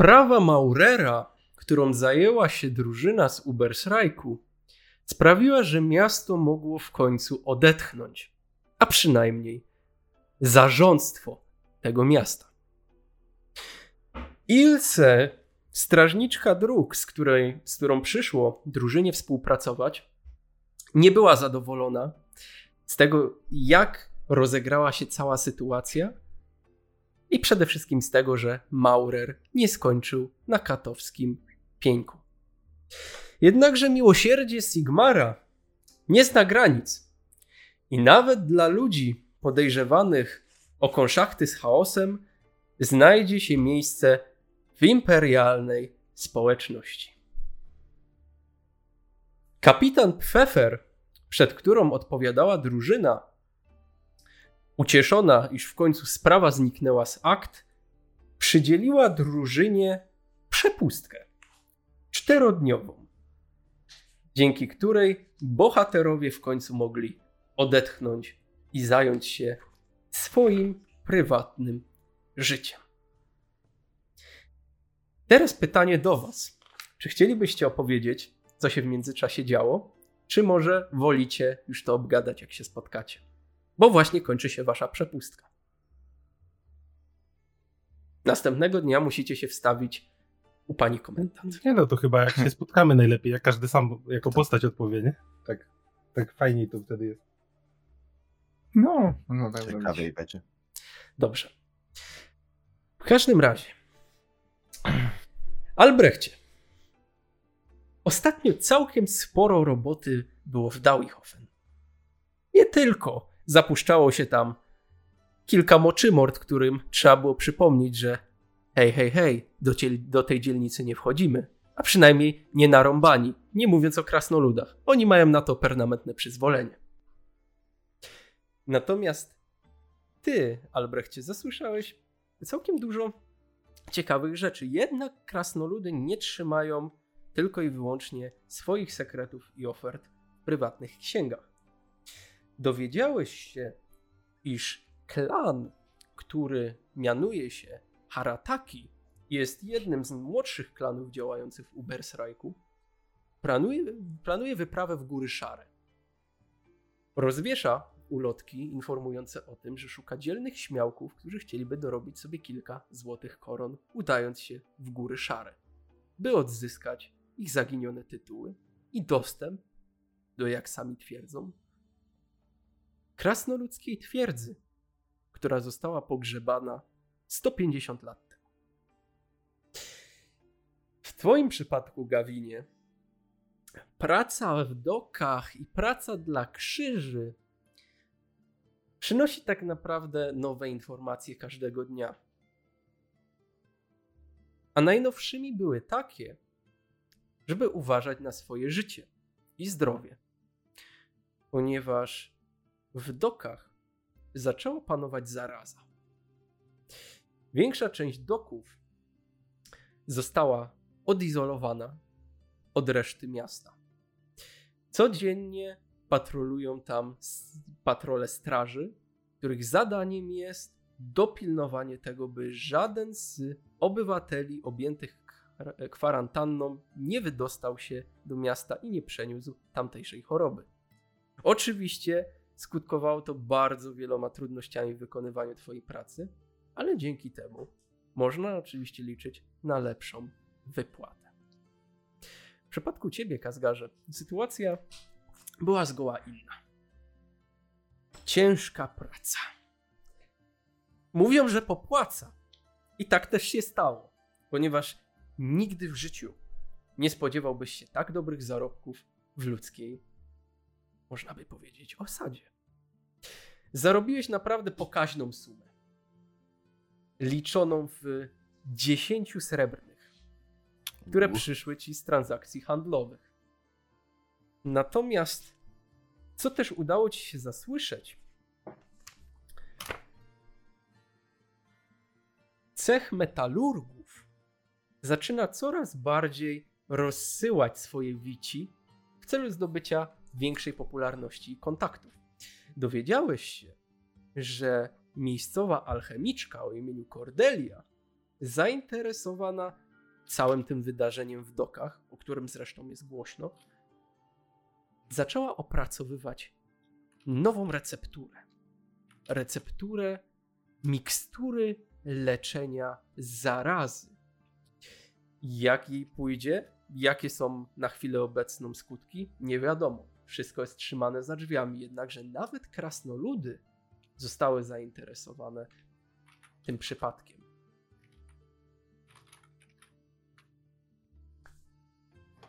Sprawa Maurera, którą zajęła się drużyna z Ubersrajku, sprawiła, że miasto mogło w końcu odetchnąć, a przynajmniej zarządztwo tego miasta. Ilse, strażniczka dróg, z, której, z którą przyszło drużynie współpracować, nie była zadowolona z tego, jak rozegrała się cała sytuacja i przede wszystkim z tego, że Maurer nie skończył na katowskim pieńku. Jednakże miłosierdzie Sigmara nie zna granic i nawet dla ludzi podejrzewanych o konszachty z chaosem znajdzie się miejsce w imperialnej społeczności. Kapitan Pfeffer, przed którą odpowiadała drużyna, ucieszona, iż w końcu sprawa zniknęła z akt, przydzieliła drużynie przepustkę czterodniową, dzięki której bohaterowie w końcu mogli odetchnąć i zająć się swoim prywatnym życiem. Teraz pytanie do Was. Czy chcielibyście opowiedzieć, co się w międzyczasie działo, czy może wolicie już to obgadać, jak się spotkacie? Bo właśnie kończy się Wasza przepustka. Następnego dnia musicie się wstawić u pani komendant. Nie no, to chyba jak się spotkamy najlepiej, jak każdy sam jako postać odpowie, nie? Tak, tak fajniej to wtedy jest. No, no tak Ciekawej będzie. Dobrze. W każdym razie. Albrechcie. Ostatnio całkiem sporo roboty było w Dauihofen. Nie tylko zapuszczało się tam kilka moczymord, którym trzeba było przypomnieć, że hej, hej, hej, do, do tej dzielnicy nie wchodzimy. A przynajmniej nie narąbani, nie mówiąc o krasnoludach. Oni mają na to permanentne przyzwolenie. Natomiast ty, Albrechcie, zasłyszałeś całkiem dużo ciekawych rzeczy. Jednak krasnoludy nie trzymają tylko i wyłącznie swoich sekretów i ofert w prywatnych księgach. Dowiedziałeś się, iż klan, który mianuje się Harataki, jest jednym z młodszych klanów działających w Ubersrajku, planuje, planuje wyprawę w Góry Szare. Rozwiesza ulotki informujące o tym, że szuka dzielnych śmiałków, którzy chcieliby dorobić sobie kilka złotych koron, udając się w Góry Szare, by odzyskać ich zaginione tytuły i dostęp do, jak sami twierdzą, krasnoludzkiej twierdzy, która została pogrzebana 150 lat temu. W Twoim przypadku, Gawinie, praca w dokach i praca dla krzyży przynosi tak naprawdę nowe informacje każdego dnia. A najnowszymi były takie, żeby uważać na swoje życie i zdrowie, ponieważ w dokach zaczęła panować zaraza. Większa część doków została odizolowana od reszty miasta. Codziennie patrolują tam patrole straży, których zadaniem jest dopilnowanie tego, by żaden z obywateli objętych kwarantanną nie wydostał się do miasta i nie przeniósł tamtejszej choroby. Oczywiście skutkowało to bardzo wieloma trudnościami w wykonywaniu Twojej pracy, ale dzięki temu można oczywiście liczyć na lepszą wypłatę. W przypadku Ciebie, Kazgarze, sytuacja była zgoła inna. Ciężka praca. Mówią, że popłaca. I tak też się stało, ponieważ nigdy w życiu nie spodziewałbyś się tak dobrych zarobków w ludzkiej, można by powiedzieć, osadzie. Zarobiłeś naprawdę pokaźną sumę, liczoną w 10 srebrnych, które przyszły ci z transakcji handlowych. Natomiast, co też udało ci się zasłyszeć, cech metalurgów zaczyna coraz bardziej rozsyłać swoje wici w celu zdobycia większej popularności i kontaktów. Dowiedziałeś się, że miejscowa alchemiczka o imieniu Cordelia zainteresowana całym tym wydarzeniem w dokach, o którym zresztą jest głośno, zaczęła opracowywać nową recepturę. Recepturę mikstury leczenia zarazy. Jak jej pójdzie, jakie są na chwilę obecną skutki, nie wiadomo. Wszystko jest trzymane za drzwiami, jednakże nawet krasnoludy zostały zainteresowane tym przypadkiem.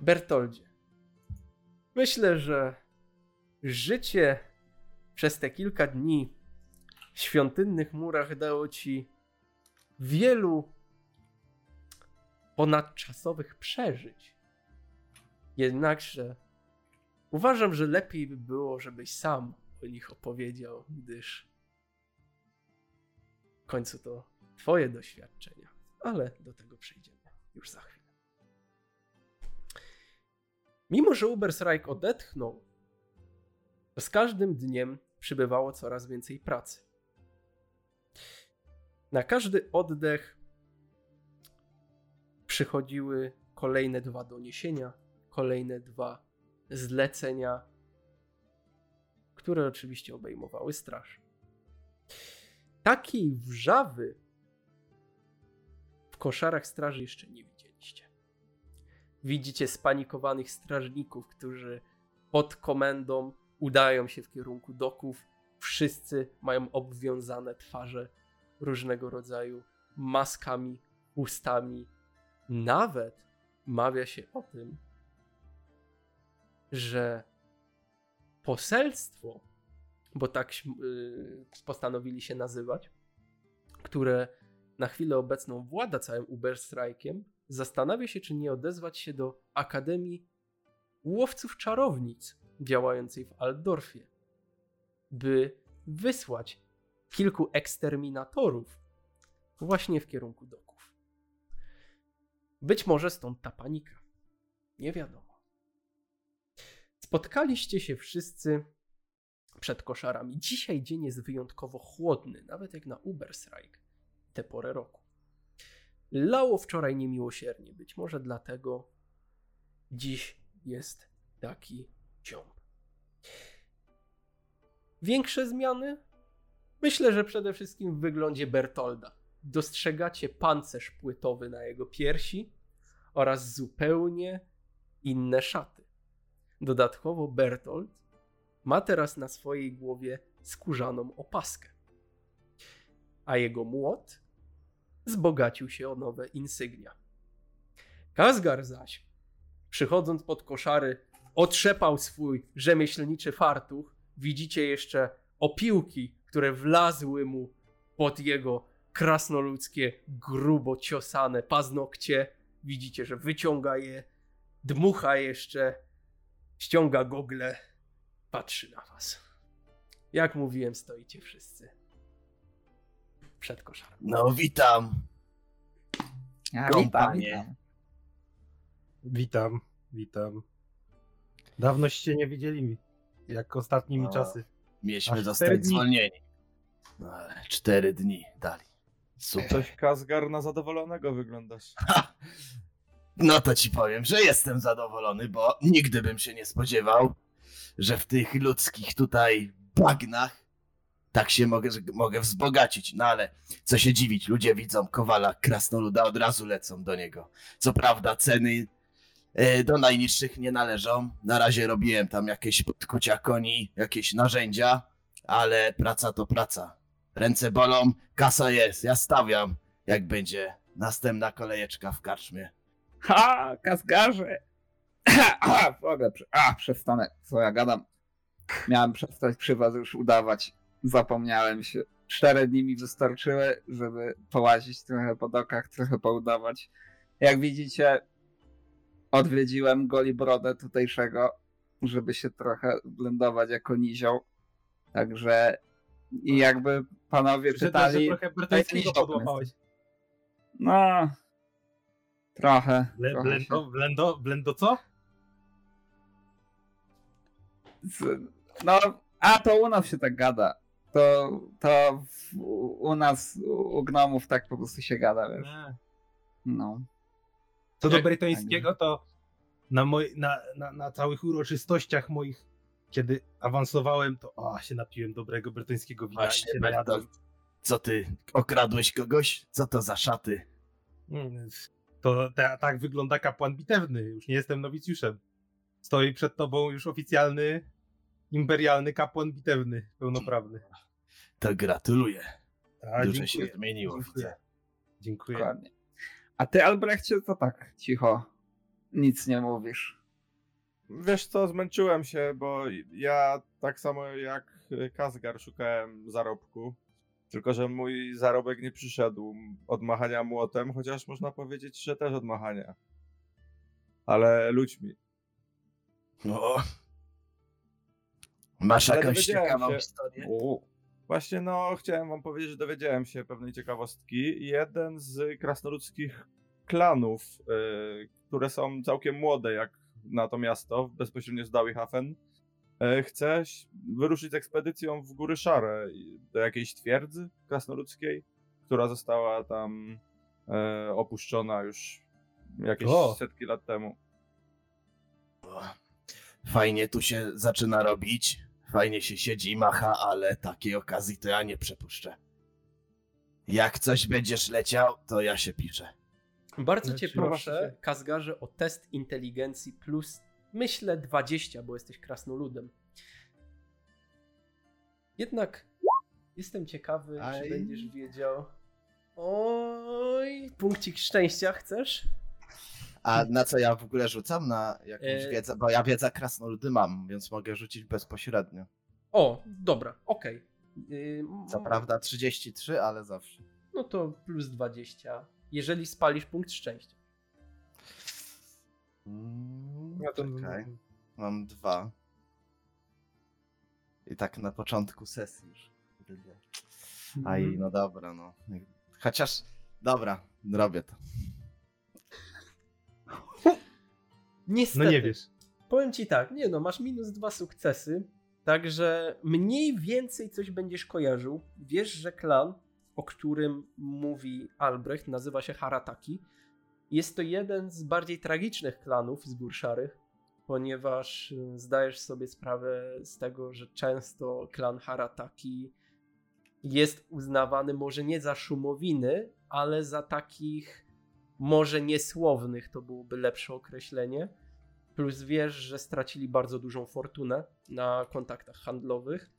Bertoldzie, myślę, że życie przez te kilka dni w świątynnych murach dało ci wielu ponadczasowych przeżyć. Jednakże uważam, że lepiej by było, żebyś sam o nich opowiedział, gdyż w końcu to twoje doświadczenia. Ale do tego przejdziemy już za chwilę. Mimo, że Ubersreich odetchnął, z każdym dniem przybywało coraz więcej pracy. Na każdy oddech przychodziły kolejne dwa doniesienia, kolejne dwa zlecenia, które oczywiście obejmowały straż. Takiej wrzawy w koszarach straży jeszcze nie widzieliście. Widzicie spanikowanych strażników, którzy pod komendą udają się w kierunku doków. Wszyscy mają obwiązane twarze różnego rodzaju maskami, ustami. Nawet mawia się o tym, że poselstwo, bo tak yy, postanowili się nazywać, które na chwilę obecną włada całym Uberstrajkiem, zastanawia się, czy nie odezwać się do Akademii Łowców Czarownic działającej w Aldorfie, by wysłać kilku eksterminatorów właśnie w kierunku doków. Być może stąd ta panika. Nie wiadomo. Spotkaliście się wszyscy przed koszarami. Dzisiaj dzień jest wyjątkowo chłodny, nawet jak na Uberstrike tę porę roku. Lało wczoraj niemiłosiernie, być może dlatego dziś jest taki ciąg. Większe zmiany? Myślę, że przede wszystkim w wyglądzie Bertolda. Dostrzegacie pancerz płytowy na jego piersi oraz zupełnie inne szaty. Dodatkowo Bertold ma teraz na swojej głowie skórzaną opaskę, a jego młot wzbogacił się o nowe insygnia. Kazgar zaś, przychodząc pod koszary, otrzepał swój rzemieślniczy fartuch. Widzicie jeszcze opiłki, które wlazły mu pod jego krasnoludzkie, grubo ciosane paznokcie. Widzicie, że wyciąga je, dmucha jeszcze, ściąga gogle, patrzy na was. Jak mówiłem, stoicie wszyscy przed koszarem. No, witam. Ja witam, Witam, witam. witam. Dawnoście nie widzieli, jak ostatnimi A. czasy. Mieliśmy Aż zostać zwolnieni. No, ale cztery dni dali. Super. Coś Kazgar na zadowolonego wyglądasz. No to ci powiem, że jestem zadowolony, bo nigdy bym się nie spodziewał, że w tych ludzkich tutaj bagnach tak się mogę, mogę wzbogacić. No ale co się dziwić, ludzie widzą Kowala, Krasnoluda, od razu lecą do niego. Co prawda ceny e, do najniższych nie należą. Na razie robiłem tam jakieś podkucia koni, jakieś narzędzia, ale praca to praca. Ręce bolą, kasa jest, ja stawiam, jak będzie następna kolejeczka w karczmie. Ha, Kazgarze! A, w ogóle, a, przestanę, co ja gadam. Miałem przestać przy was już udawać. Zapomniałem się. Cztery dni mi wystarczyły, żeby połazić trochę po dokach, trochę poudawać. Jak widzicie, odwiedziłem Golibrodę tutejszego, żeby się trochę blendować jako nizioł. Także i jakby panowie Przyznaj, że czytali, trochę brytyjskiego podłapałeś. no trochę. Ble- trochę się- Blendo, blendo, blendo co? Z- No, a to u nas się tak gada. To, to w, u nas, u, gnomów tak po prostu się gada, wiesz. Nie. No. Co do brytońskiego, to na, moj, na, na, na całych uroczystościach moich, kiedy awansowałem, to o, się napiłem dobrego brytońskiego wina Właśnie, Bertolt. Co ty, okradłeś kogoś? Co to za szaty? To ta, tak wygląda kapłan bitewny. Już nie jestem nowicjuszem. Stoi przed tobą już oficjalny, imperialny kapłan bitewny, pełnoprawny. To gratuluję. A, Dużo się dziękuję. zmieniło, Dziękuję. widzę. Dziękuję. Dokładnie. A ty, Albrechcie, to tak cicho. Nic nie mówisz. Wiesz co, zmęczyłem się, bo ja tak samo jak Kazgar szukałem zarobku. Tylko, że mój zarobek nie przyszedł od machania młotem, chociaż można powiedzieć, że też od machania. Ale ludźmi. No. Masz Ale jakąś ciekawą się- historię? Właśnie, no, chciałem wam powiedzieć, że dowiedziałem się pewnej ciekawostki. Jeden z krasnoludzkich klanów, y, które są całkiem młode, jak na to miasto, bezpośrednio z Dawihafen, chce ś- wyruszyć z ekspedycją w Góry Szare, do jakiejś twierdzy krasnoludzkiej, która została tam y, opuszczona już jakieś O. setki lat temu. Fajnie tu się zaczyna robić. Fajnie się siedzi i macha, ale takiej okazji to ja nie przepuszczę. Jak coś będziesz leciał, to ja się piszę. Bardzo cię proszę, Kazgarze, o test inteligencji plus, myślę, 20, bo jesteś krasnoludem. Jednak jestem ciekawy, czy Aj. będziesz wiedział. Oj, punkcik szczęścia chcesz? A na co ja w ogóle rzucam? Na jakąś E- wiedzę? Bo ja wiedzę krasnoludy mam, więc mogę rzucić bezpośrednio. O, dobra, okej. Yy, Co prawda 33, ale zawsze. No to plus 20, jeżeli spalisz punkt szczęścia. Mm, Ja to- Czekaj. Mam dwa. I tak na początku sesji już. Aj, Mhm. no dobra, no. Chociaż, dobra, robię to. Niestety. No nie wiesz. Powiem ci tak, nie no, masz minus dwa sukcesy, także mniej więcej coś będziesz kojarzył. Wiesz, że klan, o którym mówi Albrecht, nazywa się Harataki. Jest to jeden z bardziej tragicznych klanów z gór szarych, ponieważ y, zdajesz sobie sprawę z tego, że często klan Harataki jest uznawany może nie za szumowiny, ale za takich może niesłownych, to byłoby lepsze określenie. Plus wiesz, że stracili bardzo dużą fortunę na kontaktach handlowych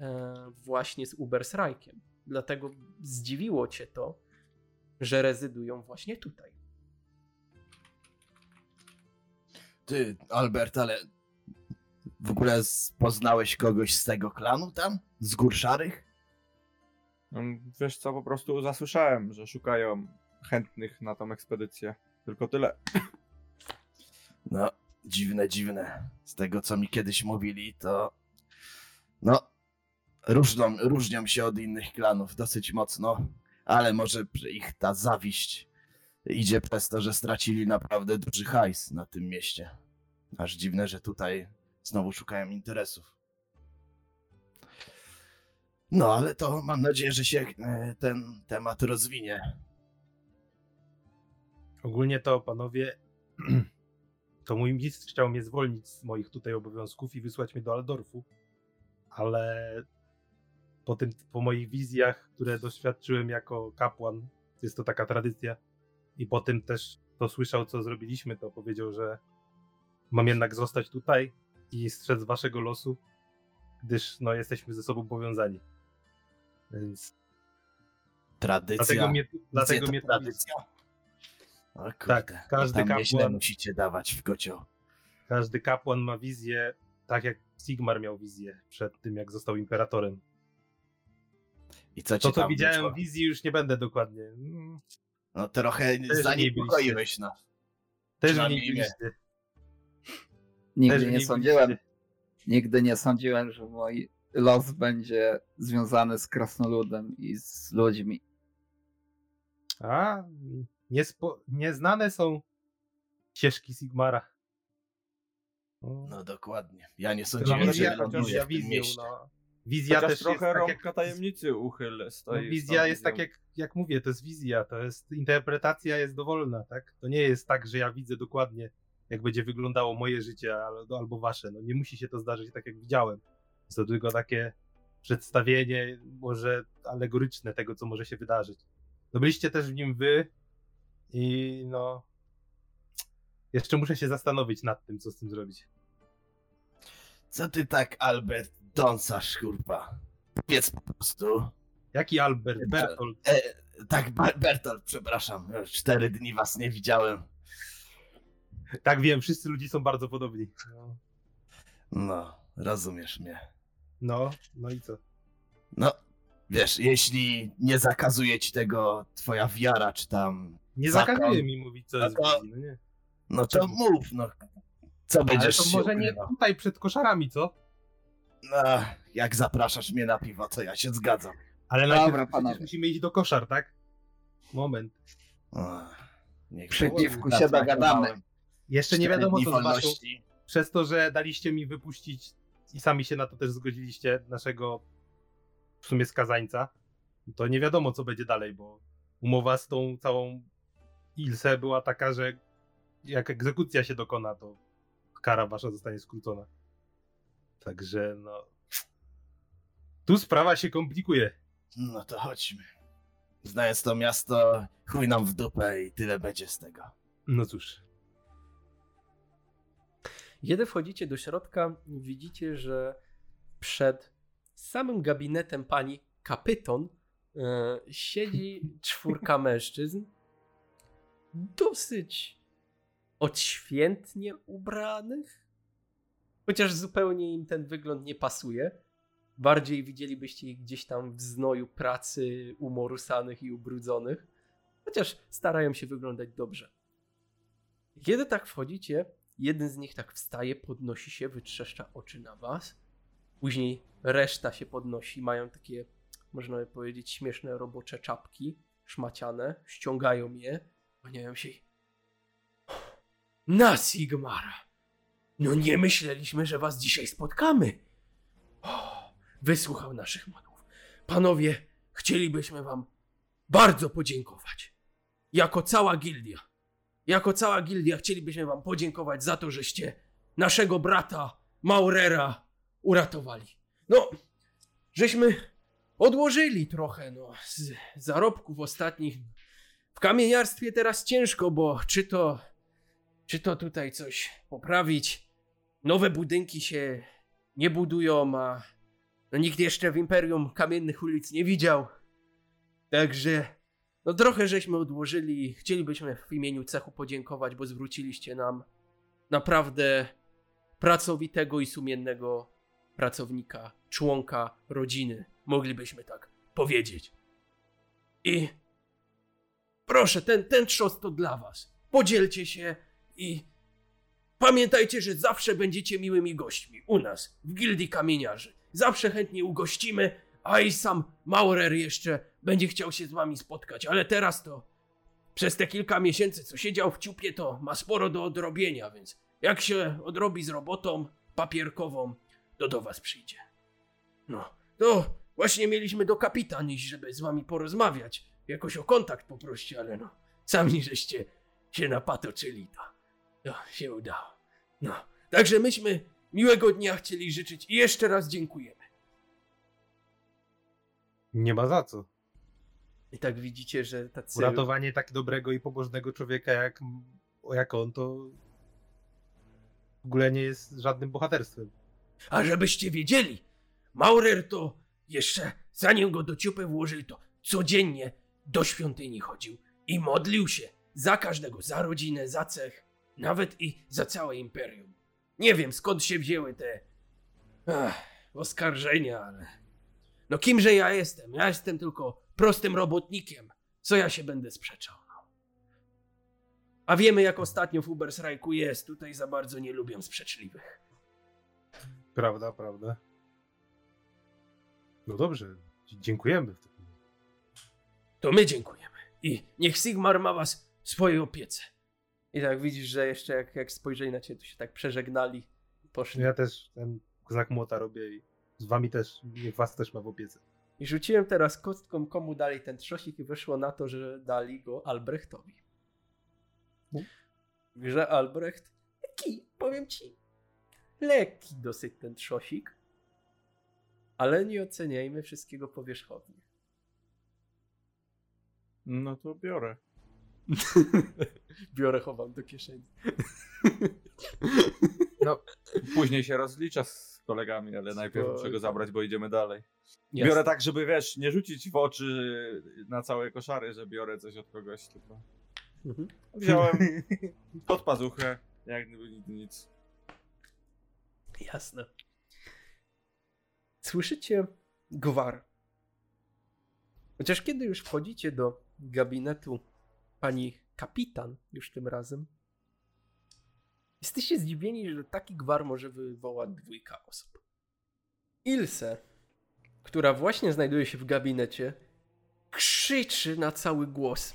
e, właśnie z Ubersreikiem. Dlatego zdziwiło cię to, że rezydują właśnie tutaj. Ty, Albert, ale w ogóle poznałeś kogoś z tego klanu tam? Z gór szarych? Mm, Wiesz co, po prostu zasłyszałem, że szukają chętnych na tą ekspedycję. Tylko tyle. No, dziwne, dziwne. Z tego, co mi kiedyś mówili, to... No, różnią, różnią się od innych klanów dosyć mocno, ale może ich ta zawiść idzie przez to, że stracili naprawdę duży hajs na tym mieście. Aż dziwne, że tutaj znowu szukają interesów. No, ale to mam nadzieję, że się e, ten temat rozwinie. Ogólnie to, panowie, to mój mistrz chciał mnie zwolnić z moich tutaj obowiązków i wysłać mnie do Aldorfu, ale po tym, po moich wizjach, które doświadczyłem jako kapłan, jest to taka tradycja, i po tym też to słyszał, co zrobiliśmy, to powiedział, że mam jednak zostać tutaj i strzec waszego losu, gdyż no, jesteśmy ze sobą powiązani. Więc Tradycja. dlatego mnie, dlatego mnie tradycja. O kurde, Tak, każdy kapłan- musicie dawać w kocioł. Każdy kapłan ma wizję, tak jak Sigmar miał wizję przed tym, jak został imperatorem. I co To, co widziałem w wizji, już nie będę dokładnie. No trochę nie zaniepokoiłeś nas. Też Przynajmniej niej mnie. Nigdy Też nie sądziłem, nigdy nie sądziłem, że mój los będzie związany z krasnoludem i z ludźmi. A, niespo, nieznane są ścieżki Sigmara. No dokładnie. Ja nie sądziłem, że chociaż ląduję wizja w tym wizją mieście. na, Wizja Chociaż też trochę jest tak rąbka jak... tajemnicy uchyl No, stoi. z wizja jest tak jak, jak mówię, to jest wizja, to jest interpretacja jest dowolna, tak? To nie jest tak, że ja widzę dokładnie, jak będzie wyglądało moje życie albo, albo wasze. No nie musi się to zdarzyć tak, jak widziałem. Jest to tylko takie przedstawienie, może alegoryczne tego, co może się wydarzyć. No byliście też w nim wy i no jeszcze muszę się zastanowić nad tym, co z tym zrobić. Co ty tak, Albert, dąsasz, kurwa? Powiedz po prostu. Jaki Albert, Bertolt? E, tak, Ber- Bertolt, przepraszam. Już cztery dni was nie widziałem. Tak wiem, wszyscy ludzie są bardzo podobni. No, No, rozumiesz mnie. no, no i co? No, wiesz, jeśli nie zakazuje ci tego twoja wiara, czy tam... Nie Zakon. zakazuje mi mówić, co jest w Zakon. wizji, no nie. No to mów, no. Co Ale będziesz to się może nie tutaj przed koszarami, co? No, jak zapraszasz mnie na piwo, to ja się zgadzam. Ale Dobra, najpierw musimy iść do koszar, tak? Moment. Niech Przy piwku się dogadamy. Jeszcze nie wiadomo, co z waszą... Przez to, że daliście mi wypuścić i sami się na to też zgodziliście, naszego w sumie skazańca, to nie wiadomo, co będzie dalej, bo umowa z tą całą Ilse była taka, że jak egzekucja się dokona, to kara wasza zostanie skrócona. Także no... Tu sprawa się komplikuje. No to chodźmy. Znając to miasto, chuj nam w dupę i tyle będzie z tego. No cóż. Kiedy wchodzicie do środka, widzicie, że przed samym gabinetem pani Kapyton e, siedzi czwórka mężczyzn, dosyć odświętnie ubranych, chociaż zupełnie im ten wygląd nie pasuje. Bardziej widzielibyście ich gdzieś tam w znoju pracy umorusanych i ubrudzonych, chociaż starają się wyglądać dobrze. Kiedy tak wchodzicie, jeden z nich tak wstaje, podnosi się, wytrzeszcza oczy na was. Później reszta się podnosi, mają takie, można by powiedzieć, śmieszne robocze czapki, szmaciane, ściągają je, kłaniają się. Na Sigmara! No nie myśleliśmy, że was dzisiaj spotkamy. O, wysłuchał naszych modłów. Panowie, chcielibyśmy wam bardzo podziękować. Jako cała gildia. Jako cała gildia chcielibyśmy wam podziękować za to, żeście naszego brata Maurera uratowali. No, żeśmy odłożyli trochę, no, z zarobków ostatnich. W kamieniarstwie teraz ciężko, bo czy to, czy to tutaj coś poprawić, nowe budynki się nie budują, a no, nikt jeszcze w Imperium Kamiennych Ulic nie widział. Także no trochę żeśmy odłożyli. Chcielibyśmy w imieniu cechu podziękować, bo zwróciliście nam naprawdę pracowitego i sumiennego pracownika, członka rodziny. Moglibyśmy tak powiedzieć. I proszę, ten, ten trzos to dla was. Podzielcie się i pamiętajcie, że zawsze będziecie miłymi gośćmi u nas, w Gildii Kamieniarzy. Zawsze chętnie ugościmy, a i sam Maurer jeszcze będzie chciał się z wami spotkać, ale teraz to przez te kilka miesięcy, co siedział w ciupie, to ma sporo do odrobienia, więc jak się odrobi z robotą papierkową, to do was przyjdzie. No, to właśnie mieliśmy do kapitan iść, żeby z wami porozmawiać, jakoś o kontakt poprosić, ale no, sami żeście się napatoczyli, to, to się udało. No, także myśmy miłego dnia chcieli życzyć i jeszcze raz dziękujemy. Nie ma za co. I tak widzicie, że tacy... Uratowanie tak dobrego i pobożnego człowieka jak, jak on, to w ogóle nie jest żadnym bohaterstwem. A żebyście wiedzieli, Maurer to jeszcze zanim go do ciupy włożyli, to codziennie do świątyni chodził i modlił się za każdego, za rodzinę, za cech, nawet i za całe imperium. Nie wiem skąd się wzięły te ach, oskarżenia, ale no kimże ja jestem? Ja jestem tylko prostym robotnikiem. Co ja się będę sprzeczał? A wiemy jak ostatnio w Ubersrajku jest. Tutaj za bardzo nie lubią sprzeczliwych. Prawda, prawda. No dobrze, dziękujemy. To my dziękujemy. I niech Sigmar ma was w swojej opiece. I tak widzisz, że jeszcze jak, jak spojrzeli na ciebie, to się tak przeżegnali. Poszli. Ja też ten znak młota robię i z wami też, niech was też ma w opiece. I rzuciłem teraz kostką, komu dali ten trzosik i wyszło na to, że dali go Albrechtowi. Że Albrecht, lekki, powiem ci, lekki dosyć ten trzosik, ale nie oceniajmy wszystkiego powierzchownie. No to biorę. Biorę, chowam do kieszeni. Później się rozlicza z kolegami, ale najpierw muszę go zabrać, bo idziemy dalej. Jasne. Biorę tak, żeby wiesz, nie rzucić w oczy na całe koszary, że biorę coś od kogoś, tylko Mhm. wziąłem pod pazuchę, jak gdyby nic. Jasne. Słyszycie gwar. Chociaż kiedy już wchodzicie do gabinetu pani kapitan, już tym razem, jesteście zdziwieni, że taki gwar może wywołać dwójka osób. Ilse, która właśnie znajduje się w gabinecie, krzyczy na cały głos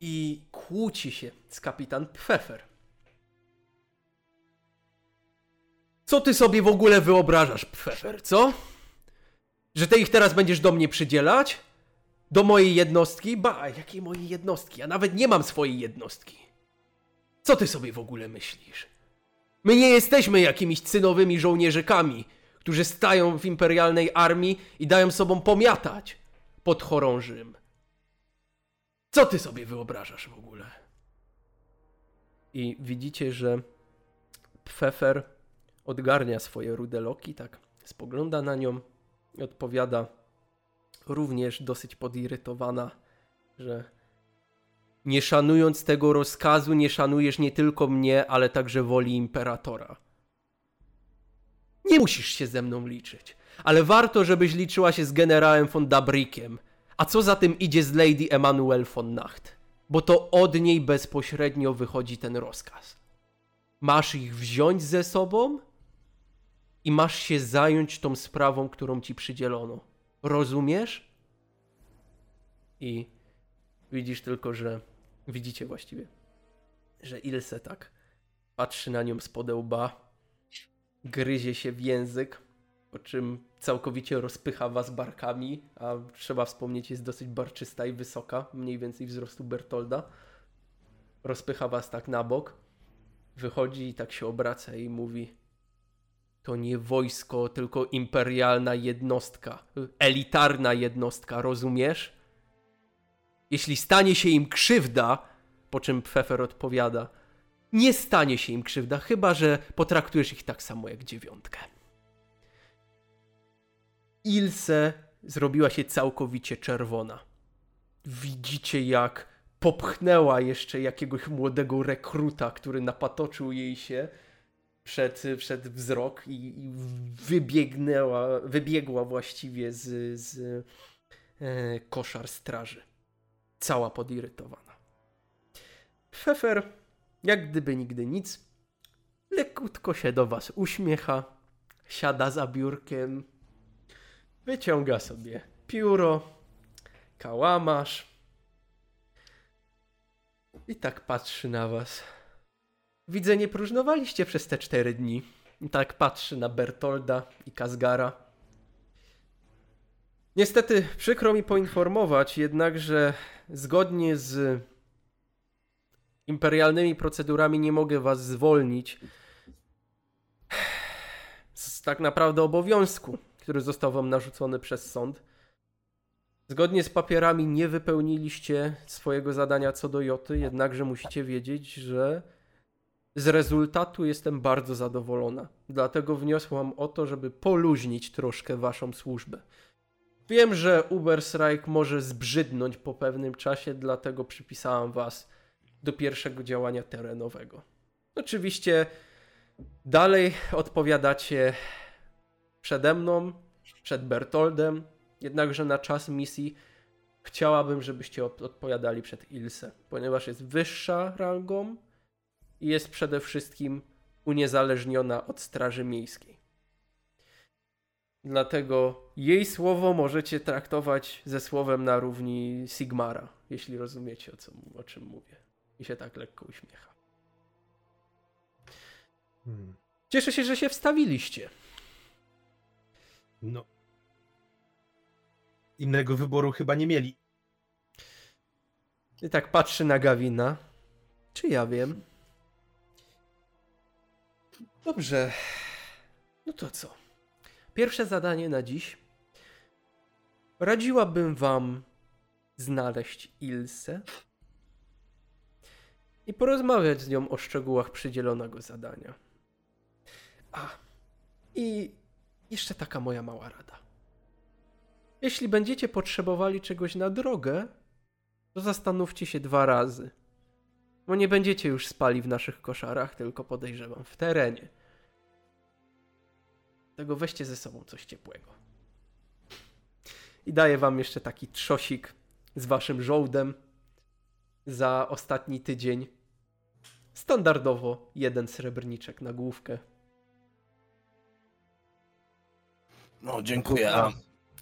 i kłóci się z kapitan Pfeffer. Co ty sobie w ogóle wyobrażasz, Pfeffer, co? Że ty ich teraz będziesz do mnie przydzielać? Do mojej jednostki? Ba, jakiej mojej jednostki? Ja nawet nie mam swojej jednostki. Co ty sobie w ogóle myślisz? My nie jesteśmy jakimiś cynowymi żołnierzykami, którzy stają w imperialnej armii i dają sobą pomiatać pod chorążym. Co ty sobie wyobrażasz w ogóle? I widzicie, że Pfeffer odgarnia swoje rude loki, tak spogląda na nią i odpowiada również dosyć podirytowana, że nie szanując tego rozkazu, nie szanujesz nie tylko mnie, ale także woli imperatora. Nie musisz się ze mną liczyć, ale warto, żebyś liczyła się z generałem von Dabrikiem. A co za tym idzie z Lady Emanuel von Nacht? Bo to od niej bezpośrednio wychodzi ten rozkaz. Masz ich wziąć ze sobą i masz się zająć tą sprawą, którą ci przydzielono. Rozumiesz? I widzisz tylko, że widzicie właściwie, że Ilse tak patrzy na nią z podełba, gryzie się w język, po czym całkowicie rozpycha was barkami, a trzeba wspomnieć, jest dosyć barczysta i wysoka, mniej więcej wzrostu Bertolda. Rozpycha was tak na bok, wychodzi i tak się obraca i mówi: To nie wojsko, tylko imperialna jednostka, elitarna jednostka, rozumiesz? Jeśli stanie się im krzywda, po czym Pfeffer odpowiada: Nie stanie się im krzywda, chyba że potraktujesz ich tak samo jak dziewiątkę. Ilse zrobiła się całkowicie czerwona. Widzicie, jak popchnęła jeszcze jakiegoś młodego rekruta, który napatoczył jej się przed, przed wzrok i, i wybiegnęła, wybiegła właściwie z, z e, koszar straży. Cała podirytowana. Pfeffer, jak gdyby nigdy nic, lekutko się do was uśmiecha, siada za biurkiem, wyciąga sobie pióro, kałamarz i tak patrzy na was. Widzę, nie próżnowaliście przez te cztery dni. Tak patrzy na Bertolda i Kazgara. Niestety, przykro mi poinformować, jednakże zgodnie z imperialnymi procedurami nie mogę was zwolnić z tak naprawdę obowiązku, który został wam narzucony przez sąd. Zgodnie z papierami nie wypełniliście swojego zadania co do Joty, jednakże musicie wiedzieć, że z rezultatu jestem bardzo zadowolona. Dlatego wniosłam o to, żeby poluźnić troszkę waszą służbę. Wiem, że Uberstrike może zbrzydnąć po pewnym czasie, dlatego przypisałam was do pierwszego działania terenowego. Oczywiście dalej odpowiadacie przede mną, przed Bertoldem, jednakże na czas misji chciałabym, żebyście odpowiadali przed Ilse, ponieważ jest wyższa rangą i jest przede wszystkim uniezależniona od Straży Miejskiej. Dlatego jej słowo możecie traktować ze słowem na równi Sigmara, jeśli rozumiecie o, co, o czym mówię. I się tak lekko uśmiecha. Hmm. Cieszę się, że się wstawiliście. No. Innego wyboru chyba nie mieli. I tak patrzy na Gawina. Czy ja wiem? Dobrze. No to co? Pierwsze zadanie na dziś. Radziłabym wam znaleźć Ilsę i porozmawiać z nią o szczegółach przydzielonego zadania. A, i jeszcze taka moja mała rada. Jeśli będziecie potrzebowali czegoś na drogę, to zastanówcie się dwa razy. Bo nie będziecie już spali w naszych koszarach, tylko podejrzewam w terenie. Tego weźcie ze sobą coś ciepłego. I daję wam jeszcze taki trzosik z waszym żołdem za ostatni tydzień. Standardowo jeden srebrniczek na główkę. No, dziękuję. A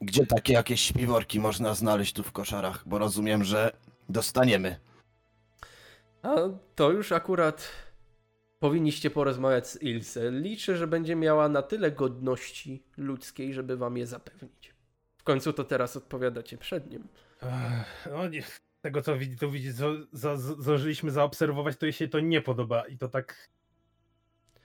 gdzie takie jakieś śpiworki można znaleźć tu w koszarach? Bo rozumiem, że dostaniemy. A to już akurat powinniście porozmawiać z Ilse. Liczę, że będzie miała na tyle godności ludzkiej, żeby wam je zapewnić. W końcu to teraz odpowiadacie przed nim. Ech, No nie, tego co widzi, to widzi, co za, za, zdążyliśmy zaobserwować, to jej się to nie podoba i to tak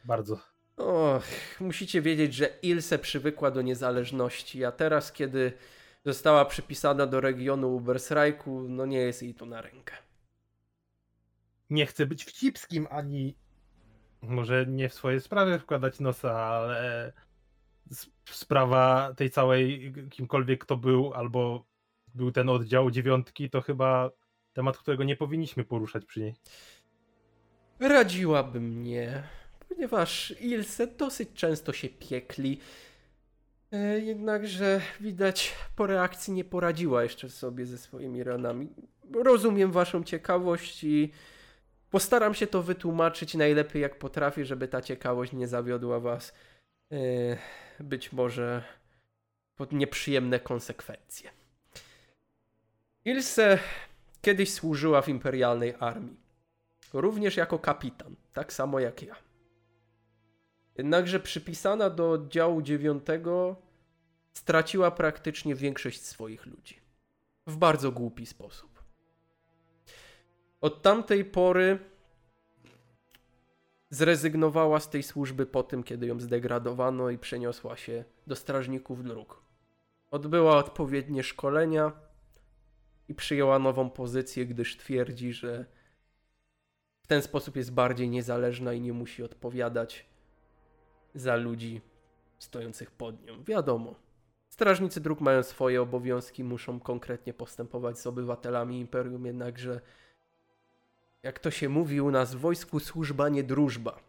bardzo. Och, musicie wiedzieć, że Ilse przywykła do niezależności, a teraz, kiedy została przypisana do regionu Ubersreiku, no nie jest jej to na rękę. Nie chcę być wcipskim ani może nie w swoje sprawy wkładać nosa, ale sprawa tej całej, kimkolwiek to był, albo był ten oddział dziewiątki, to chyba temat, którego nie powinniśmy poruszać przy niej. Radziłabym nie, ponieważ Ilse dosyć często się piekli. E, Jednakże widać po reakcji nie poradziła jeszcze sobie ze swoimi ranami. Rozumiem waszą ciekawość i postaram się to wytłumaczyć najlepiej jak potrafię, żeby ta ciekawość nie zawiodła was e, być może pod nieprzyjemne konsekwencje. Ilse kiedyś służyła w imperialnej armii. Również jako kapitan, tak samo jak ja. Jednakże przypisana do oddziału 9 straciła praktycznie większość swoich ludzi. W bardzo głupi sposób. Od tamtej pory zrezygnowała z tej służby po tym, kiedy ją zdegradowano i przeniosła się do strażników dróg. Odbyła odpowiednie szkolenia i przyjęła nową pozycję, gdyż twierdzi, że w ten sposób jest bardziej niezależna i nie musi odpowiadać za ludzi stojących pod nią. Wiadomo, strażnicy dróg mają swoje obowiązki, muszą konkretnie postępować z obywatelami imperium, jednakże jak to się mówi u nas w wojsku, służba nie drużba.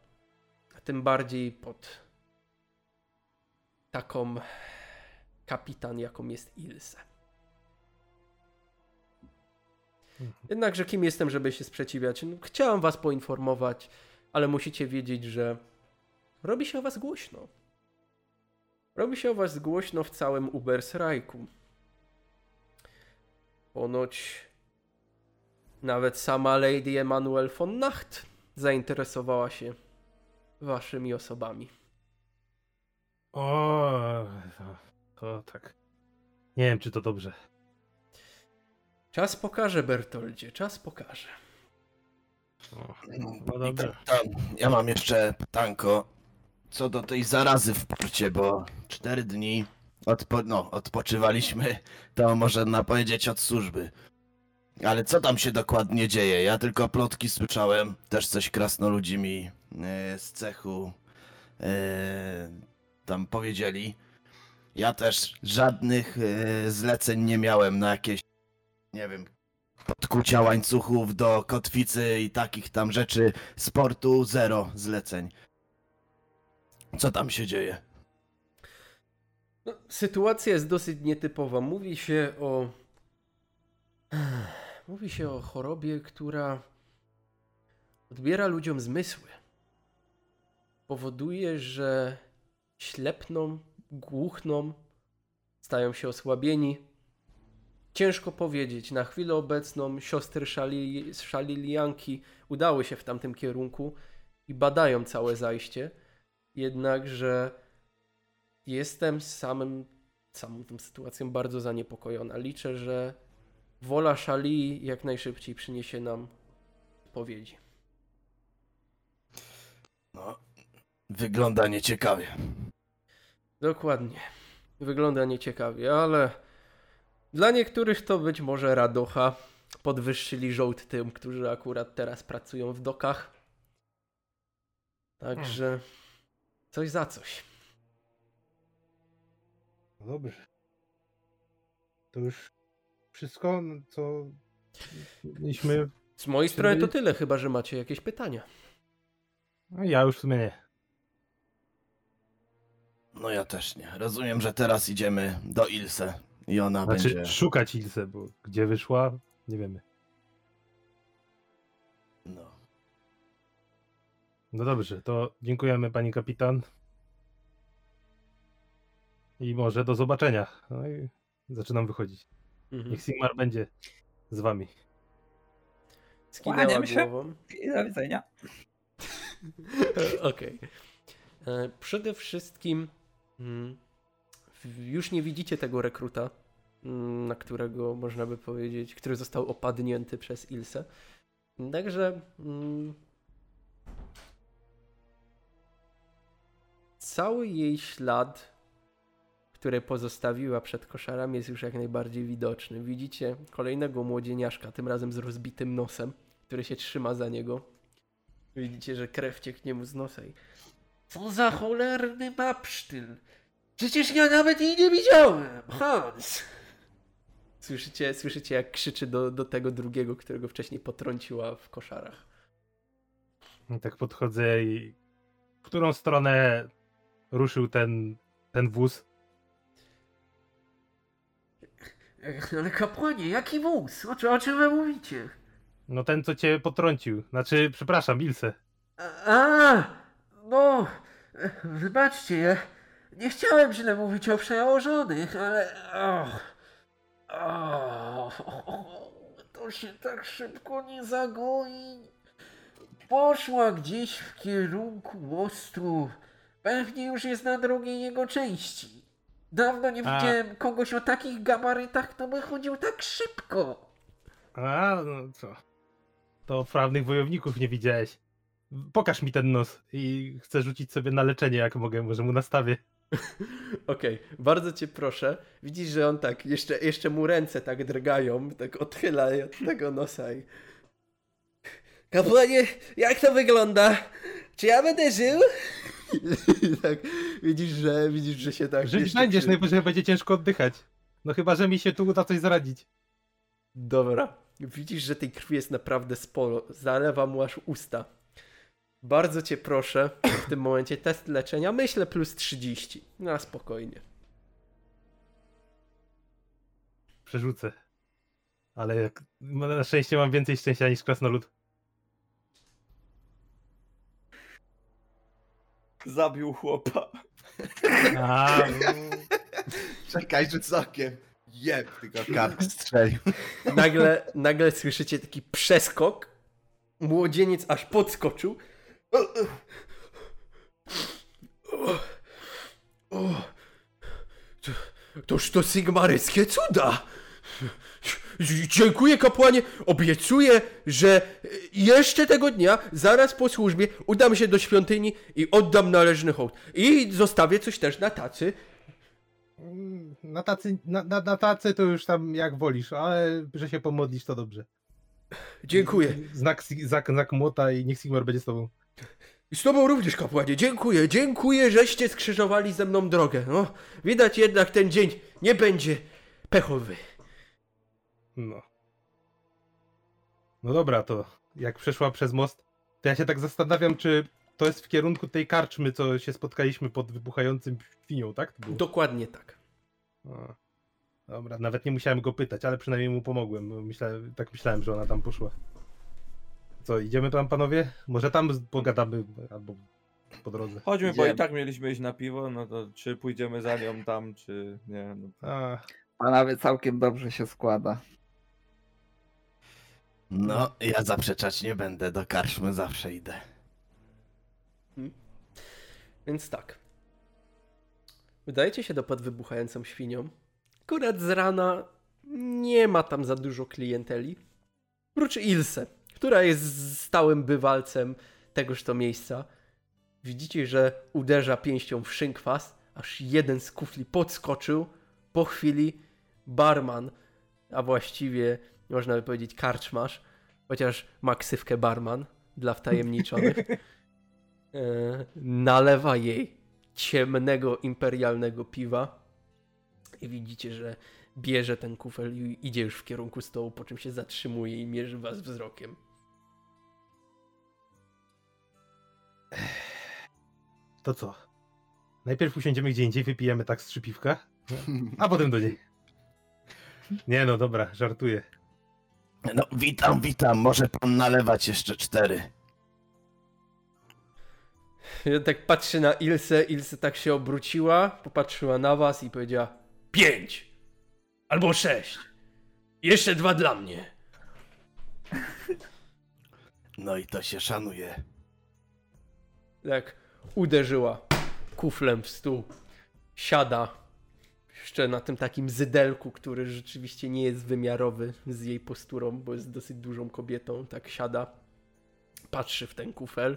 A tym bardziej pod taką kapitan, jaką jest Ilse. Jednakże kim jestem, żeby się sprzeciwiać? No, chciałem was poinformować, ale musicie wiedzieć, że robi się o was głośno. Robi się o was głośno w całym Ubersreiku. Ponoć nawet sama Lady Emanuel von Nacht zainteresowała się waszymi osobami. O, to, tak. Nie wiem, czy to dobrze. Czas pokaże, Bertoldzie, czas pokaże. O, no dobrze. tak, tam, ja mam jeszcze pytanko co do tej zarazy w porcie, bo cztery dni odpo no, odpoczywaliśmy, to można powiedzieć od służby. Ale co tam się dokładnie dzieje? Ja tylko plotki słyszałem, też coś krasnoludzi mi e, z cechu e, tam powiedzieli. Ja też żadnych e, zleceń nie miałem na jakieś, nie wiem, podkucia łańcuchów do kotwicy i takich tam rzeczy. Sportu zero zleceń. Co tam się dzieje? No, sytuacja jest dosyć nietypowa. Mówi się o. Mówi się o chorobie, która odbiera ludziom zmysły. Powoduje, że ślepną, głuchną, stają się osłabieni. Ciężko powiedzieć. Na chwilę obecną siostry szali, szalilianki udały się w tamtym kierunku i badają całe zajście. Jednakże jestem samym całą tą sytuacją bardzo zaniepokojona. Liczę, że wola Szali jak najszybciej przyniesie nam odpowiedzi. No, wygląda nieciekawie. Dokładnie. Wygląda nieciekawie, ale dla niektórych to być może radocha. Podwyższyli żołd tym, którzy akurat teraz pracują w dokach. Także coś za coś. No dobrze. To już wszystko, no co mieliśmy. Z mojej strony to tyle, chyba że macie jakieś pytania. No ja już w sumie nie. No ja też nie. Rozumiem, że teraz idziemy do Ilse i ona Znaczy będzie... szukać Ilse, bo gdzie wyszła, nie wiemy. No. No dobrze, to dziękujemy pani kapitan. I może do zobaczenia. No i zaczynam wychodzić. Mhm. Niech Sigmar będzie z wami. Skinęła Kłaniam się. głową. I do widzenia. Okej. E, Przede wszystkim mm, już nie widzicie tego rekruta, mm, na którego można by powiedzieć, który został opadnięty przez Ilse. Także mm, cały jej ślad, który pozostawiła przed koszarami, jest już jak najbardziej widoczny. Widzicie kolejnego młodzieniaszka, tym razem z rozbitym nosem, który się trzyma za niego. Widzicie, że krew cieknie mu z nosa i... Co za cholerny babsztyl! Przecież ja nawet jej nie widziałem! Hans! Słyszycie, słyszycie jak krzyczy do, do tego drugiego, którego wcześniej potrąciła w koszarach. I tak podchodzę i w którą stronę ruszył ten, ten wóz? Ale kapłanie, jaki wóz? O, o czym wy mówicie? No ten, co cię potrącił. Znaczy, przepraszam, Ilse. A, no, wybaczcie, ja nie chciałem źle mówić o przełożonych, ale... Och, och, to się tak szybko nie zagoi. Poszła gdzieś w kierunku mostu. Pewnie już jest na drugiej jego części. Dawno nie A. widziałem kogoś o takich gabarytach, kto by chodził tak szybko. A, no co? To prawnych wojowników nie widziałeś. Pokaż mi ten nos i chcę rzucić sobie na leczenie, jak mogę, może mu nastawię. Okej, bardzo cię proszę. Widzisz, że on tak, jeszcze, jeszcze mu ręce tak drgają, tak odchyla od tego nosa i... Kapłanie, jak to wygląda? Czy ja będę żył? Tak, widzisz, że, widzisz, że się tak... Żyć będziesz, przy- najwyżej będzie ciężko oddychać. No chyba, że mi się tu uda coś zaradzić. Dobra. Widzisz, że tej krwi jest naprawdę sporo. Zalewa mu aż usta. Bardzo cię proszę, w tym momencie test leczenia, myślę plus 30. Na spokojnie. Przerzucę. Ale jak, na szczęście mam więcej szczęścia niż krasnolud. Zabił chłopa. A, Czekaj, rzuć okiem. Jeb, tylko kark strzelił. Nagle, nagle słyszycie taki przeskok. Młodzieniec aż podskoczył. O, o, o, to, toż to sigmaryckie cuda. Dziękuję kapłanie. Obiecuję, że jeszcze tego dnia, zaraz po służbie, udam się do świątyni i oddam należny hołd. I zostawię coś też na tacy. mm, na, tacy, na, na, na tacy to już tam jak wolisz, ale że się pomodlisz to dobrze. Dziękuję. Znak, znak, znak młota i niech Sigmar będzie z tobą. I z tobą również, kapłanie. Dziękuję, dziękuję, żeście skrzyżowali ze mną drogę. No, widać jednak ten dzień nie będzie pechowy. No. No dobra, to jak przeszła przez most, to ja się tak zastanawiam, czy to jest w kierunku tej karczmy, co się spotkaliśmy pod wybuchającym świnią, tak? To było? Dokładnie tak. A. Dobra, nawet nie musiałem go pytać, ale przynajmniej mu pomogłem. bo Myślałem, tak myślałem, że ona tam poszła. Co, idziemy tam panowie? Może tam pogadamy, albo po drodze. Chodźmy, bo i tak mieliśmy iść na piwo, no to czy pójdziemy za nią tam, czy nie. No. A, Panowie, całkiem dobrze się składa. No, ja zaprzeczać nie będę, do karczmy zawsze idę. Więc tak. Udajecie się do wybuchającą świnią. Akurat z rana nie ma tam za dużo klienteli. Prócz Ilse, która jest stałym bywalcem tegoż to miejsca. Widzicie, że uderza pięścią w szynkwas, aż jeden z kufli podskoczył. Po chwili barman, a właściwie można by powiedzieć karczmasz, chociaż ma ksywkę barman dla wtajemniczonych, e, nalewa jej ciemnego imperialnego piwa i widzicie, że bierze ten kufel i idzie już w kierunku stołu, po czym się zatrzymuje i mierzy was wzrokiem. To co? Najpierw usiądziemy gdzie indziej, wypijemy tak z trzy piwka, a potem do niej. Nie no, dobra, żartuję. No, witam, witam. Może pan nalewać jeszcze cztery. Ja tak patrzy na Ilse, Ilse tak się obróciła, popatrzyła na was i powiedziała pięć albo sześć. Jeszcze dwa dla mnie. No i to się szanuje. Tak uderzyła kuflem w stół. Siada jeszcze na tym takim zydelku, który rzeczywiście nie jest wymiarowy z jej posturą, bo jest dosyć dużą kobietą. Tak siada, patrzy w ten kufel.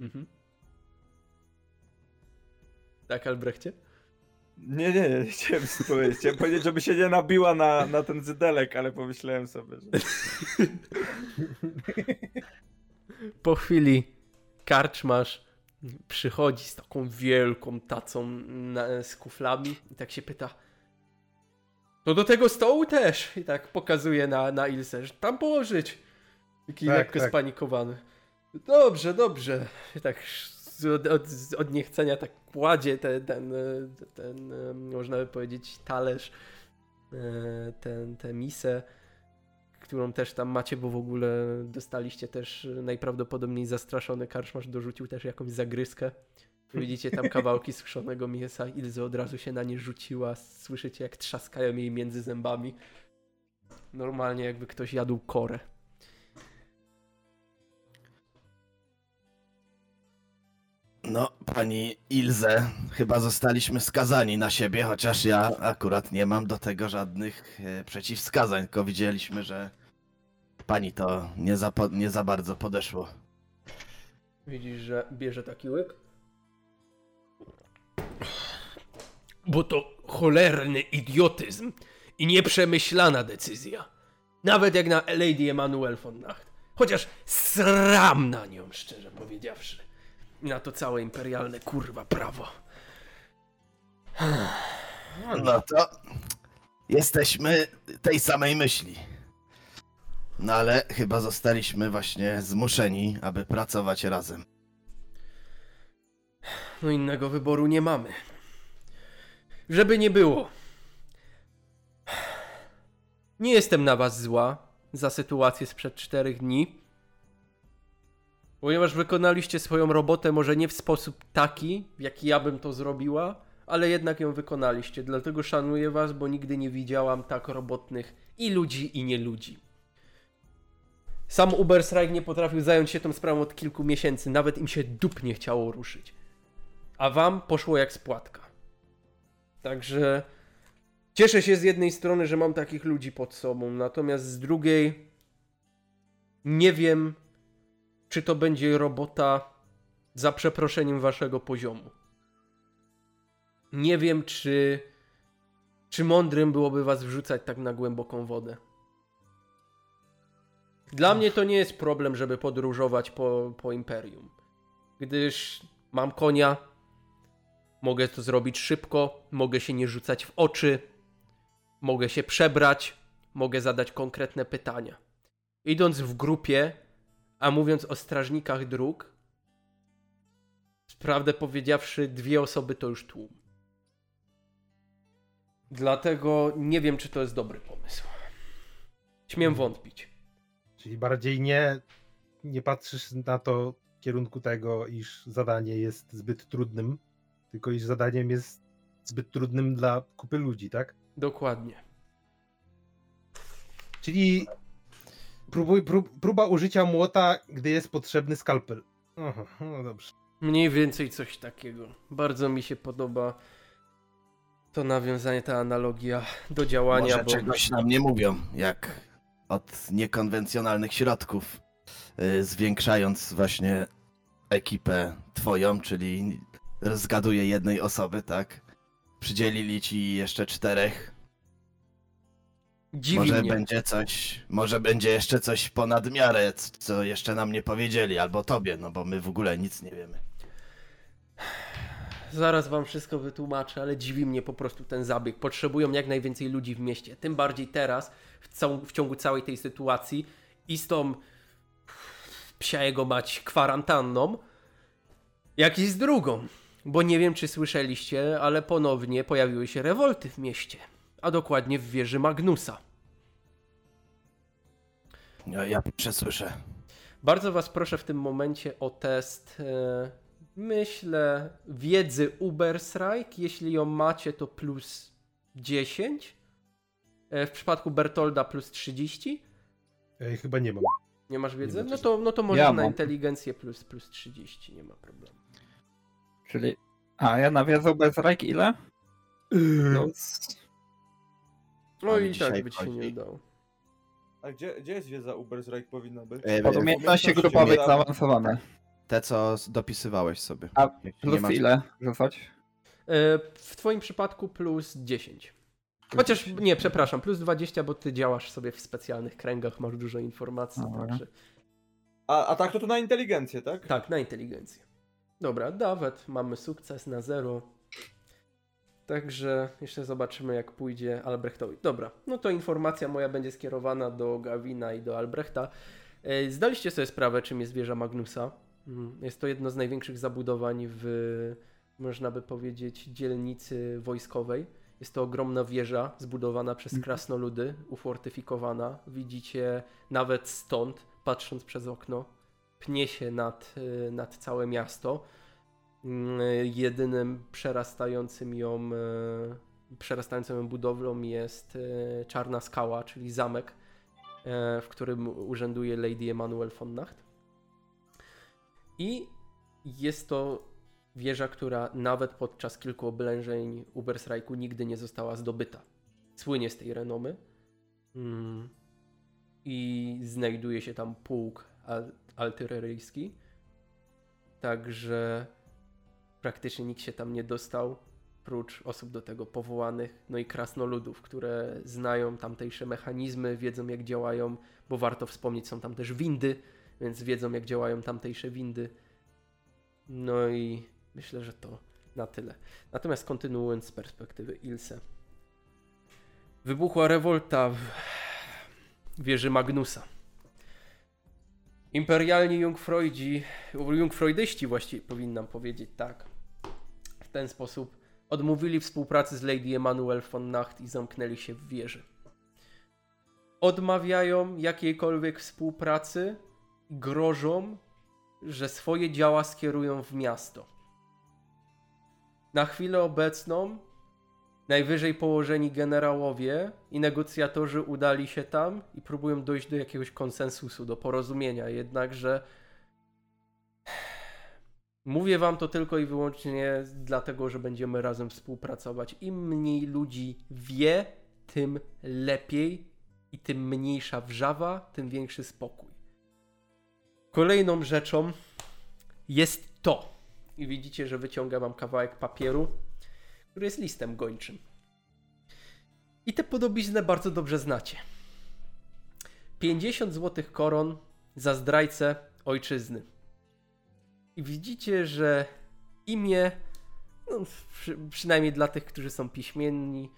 Mhm. Tak, Albrechcie? Nie, nie, nie, chciałem sobie powiedzieć. Chciałem powiedzieć, żeby się nie nabiła na, na ten zydelek, ale pomyślałem sobie, że... Po chwili karczmasz przychodzi z taką wielką tacą na, z kuflami i tak się pyta to do tego stołu też? I tak pokazuje na, na Ilse, że tam położyć. Taki Tak, lekko tak. spanikowany. Dobrze, dobrze. I tak z, od, od, od niechcenia tak kładzie ten, ten, e, ten e, można by powiedzieć talerz e, ten, tę misę którą też tam macie, bo w ogóle dostaliście też najprawdopodobniej zastraszony karczmarz dorzucił też jakąś zagryzkę. Widzicie tam kawałki suszonego mięsa, Ilze od razu się na nie rzuciła, słyszycie jak trzaskają jej między zębami. Normalnie jakby ktoś jadł korę. No, pani Ilze, chyba zostaliśmy skazani na siebie, chociaż ja akurat nie mam do tego żadnych e, przeciwwskazań, tylko widzieliśmy, że pani to nie za, po, nie za bardzo podeszło. Widzisz, że bierze taki łyk? Bo to cholerny idiotyzm i nieprzemyślana decyzja. Nawet jak na Lady Emanuel von Nacht. Chociaż sram na nią, szczerze powiedziawszy. Na to całe imperialne kurwa prawo. No to jesteśmy tej samej myśli. No ale chyba zostaliśmy właśnie zmuszeni, aby pracować razem. No innego wyboru nie mamy. Żeby nie było. Nie jestem na was zła za sytuację sprzed czterech dni. Ponieważ wykonaliście swoją robotę może nie w sposób taki, w jaki ja bym to zrobiła, ale jednak ją wykonaliście. Dlatego szanuję was, bo nigdy nie widziałam tak robotnych i ludzi, i nie ludzi. Sam Uberstrike nie potrafił zająć się tą sprawą od kilku miesięcy, nawet im się dup nie chciało ruszyć. A wam poszło jak spłatka. Także cieszę się z jednej strony, że mam takich ludzi pod sobą, natomiast z drugiej nie wiem, czy to będzie robota za przeproszeniem waszego poziomu. Nie wiem, czy, czy mądrym byłoby was wrzucać tak na głęboką wodę. Dla mnie to nie jest problem, żeby podróżować po, po imperium, gdyż mam konia, mogę to zrobić szybko, mogę się nie rzucać w oczy, mogę się przebrać, mogę zadać konkretne pytania. Idąc w grupie, a mówiąc o strażnikach dróg, prawdę powiedziawszy, dwie osoby to już tłum. Dlatego nie wiem, czy to jest dobry pomysł. Śmiem wątpić. Czyli bardziej nie, nie patrzysz na to w kierunku tego, iż zadanie jest zbyt trudnym, tylko iż zadaniem jest zbyt trudnym dla kupy ludzi, tak? Dokładnie. Czyli próbuj, prób, próba użycia młota, gdy jest potrzebny skalpel. Aha, no dobrze. Mniej więcej coś takiego. Bardzo mi się podoba to nawiązanie, ta analogia do działania. Może bo... czegoś nam nie mówią, jak od niekonwencjonalnych środków, y, zwiększając właśnie ekipę twoją, czyli zgaduję jednej osoby, tak? Przydzielili ci jeszcze czterech. Dziwi może mnie. będzie coś, może będzie jeszcze coś ponad miarę, co jeszcze nam nie powiedzieli, albo tobie, no bo my w ogóle nic nie wiemy. Zaraz wam wszystko wytłumaczę, ale dziwi mnie po prostu ten zabieg. Potrzebują jak najwięcej ludzi w mieście. Tym bardziej teraz, w, ciągu całej tej sytuacji i z tą psia jego mać kwarantanną, jak i z drugą. Bo nie wiem, czy słyszeliście, ale ponownie pojawiły się rewolty w mieście. A dokładnie w wieży Magnusa. Ja, ja przesłyszę. Bardzo Was proszę w tym momencie o test, e, myślę, wiedzy Uberstrike. Jeśli ją macie, to plus 10. E, w przypadku Bertolda plus 30. Ej, chyba nie mam. Nie masz wiedzy? mam No to, no to może Ja na mam. inteligencję plus, plus 30, nie ma problemu. Czyli. A ja nawiązał bez rajk ile? No, No Ale i tak by ci się nie udało. A gdzie, gdzie jest wiedza Uberstrike powinna być? E, Pod umiejętności grupowych zaawansowane. Te, co dopisywałeś sobie. A nie Plus ile rzucać? E, w Twoim przypadku plus 10. Chociaż nie, przepraszam, plus 20, bo ty działasz sobie w specjalnych kręgach, masz dużo informacji. Dobra. Także... A, a tak to tu na inteligencję, tak? Tak, na inteligencję. Dobra, Dawet, mamy sukces na zero. Także jeszcze zobaczymy, jak pójdzie Albrechtowi. Dobra, no to informacja moja będzie skierowana do Gawina i do Albrechta. E, Zdaliście sobie sprawę, czym jest wieża Magnusa. Mm, Jest to jedno z największych zabudowań w, można by powiedzieć, dzielnicy wojskowej. Jest to ogromna wieża zbudowana przez krasnoludy, ufortyfikowana. Widzicie nawet stąd, patrząc przez okno, pnie się nad, y, nad całe miasto. Mm, Jedynym przerastającym ją, y, przerastającą ją budowlą jest y, Czarna Skała, czyli zamek, y, w którym urzęduje Lady Emanuel von Nacht. I jest to wieża, która nawet podczas kilku oblężeń Ubersreichu nigdy nie została zdobyta. Słynie z tej renomy. Mm. I znajduje się tam pułk al- artyleryjski. Także praktycznie nikt się tam nie dostał, prócz osób do tego powołanych, no i krasnoludów, które znają tamtejsze mechanizmy, wiedzą jak działają, bo warto wspomnieć, są tam też windy, więc wiedzą jak działają tamtejsze windy. No i myślę, że to na tyle. Natomiast kontynuując z perspektywy Ilse. Wybuchła rewolta w wieży Magnusa. Imperialni Jungfreudzi, Jungfreudyści właściwie powinnam powiedzieć tak. W ten sposób odmówili współpracy z Lady Emanuel von Nacht i zamknęli się w wieży. Odmawiają jakiejkolwiek współpracy grożą, że swoje działa skierują w miasto. Na chwilę obecną najwyżej położeni generałowie i negocjatorzy udali się tam i próbują dojść do jakiegoś konsensusu, do porozumienia. Jednakże mówię wam to tylko i wyłącznie dlatego, że będziemy razem współpracować. Im mniej ludzi wie, tym lepiej i tym mniejsza wrzawa, tym większy spokój. Kolejną rzeczą jest to. I widzicie, że wyciąga wam kawałek papieru, który jest listem gończym. I tę podobiznę bardzo dobrze znacie. 50 złotych koron za zdrajcę ojczyzny. I widzicie, że imię, no, przy, przynajmniej dla tych, którzy są piśmienni,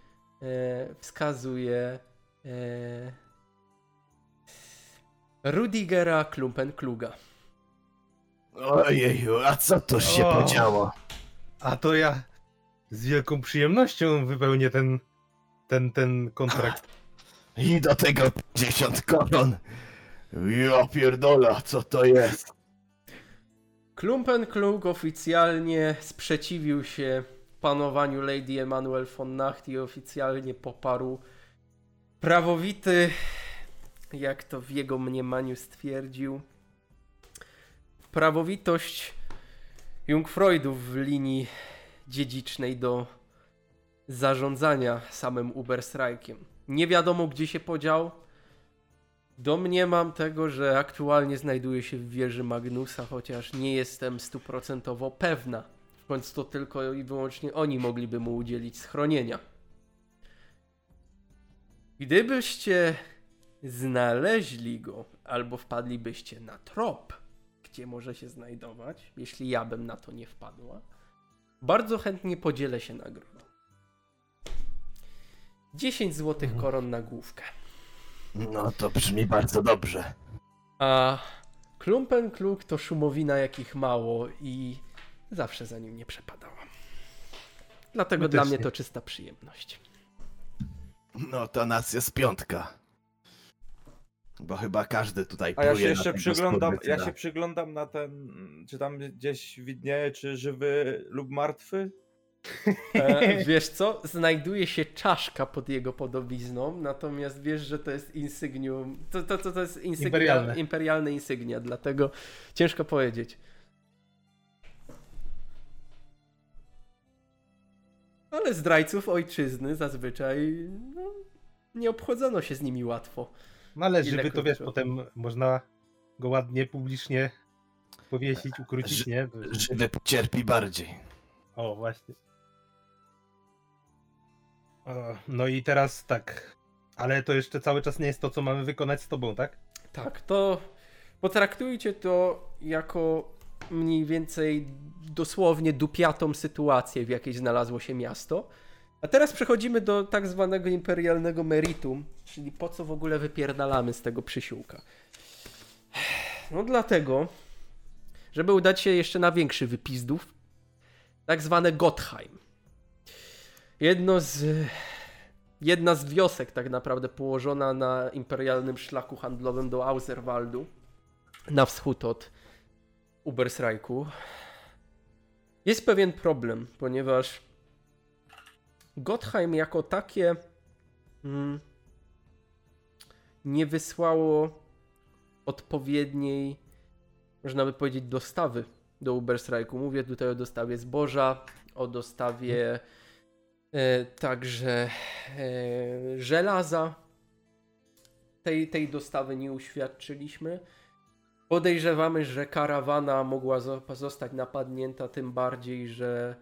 e, wskazuje e, Rudigera Klumpenkluga. Ojeju, a co to się O. podziało? A to ja z wielką przyjemnością wypełnię ten, ten, ten kontrakt. I do tego 50 koron. Ja pierdola, co to jest? Klumpenklug oficjalnie sprzeciwił się panowaniu Lady Emanuel von Nacht i oficjalnie poparł prawowity, jak to w jego mniemaniu stwierdził, prawowitość Jungfreudów w linii dziedzicznej do zarządzania samym Uberstrajkiem. Nie wiadomo gdzie się podział. Domniemam tego, że aktualnie znajduje się w wieży Magnusa, chociaż nie jestem stuprocentowo pewna. W końcu to tylko i wyłącznie oni mogliby mu udzielić schronienia. Gdybyście znaleźli go, albo wpadlibyście na trop, gdzie może się znajdować, jeśli ja bym na to nie wpadła, bardzo chętnie podzielę się nagrodą. 10 złotych Mhm. koron na główkę. No to brzmi bardzo dobrze. A Klumpenkluk to szumowina jakich mało i zawsze za nim nie przepadałam. Dlatego My dla też mnie nie. to czysta przyjemność. No to nas jest piątka. Bo chyba każdy tutaj A ja się jeszcze przyglądam, ja się przyglądam na ten, czy tam gdzieś widnieje, czy żywy lub martwy? E, wiesz co? Znajduje się czaszka pod jego podobizną, natomiast wiesz, że to jest insygnium. To, to, to, to jest insygnia, Imperialne. imperialne insygnia, dlatego ciężko powiedzieć. Ale zdrajców ojczyzny zazwyczaj no, nie obchodzono się z nimi łatwo. No ale Ile żywy to wiesz, potem można go ładnie, publicznie powiesić, ukrócić, nie? Żywy cierpi bardziej. O, właśnie. No i teraz tak. Ale to jeszcze cały czas nie jest to, co mamy wykonać z tobą, tak? Tak, to potraktujcie to jako mniej więcej dosłownie dupiatą sytuację, w jakiej znalazło się miasto. A teraz przechodzimy do tak zwanego imperialnego meritum, czyli po co w ogóle wypierdalamy z tego przysiłka. No dlatego, żeby udać się jeszcze na większy wypizdów, tak zwane Gottheim. Jedno z jedna z wiosek tak naprawdę położona na imperialnym szlaku handlowym do Auserwaldu na wschód od Ubersreichu. Jest pewien problem, ponieważ Gottheim jako takie mm, nie wysłało odpowiedniej, można by powiedzieć, dostawy do Ubersreichu. Mówię tutaj o dostawie zboża, o dostawie e, także e, żelaza. Tej, tej dostawy nie uświadczyliśmy. Podejrzewamy, że karawana mogła zo- zostać napadnięta, tym bardziej, że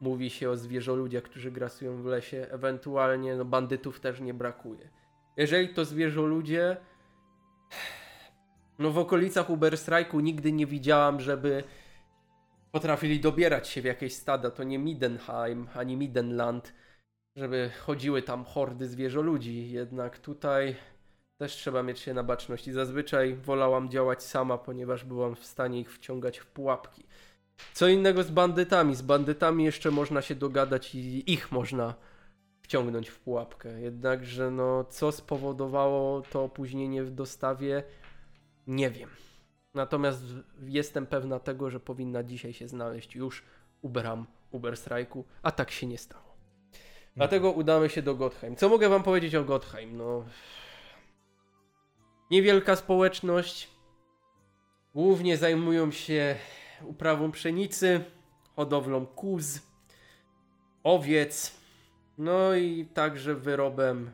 mówi się o zwierzoludziach, którzy grasują w lesie. Ewentualnie no, bandytów też nie brakuje. Jeżeli to zwierzoludzie, no w okolicach Uberstrajku nigdy nie widziałam, żeby potrafili dobierać się w jakieś stada. To nie Midenheim ani Midenland, żeby chodziły tam hordy zwierzoludzi. Jednak tutaj też trzeba mieć się na baczności. Zazwyczaj wolałam działać sama, ponieważ byłam w stanie ich wciągać w pułapki. Co innego z bandytami. Z bandytami jeszcze można się dogadać i ich można wciągnąć w pułapkę. Jednakże, no, co spowodowało to opóźnienie w dostawie, nie wiem. Natomiast jestem pewna tego, że powinna dzisiaj się znaleźć już Uberam, Uberstrajku, a tak się nie stało. Dlatego udamy się do Gottheim. Co mogę wam powiedzieć o Gottheim? No, niewielka społeczność. Głównie zajmują się uprawą pszenicy, hodowlą kóz, owiec, no i także wyrobem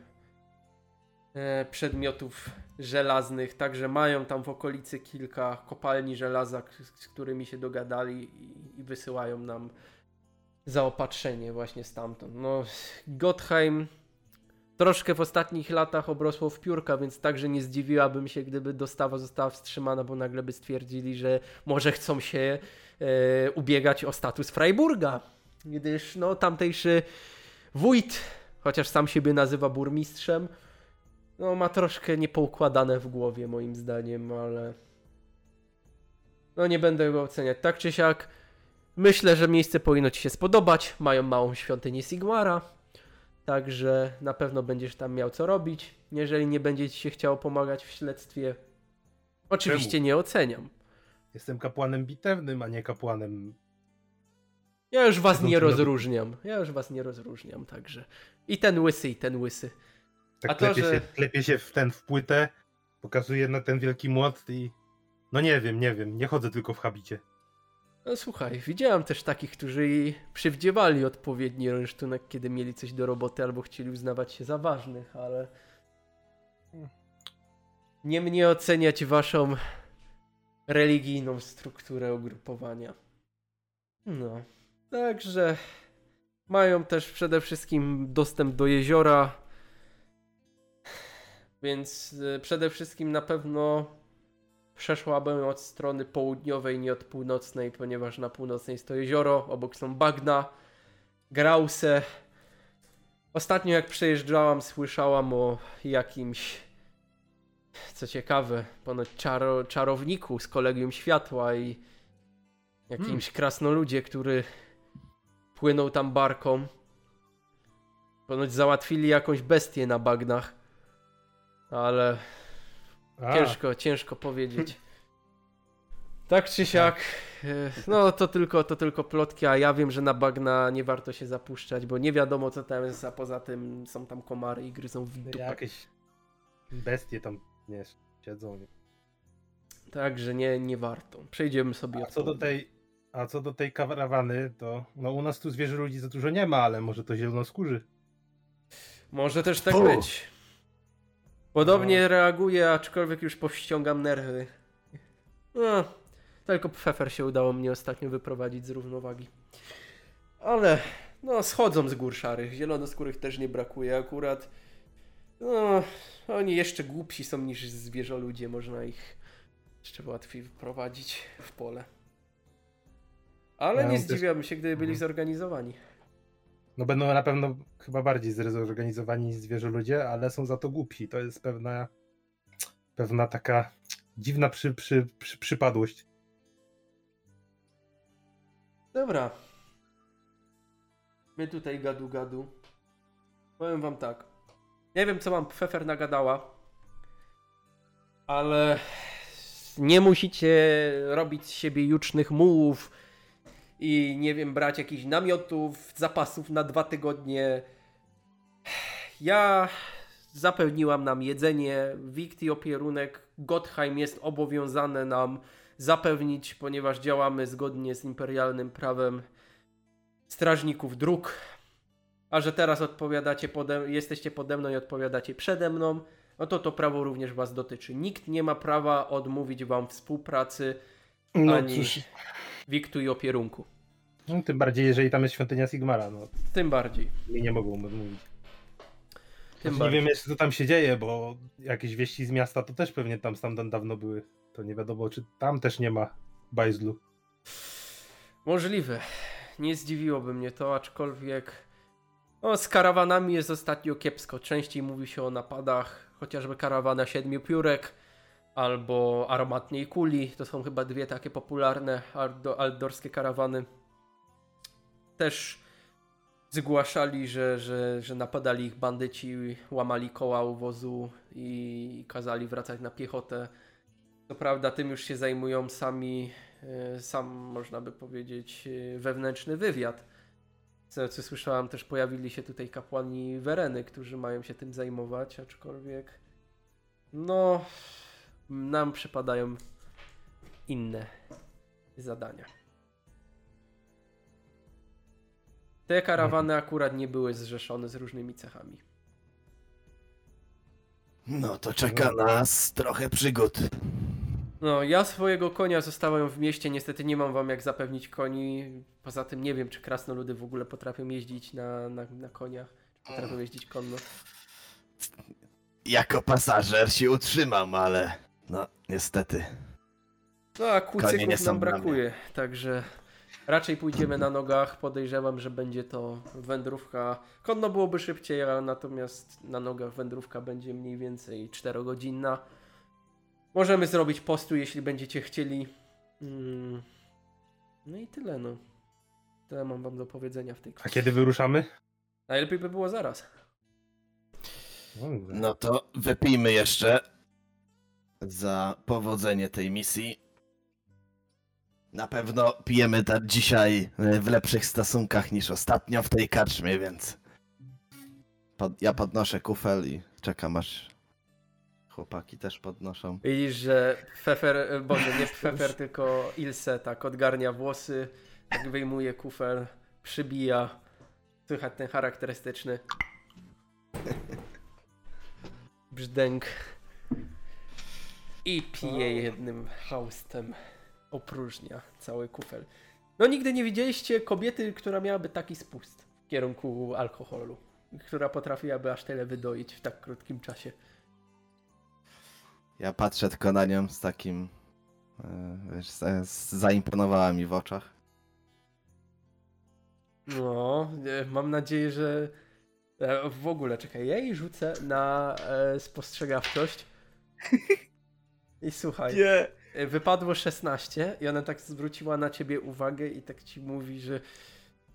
e, przedmiotów żelaznych. Także mają tam w okolicy kilka kopalni żelaza, z którymi się dogadali i, i wysyłają nam zaopatrzenie właśnie stamtąd. No, Gottheim troszkę w ostatnich latach obrosło w piórka, więc także nie zdziwiłabym się, gdyby dostawa została wstrzymana, bo nagle by stwierdzili, że może chcą się e, ubiegać o status Freiburga, gdyż no tamtejszy wójt, chociaż sam siebie nazywa burmistrzem, no ma troszkę niepoukładane w głowie moim zdaniem, ale no nie będę go oceniać. Tak czy siak myślę, że miejsce powinno Ci się spodobać. Mają małą świątynię Sigmara, także na pewno będziesz tam miał co robić. Jeżeli nie będzie Ci się chciało pomagać w śledztwie, oczywiście Czemu? nie oceniam. Jestem kapłanem bitewnym, a nie kapłanem. Ja już was nie na rozróżniam. Ja już was nie rozróżniam, także. I ten łysy, i ten łysy. Tak A to, klepie, że- się, klepie się w ten w płytę, pokazuje na ten wielki młot i. No nie wiem, nie wiem, nie chodzę tylko w habicie. No słuchaj, widziałem też takich, którzy przywdziewali odpowiedni rynsztunek, kiedy mieli coś do roboty albo chcieli uznawać się za ważnych, ale nie mnie oceniać waszą religijną strukturę ugrupowania. No, także mają też przede wszystkim dostęp do jeziora, więc y, przede wszystkim na pewno przeszłabym od strony południowej, nie od północnej, ponieważ na północnej jest to jezioro, obok są bagna, grause. Ostatnio jak przejeżdżałam, słyszałam o jakimś, co ciekawe, ponoć czaro, czarowniku z Kolegium Światła i jakimś krasnoludzie, który płynął tam barką. Ponoć załatwili jakąś bestię na bagnach, ale A, Ciężko, ciężko powiedzieć. Tak czy siak, e, no to tylko, to tylko plotki, a ja wiem, że na bagna nie warto się zapuszczać, bo nie wiadomo co tam jest, a poza tym są tam komary i gryzą w dupę. jakieś bestie tam nie siedzą. Nie. Także nie, nie warto. Przejdziemy sobie A od co do tej, a co do tej karawany, to no u nas tu zwierzę ludzi za dużo nie ma, ale może to zielonoskórzy. Może też tak być. Podobnie No. reaguję, aczkolwiek już powściągam nerwy. No, tylko Pfeffer się udało mnie ostatnio wyprowadzić z równowagi. Ale, no, schodzą z gór szarych. Zielonoskórych też nie brakuje akurat. No, oni jeszcze głupsi są niż zwierzoludzie. Można ich jeszcze łatwiej wyprowadzić w pole. Ale Ja nie też- zdziwiłabym się, gdyby byli Mhm. zorganizowani. No będą na pewno chyba bardziej zorganizowani niż zwierzę ludzie, ale są za to głupi. To jest pewna, pewna taka dziwna przy, przy, przy, przypadłość. Dobra. My tutaj gadu gadu. Powiem wam tak. Nie wiem co mam Pfeffer nagadała. Ale nie musicie robić z siebie jucznych mułów i nie wiem, brać jakichś namiotów, zapasów na dwa tygodnie. Ja zapewniłam nam jedzenie, wikt i opierunek. Gottheim jest obowiązane nam zapewnić, ponieważ działamy zgodnie z imperialnym prawem strażników dróg. A że teraz odpowiadacie pode, jesteście pode mną i odpowiadacie przede mną, no to to prawo również was dotyczy. Nikt nie ma prawa odmówić wam współpracy No ani cóż, wiktu i opierunku. no, tym bardziej jeżeli tam jest świątynia Sigmara, no Tym bardziej. mi nie mogą odmówić. Tym nie bardziej. wiem jeszcze co tam się dzieje, bo jakieś wieści z miasta to też pewnie tam stamtąd dawno były. To nie wiadomo czy tam też nie ma bajzlu. Możliwe. Nie zdziwiłoby mnie to, aczkolwiek no, z karawanami jest ostatnio kiepsko. Częściej mówi się o napadach, chociażby karawana siedmiu piórek albo aromatnej kuli. To są chyba dwie takie popularne aldo- aldorskie karawany. Też zgłaszali, że, że, że napadali ich bandyci, łamali koła u wozu i kazali wracać na piechotę. Co prawda tym już się zajmują sami e, sam, można by powiedzieć, e, wewnętrzny wywiad. Co, co słyszałam, też pojawili się tutaj kapłani Wereny, którzy mają się tym zajmować, aczkolwiek no, nam przypadają inne zadania. Te karawany akurat nie były zrzeszone z różnymi cechami. No to czeka nas trochę przygód. No, ja swojego konia zostawiam w mieście, niestety nie mam wam jak zapewnić koni. Poza tym nie wiem, czy krasnoludy w ogóle potrafią jeździć na, na, na koniach, czy potrafią jeździć konno. Jako pasażer się utrzymam, ale no niestety. No, a kucyków nam brakuje, także raczej pójdziemy na nogach. Podejrzewam, że będzie to wędrówka. Konno byłoby szybciej, ale natomiast na nogach wędrówka będzie mniej więcej 4-godzinna. Możemy zrobić postój, jeśli będziecie chcieli. Mm. No i tyle, no. Tyle mam wam do powiedzenia w tej A kwestii. kiedy wyruszamy? Najlepiej by było zaraz. No to wypijmy jeszcze za powodzenie tej misji. Na pewno pijemy ta dzisiaj e, w lepszych stosunkach niż ostatnio w tej karczmie, więc pod, ja podnoszę kufel i czekam aż Chłopaki też podnoszą. Widzisz, że Fefer, e, boże, nie Fefer, tylko Ilse tak odgarnia włosy, tak wyjmuje kufer, przybija. Słychać ten charakterystyczny brzdęk i pije jednym haustem. Opróżnia cały kufel. No nigdy nie widzieliście kobiety, która miałaby taki spust w kierunku alkoholu, która potrafiłaby aż tyle wydoić w tak krótkim czasie. Ja patrzę tylko na nią z takim. e, Wiesz, zaimponowała mi w oczach. No, e, mam nadzieję, że e, w ogóle, czekaj, ja jej rzucę na spostrzegawczość. I słuchaj, Nie. e, wypadło 16 i ona tak zwróciła na ciebie uwagę i tak ci mówi, że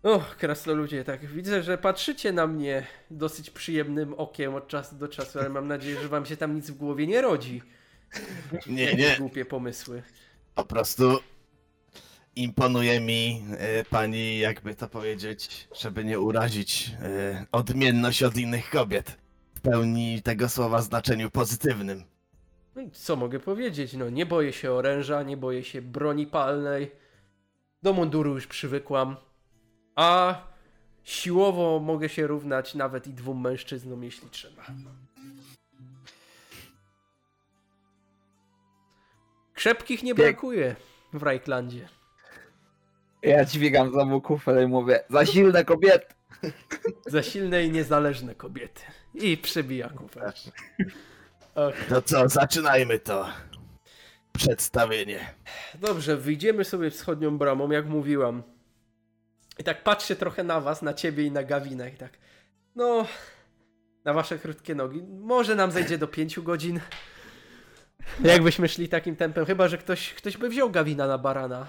o, krasnoludzie, tak widzę, że patrzycie na mnie dosyć przyjemnym okiem od czasu do czasu, ale mam nadzieję, że wam się tam nic w głowie nie rodzi. Nie, nie. głupie pomysły. Po prostu imponuje mi e, pani, jakby to powiedzieć, żeby nie urazić, e, odmienność od innych kobiet. W pełni tego słowa znaczeniu pozytywnym. No i co mogę powiedzieć? No, nie boję się oręża, nie boję się broni palnej. Do munduru już przywykłam. A siłowo mogę się równać nawet i dwóm mężczyznom, jeśli trzeba. Krzepkich nie brakuje w Rajklandzie. Ja dźwigam znowu kufel i mówię, za silne kobiety. Za silne i niezależne kobiety. I przebija kufel. To co, zaczynajmy to. Przedstawienie. Dobrze, wyjdziemy sobie wschodnią bramą, jak mówiłam. I tak patrzę trochę na was, na ciebie i na Gawina i tak. No, na wasze krótkie nogi. Może nam zejdzie do pięciu godzin. Jakbyśmy szli takim tempem, chyba że ktoś, ktoś by wziął Gawina na barana.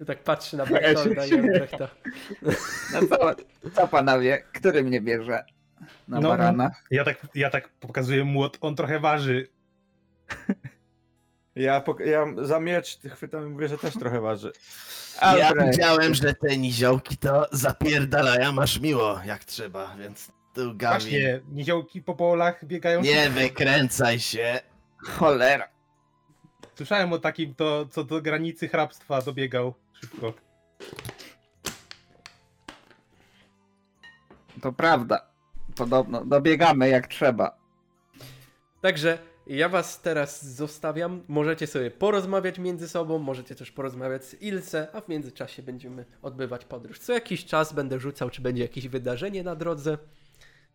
I tak patrzy na Bertolda i Albrechta. No co, co panowie, który mnie bierze na No, barana? Ja tak, ja tak pokazuję młot, on trochę waży. Ja, ja za miecz chwytam i mówię, że też trochę waży. Ja Albrecht. widziałem, że te niziołki to zapierdalają masz miło, jak trzeba, więc tu Gawin. Właśnie, niziołki po polach biegają. Nie wykręcaj się. Cholera. Słyszałem o takim, to, co do granicy hrabstwa dobiegał szybko. To prawda. Podobno, dobiegamy jak trzeba. Także ja was teraz zostawiam. Możecie sobie porozmawiać między sobą, możecie też porozmawiać z Ilse, a w międzyczasie będziemy odbywać podróż. Co jakiś czas będę rzucał, czy będzie jakieś wydarzenie na drodze.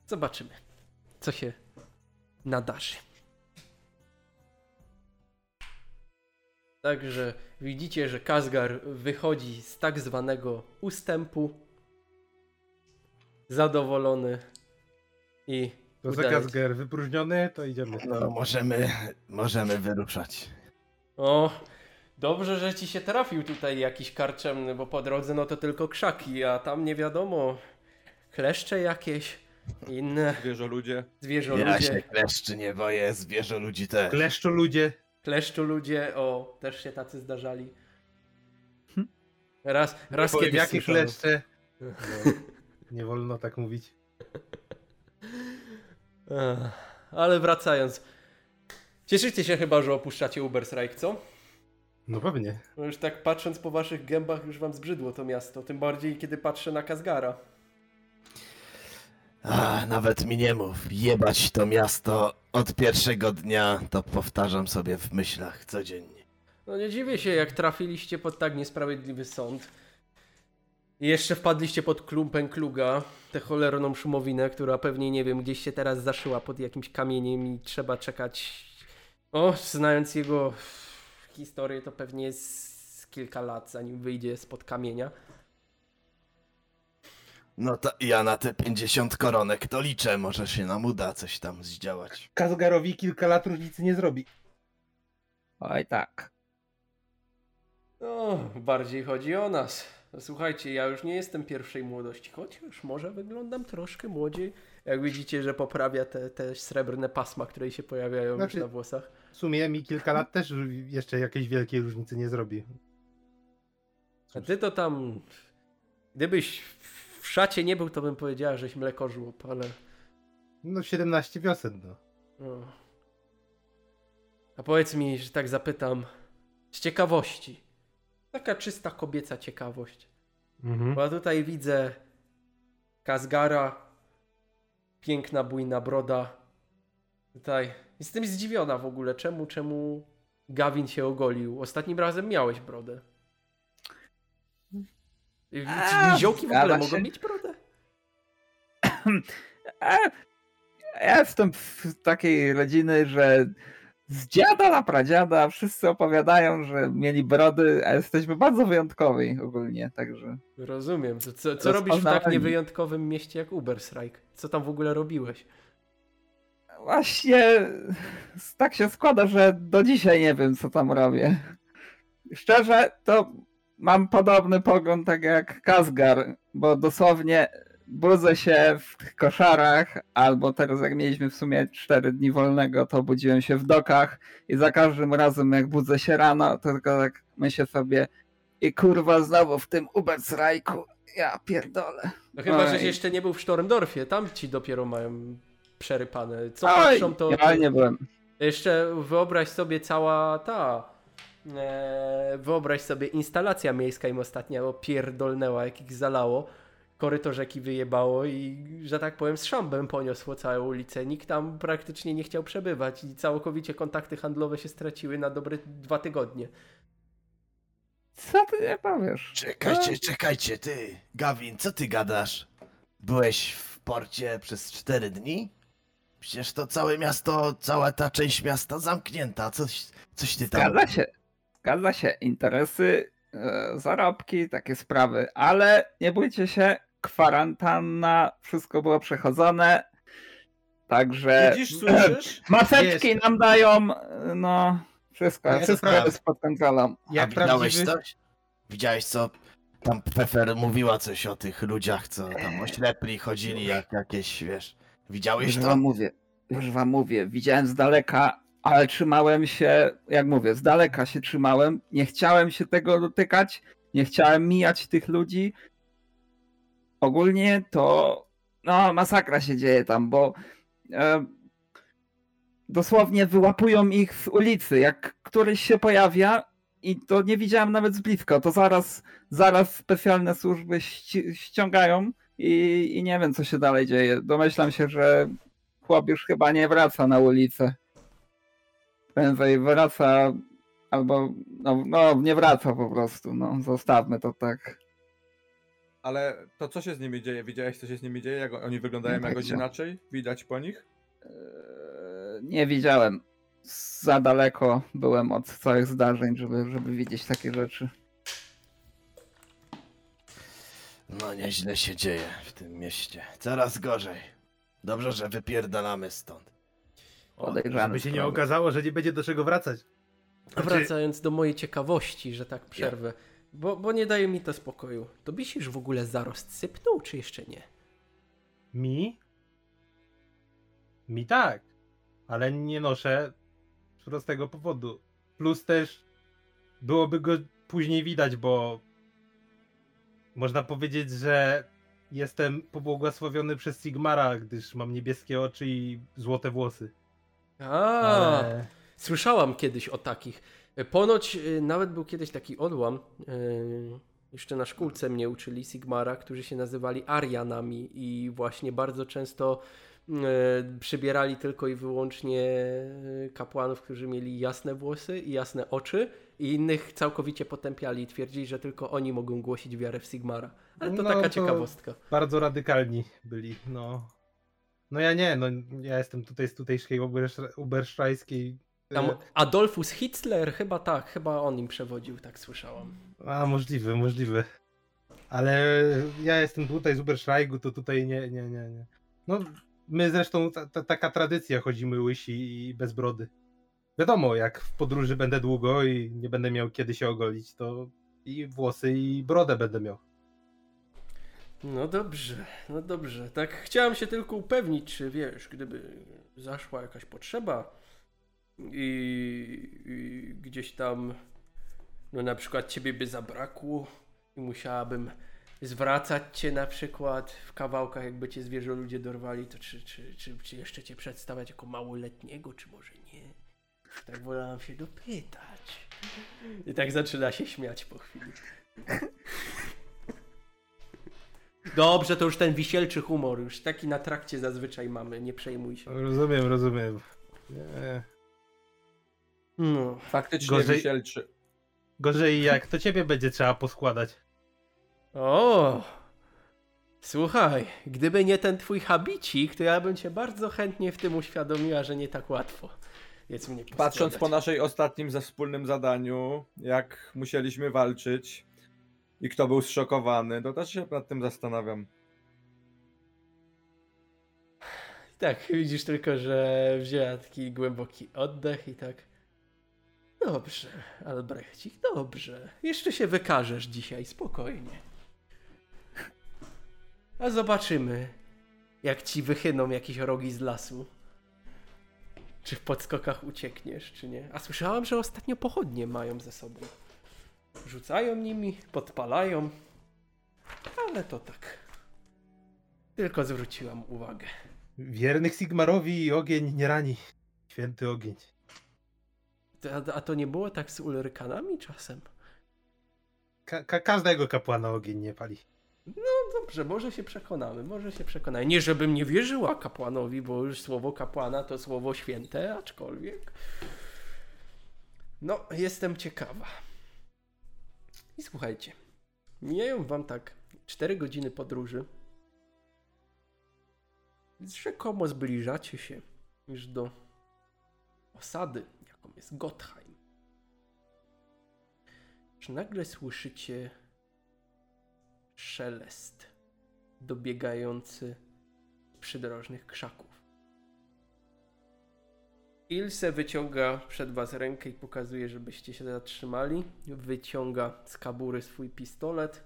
Zobaczymy, co się nadarzy. Także widzicie, że Kazgar wychodzi z tak zwanego ustępu. Zadowolony i To się. Zakazger wypróżniony, to idziemy. No, możemy, możemy wyruszać. O, dobrze, że ci się trafił tutaj jakiś karczemny, bo po drodze no to tylko krzaki, a tam nie wiadomo, kleszcze jakieś, inne Wierzą ludzie. zwierzę Ja ludzie, się kleszczy nie boję, zwierzę ludzi też. Kleszczu ludzie. kleszczu ludzie, o, też się tacy zdarzali. Raz, raz Powiem, kiedyś jakie kleszcze. No, nie wolno tak mówić. Ale wracając, cieszycie się chyba, że opuszczacie Uberstrike, co? No pewnie. No już tak patrząc po waszych gębach już wam zbrzydło to miasto, tym bardziej kiedy patrzę na Kazgara. A, nawet mi nie mów, jebać to miasto od pierwszego dnia, to powtarzam sobie w myślach codziennie. No nie dziwię się, jak trafiliście pod tak niesprawiedliwy sąd. I jeszcze wpadliście pod klumpę kluga, tę cholerną szumowinę, która pewnie, nie wiem, gdzieś się teraz zaszyła pod jakimś kamieniem i trzeba czekać. O, znając jego historię, to pewnie jest z kilka lat, zanim wyjdzie spod kamienia. No to ja na te 50 koronek to liczę, może się nam uda coś tam zdziałać. Kazgarowi kilka lat różnicy nie zrobi. Oj tak. No, bardziej chodzi o nas. Słuchajcie, ja już nie jestem pierwszej młodości, chociaż może wyglądam troszkę młodziej. Jak widzicie, że poprawia te, te srebrne pasma, które się pojawiają Znaczy- już na włosach. W sumie mi kilka lat też jeszcze jakiejś wielkiej różnicy nie zrobi. A ty to tam. Gdybyś w szacie nie był, to bym powiedziała, żeś mleko żłób, ale. No 17 wiosen, no. No. A powiedz mi, że tak zapytam, z ciekawości. Taka czysta kobieca ciekawość. Mhm. Bo ja tutaj widzę Kazgara, piękna, bujna broda. Tutaj jestem zdziwiona w ogóle, czemu, czemu Gawin się ogolił. Ostatnim razem miałeś brodę. A, Czy niziołki w ogóle mogą mieć brodę? Ja jestem z takiej rodziny, że z dziada na pradziada wszyscy opowiadają, że mieli brody, a jesteśmy bardzo wyjątkowi ogólnie, także... Rozumiem. To co, co robisz w tak niewyjątkowym mieście jak Uberstrike? Co tam w ogóle robiłeś? Właśnie tak się składa, że do dzisiaj nie wiem, co tam robię. Szczerze, to mam podobny pogląd tak jak Kazgar, bo dosłownie budzę się w tych koszarach, albo teraz jak mieliśmy w sumie 4 dni wolnego, to budziłem się w dokach i za każdym razem jak budzę się rano, to tylko tak myślę sobie i kurwa znowu w tym Ubersrajku, ja pierdolę. No chyba, Oj. żeś jeszcze nie był w Sztormdorfie. Tam ci dopiero mają przerypane. Co Oj, patrzą, to... ja nie byłem. Jeszcze wyobraź sobie cała ta. E, wyobraź sobie instalacja miejska im ostatnio opierdolnęła, jak ich zalało. Koryto rzeki wyjebało i, że tak powiem, z szambem poniosło całą ulicę. Nikt tam praktycznie nie chciał przebywać i całkowicie kontakty handlowe się straciły na dobre dwa tygodnie. Co ty nie powiesz? Czekajcie, czekajcie, ty, Gawin, co ty gadasz? Byłeś w porcie przez cztery dni? Przecież to całe miasto, cała ta część miasta zamknięta. Coś, coś ty tam. Zgadza się. Zgadza się. Interesy, zarobki, takie sprawy. Ale nie bójcie się, kwarantanna, wszystko było przechodzone. Także Widzisz, słyszysz? maseczki nam dają, e, no wszystko, Ale to wszystko prawda. jest pod kontrolą. A Jak widziałeś prawdziwy... coś? Widziałeś co? Tam Pfeffer mówiła coś o tych ludziach, co tam oślepli, chodzili jak jakieś, wiesz. Widziałeś Już to? wam mówię, już wam mówię, widziałem z daleka, ale trzymałem się, jak mówię, z daleka się trzymałem, nie chciałem się tego dotykać, nie chciałem mijać tych ludzi. Ogólnie to, no masakra się dzieje tam, bo e, dosłownie wyłapują ich z ulicy, jak któryś się pojawia i to nie widziałem nawet z bliska, to zaraz, zaraz specjalne służby ści- ściągają i, i nie wiem, co się dalej dzieje. Domyślam się, że chłop już chyba nie wraca na ulicę. Prędzej wraca, albo no, no nie wraca po prostu, no zostawmy to tak. Ale to co się z nimi dzieje? Widziałeś co się z nimi dzieje? Jak oni wyglądają Nie jakoś inaczej? Widać po nich? Eee, Nie widziałem. Za daleko byłem od całych zdarzeń, żeby, żeby widzieć takie rzeczy. No nieźle się dzieje w tym mieście. Coraz gorzej. Dobrze, że wypierdalamy stąd. Podejrzane. Żeby się nie okazało, że nie będzie do czego wracać. Znaczy- wracając do mojej ciekawości, że tak przerwę, bo, bo nie daje mi to spokoju. To byś już w ogóle zarost sypnął, czy jeszcze nie? Mi? Mi tak. Ale nie noszę z prostego powodu. Plus też byłoby go później widać, bo można powiedzieć, że jestem pobłogosławiony przez Sigmara, gdyż mam niebieskie oczy i złote włosy. A, Ale... Słyszałam kiedyś o takich. Ponoć y, nawet był kiedyś taki odłam. y, Jeszcze na szkółce mnie uczyli Sigmara, którzy się nazywali Arianami i właśnie bardzo często y, przybierali tylko i wyłącznie kapłanów, którzy mieli jasne włosy i jasne oczy i innych całkowicie potępiali i twierdzili, że tylko oni mogą głosić wiarę w Sigmara. Ale to No taka to- ciekawostka. bardzo radykalni byli, no. No ja nie, no ja jestem tutaj z tutejszej ubersz- uberszczajskiej. Tam e, Adolfus Hitler, chyba tak, chyba on im przewodził, tak słyszałam. A, możliwe, możliwe. Ale ja jestem tutaj z Uberszrajgu, to tutaj nie, nie, nie, nie. No, my zresztą, ta, ta, taka tradycja, chodzimy łysi i bez brody. Wiadomo, jak w podróży będę długo i nie będę miał kiedy się ogolić, to i włosy i brodę będę miał. No dobrze, no dobrze. Tak chciałem się tylko upewnić, czy wiesz, gdyby zaszła jakaś potrzeba i, i gdzieś tam, no na przykład ciebie by zabrakło i musiałabym zwracać cię na przykład w kawałkach, jakby cię zwierzę ludzie dorwali, to czy, czy, czy, czy jeszcze cię przedstawiać jako małoletniego, czy może nie? Tak wolałam się dopytać. I tak zaczyna się śmiać po chwili. Dobrze, to już ten wisielczy humor, już taki na trakcie zazwyczaj mamy, nie przejmuj się. Rozumiem, rozumiem. Nie. No. Faktycznie Gorzej- wisielczy. Gorzej jak to ciebie będzie trzeba poskładać. O! Słuchaj, gdyby nie ten twój habicik, to ja bym cię bardzo chętnie w tym uświadomiła, że nie tak łatwo jest mnie Patrząc po naszej ostatnim ze wspólnym zadaniu, jak musieliśmy walczyć i kto był zszokowany, to też się nad tym zastanawiam. Tak, widzisz tylko, że wzięła taki głęboki oddech i tak. Dobrze, Albrechcik, dobrze. Jeszcze się wykażesz dzisiaj, spokojnie. A zobaczymy, jak ci wychyną jakieś rogi z lasu. Czy w podskokach uciekniesz, czy nie. A słyszałam, że ostatnio pochodnie mają ze sobą. Rzucają nimi, podpalają. Ale to tak. Tylko zwróciłam uwagę. Wiernych Sigmarowi ogień nie rani. Święty ogień. A, a to nie było tak z Ulrykanami czasem? Ka ka każdego kapłana ogień nie pali. No dobrze, może się przekonamy, może się przekonamy. Nie, żebym nie wierzyła kapłanowi, bo już słowo kapłana to słowo święte, aczkolwiek. No, jestem ciekawa. I słuchajcie, mijają wam tak 4 godziny podróży. Rzekomo zbliżacie się już do osady, jaką jest Gottheim. Czy nagle słyszycie szelest dobiegający przydrożnych krzaków. Ilse wyciąga przed was rękę i pokazuje, żebyście się zatrzymali. Wyciąga z kabury swój pistolet.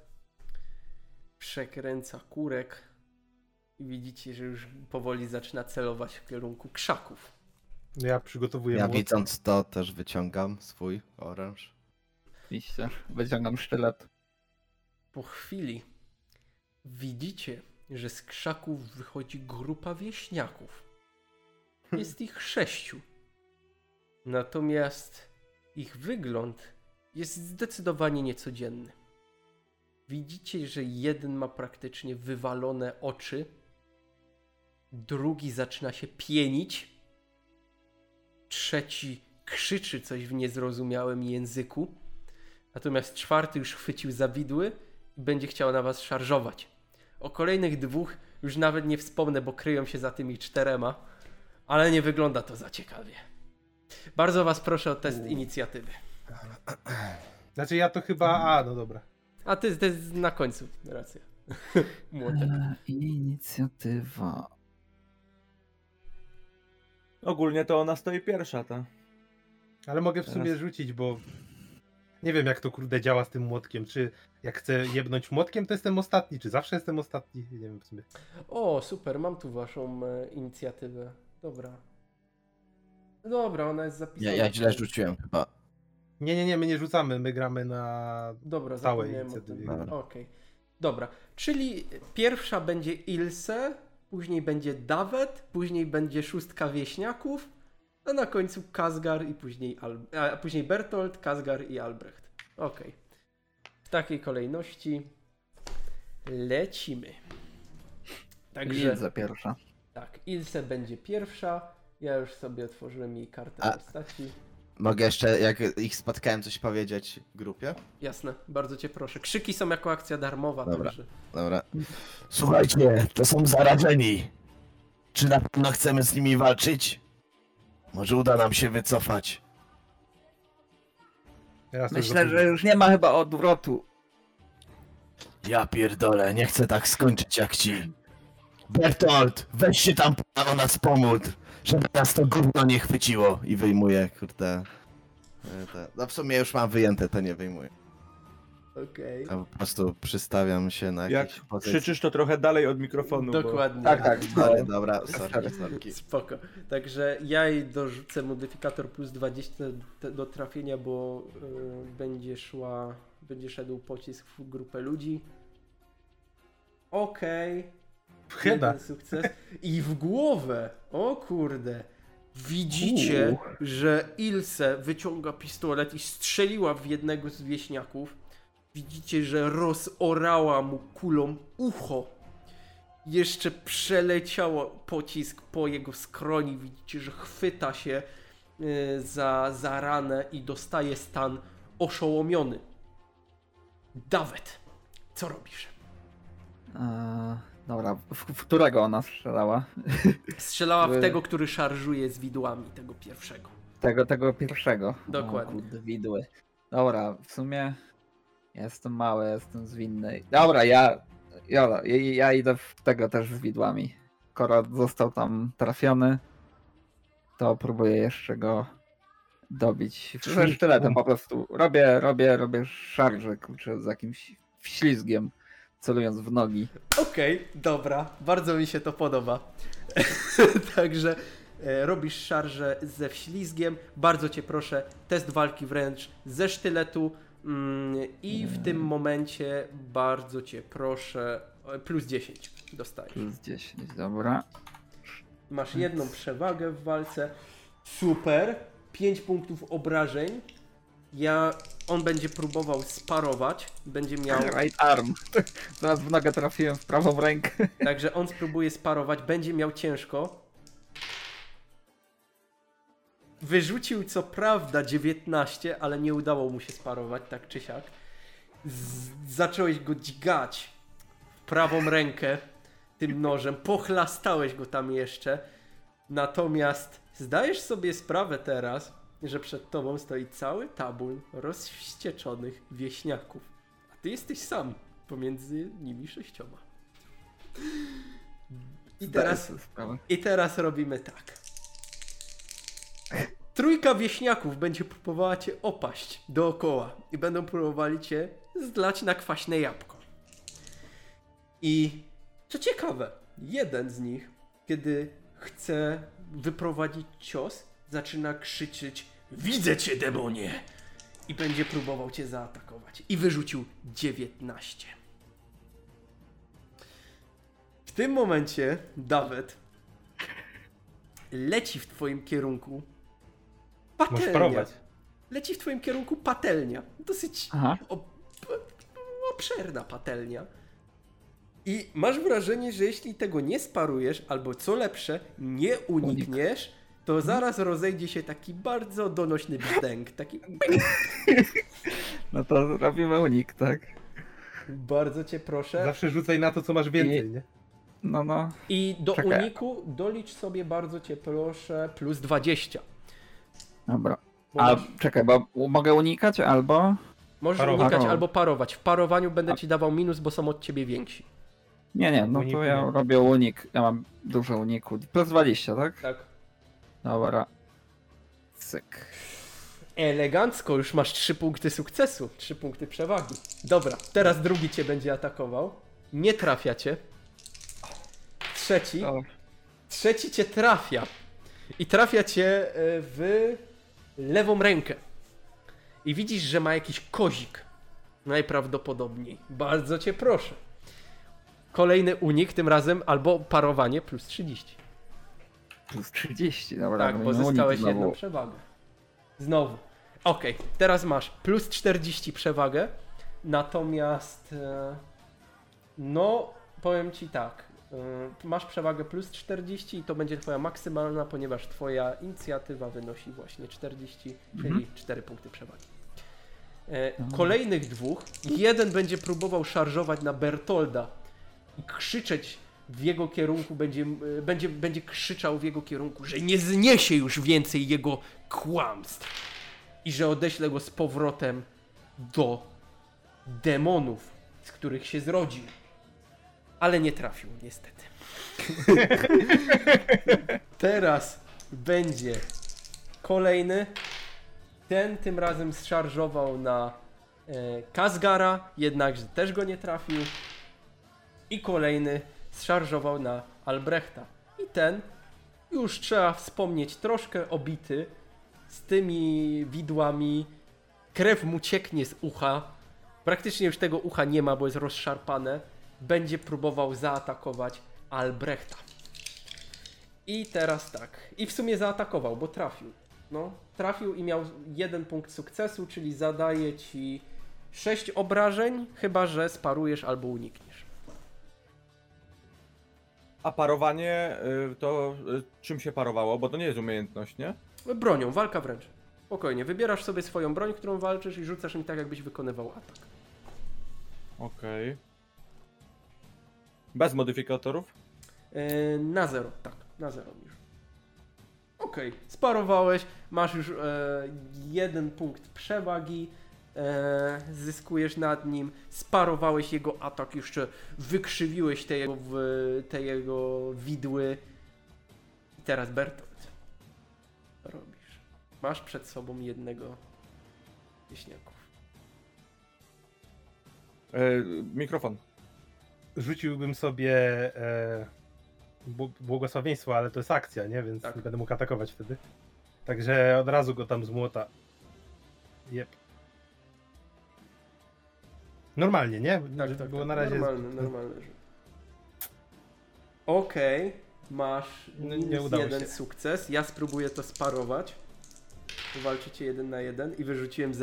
Przekręca kurek. I widzicie, że już powoli zaczyna celować w kierunku krzaków. Ja przygotowuję Ja młot. widząc to też wyciągam swój oręż. Oczywiście. Wyciągam sztylet. Po chwili widzicie, że z krzaków wychodzi grupa wieśniaków. Jest ich sześciu. Natomiast ich wygląd jest zdecydowanie niecodzienny. Widzicie, że jeden ma praktycznie wywalone oczy, drugi zaczyna się pienić, trzeci krzyczy coś w niezrozumiałym języku, natomiast czwarty już chwycił za widły i będzie chciał na was szarżować. O kolejnych dwóch już nawet nie wspomnę, bo kryją się za tymi czterema, ale nie wygląda to za ciekawie. Bardzo was proszę o test inicjatywy. Znaczy ja to chyba... A, no dobra. A ty, ty na końcu, racja. Młotek. E, Inicjatywa. Ogólnie to ona stoi pierwsza, ta. Ale mogę w Teraz- sumie rzucić, bo... Nie wiem jak to kurde działa z tym młotkiem. Czy jak chcę jebnąć młotkiem, to jestem ostatni, czy zawsze jestem ostatni? Nie wiem w sumie. O, super, mam tu waszą e, inicjatywę. Dobra. Dobra, ona jest zapisana. Ja, ja źle rzuciłem chyba. Nie, nie, nie, my nie rzucamy, my gramy na... Dobra, Całej zapomniałem o tym. inicjatywie. Dobra. Okej. Dobra, czyli pierwsza będzie Ilse, później będzie Dawet, później będzie szóstka wieśniaków, a na końcu Kazgar i później, Al... a później Bertolt, Kazgar i Albrecht. Okej. W takiej kolejności lecimy. Także Lidza pierwsza. tak, Ilse będzie pierwsza. Ja już sobie otworzyłem jej kartę A- postaci. Mogę jeszcze, jak ich spotkałem, coś powiedzieć w grupie? Jasne, bardzo cię proszę. Krzyki są jako akcja darmowa, Dobra. także. Dobra. Słuchajcie, to są zarażeni. Czy na pewno chcemy z nimi walczyć? Może uda nam się wycofać. Teraz to Myślę, że już nie ma chyba odwrotu. Ja pierdolę, nie chcę tak skończyć jak ci. Bertolt, weź się tam o nas pomóż, żeby nas to gówno nie chwyciło. I wyjmuję, kurde. e, Te. No w sumie już mam wyjęte, to nie wyjmuję. Okej. A po prostu przystawiam się na Jak jakiś krzyczysz to trochę dalej od mikrofonu. Bo... Dokładnie. Tak, tak. Sorry, dobra, sorry, sorry. Spoko. Także ja jej dorzucę modyfikator plus 20 do- trafienia, bo y, będzie szła, będzie szedł pocisk w grupę ludzi. Okej. W Heda. Jeden sukces. I w głowę. O kurde. Widzicie, Uuu. że Ilse wyciąga pistolet i strzeliła w jednego z wieśniaków. Widzicie, że rozorała mu kulą ucho. Jeszcze przeleciał pocisk po jego skroni. Widzicie, że chwyta się y, za, za ranę i dostaje stan oszołomiony. Dawet, co robisz? Eee, dobra, w, w którego ona strzelała? Strzelała w tego, który szarżuje z widłami, tego pierwszego. Tego, tego pierwszego. Dokładnie. O, kurde, widły. Dobra, w sumie jestem mały, jestem zwinny. Dobra, ja, Jola, ja, ja idę w tego też z widłami. Skoro został tam trafiony, to próbuję jeszcze go dobić. Ze sztyletem po prostu. Robię, robię, robię szarże, kurczę, z jakimś ślizgiem, celując w nogi. Okej, dobra, bardzo mi się to podoba. Także e, robisz szarżę ze wślizgiem. Bardzo cię proszę, test walki wręcz ze sztyletu. Mm, I w tym momencie bardzo cię proszę, plus 10 dostajesz. Plus 10, dobra. Masz jedną przewagę w walce. Super. 5 punktów obrażeń. Ja, on będzie próbował sparować. Będzie miał. Right arm. Zaraz w nogę trafiłem w prawą rękę. Także on spróbuje sparować, będzie miał ciężko. Wyrzucił co prawda 19, ale nie udało mu się sparować, tak czy siak. Z zacząłeś go dźgać w prawą rękę tym nożem, pochlastałeś go tam jeszcze. Natomiast zdajesz sobie sprawę teraz, że przed tobą stoi cały tabun rozwścieczonych wieśniaków. A ty jesteś sam pomiędzy nimi sześcioma. I teraz. I teraz robimy tak. Trójka wieśniaków będzie próbowała cię opaść dookoła i będą próbowali cię zlać na kwaśne jabłko. I co ciekawe, jeden z nich, kiedy chce wyprowadzić cios, zaczyna krzyczeć: Widzę cię, demonie! I będzie próbował cię zaatakować. I wyrzucił 19. W tym momencie Dawid leci w twoim kierunku patelnia. Leci w twoim kierunku patelnia. Dosyć ob- obszerna patelnia. I masz wrażenie, że jeśli tego nie sparujesz, albo co lepsze, nie unikniesz, to zaraz rozejdzie się taki bardzo donośny brzdęk. Taki No to robimy unik, tak? bardzo cię proszę. Zawsze rzucaj na to, co masz więcej, I- nie? No, no. I do Czekaj. uniku dolicz sobie bardzo cię proszę plus 20. Dobra. A czekaj, bo mogę unikać albo. Możesz Parować. unikać Parować. albo parować. W parowaniu będę ci dawał minus, bo są od ciebie więksi. Nie, nie, no to ja robię unik. Ja mam dużo uniku. Plus 20, tak? Tak. Dobra. Cyk. Elegancko, już masz 3 punkty sukcesu, 3 punkty przewagi. Dobra, teraz drugi cię będzie atakował. Nie trafia cię. Trzeci. Trzeci cię trafia. I trafia cię e, w lewą rękę. I widzisz, że ma jakiś kozik. Najprawdopodobniej. Bardzo cię proszę. Kolejny unik, tym razem albo parowanie plus 30. plus 30, dobra. Tak, pozyskałeś unik jedną przewagę. Znowu. Okej, teraz masz plus 40 przewagę, natomiast e, no, powiem ci tak, e, masz przewagę plus 40 i to będzie twoja maksymalna, ponieważ twoja inicjatywa wynosi właśnie 40, czyli Mhm. 4 punkty przewagi. E, Kolejnych dwóch, jeden będzie próbował szarżować na Bertolda i krzyczeć w jego kierunku, będzie, e, będzie, będzie krzyczał w jego kierunku, że nie zniesie już więcej jego kłamstw i że odeślę go z powrotem do demonów, z których się zrodził. Ale nie trafił, niestety. Teraz będzie kolejny. Ten tym razem zszarżował na e, Kazgara, jednakże też go nie trafił. I kolejny zszarżował na Albrechta. I ten już trzeba wspomnieć troszkę obity z tymi widłami. Krew mu cieknie z ucha. Praktycznie już tego ucha nie ma, bo jest rozszarpane. Będzie próbował zaatakować Albrechta. I teraz tak. I w sumie zaatakował, bo trafił. No, trafił i miał jeden punkt sukcesu, czyli zadaje ci 6 obrażeń, chyba że sparujesz albo unikniesz. A parowanie y, to y, czym się parowało? Bo to nie jest umiejętność, nie? Bronią, walka wręcz. Spokojnie, wybierasz sobie swoją broń, którą walczysz i rzucasz im tak, jakbyś wykonywał atak. Okej. Bez modyfikatorów? Yy, na zero, tak, na zero już. Okej, sparowałeś, masz już e, jeden punkt przewagi, e, zyskujesz nad nim, sparowałeś jego atak, jeszcze wykrzywiłeś te jego, w, te jego widły. I teraz Bertolt, co robisz? Masz przed sobą jednego wieśniaków. Y, mikrofon. Rzuciłbym sobie e, bł- błogosławieństwo, ale to jest akcja, nie? Więc Tak. nie będę mógł atakować wtedy. Także od razu go tam z młota. Jep. Normalnie, nie? Tak, Żeby tak, było tak. na razie. Normalny, normalny rzut. Okej, masz nie udało jeden się. sukces. Ja spróbuję to sparować. Walczycie jeden na jeden i wyrzuciłem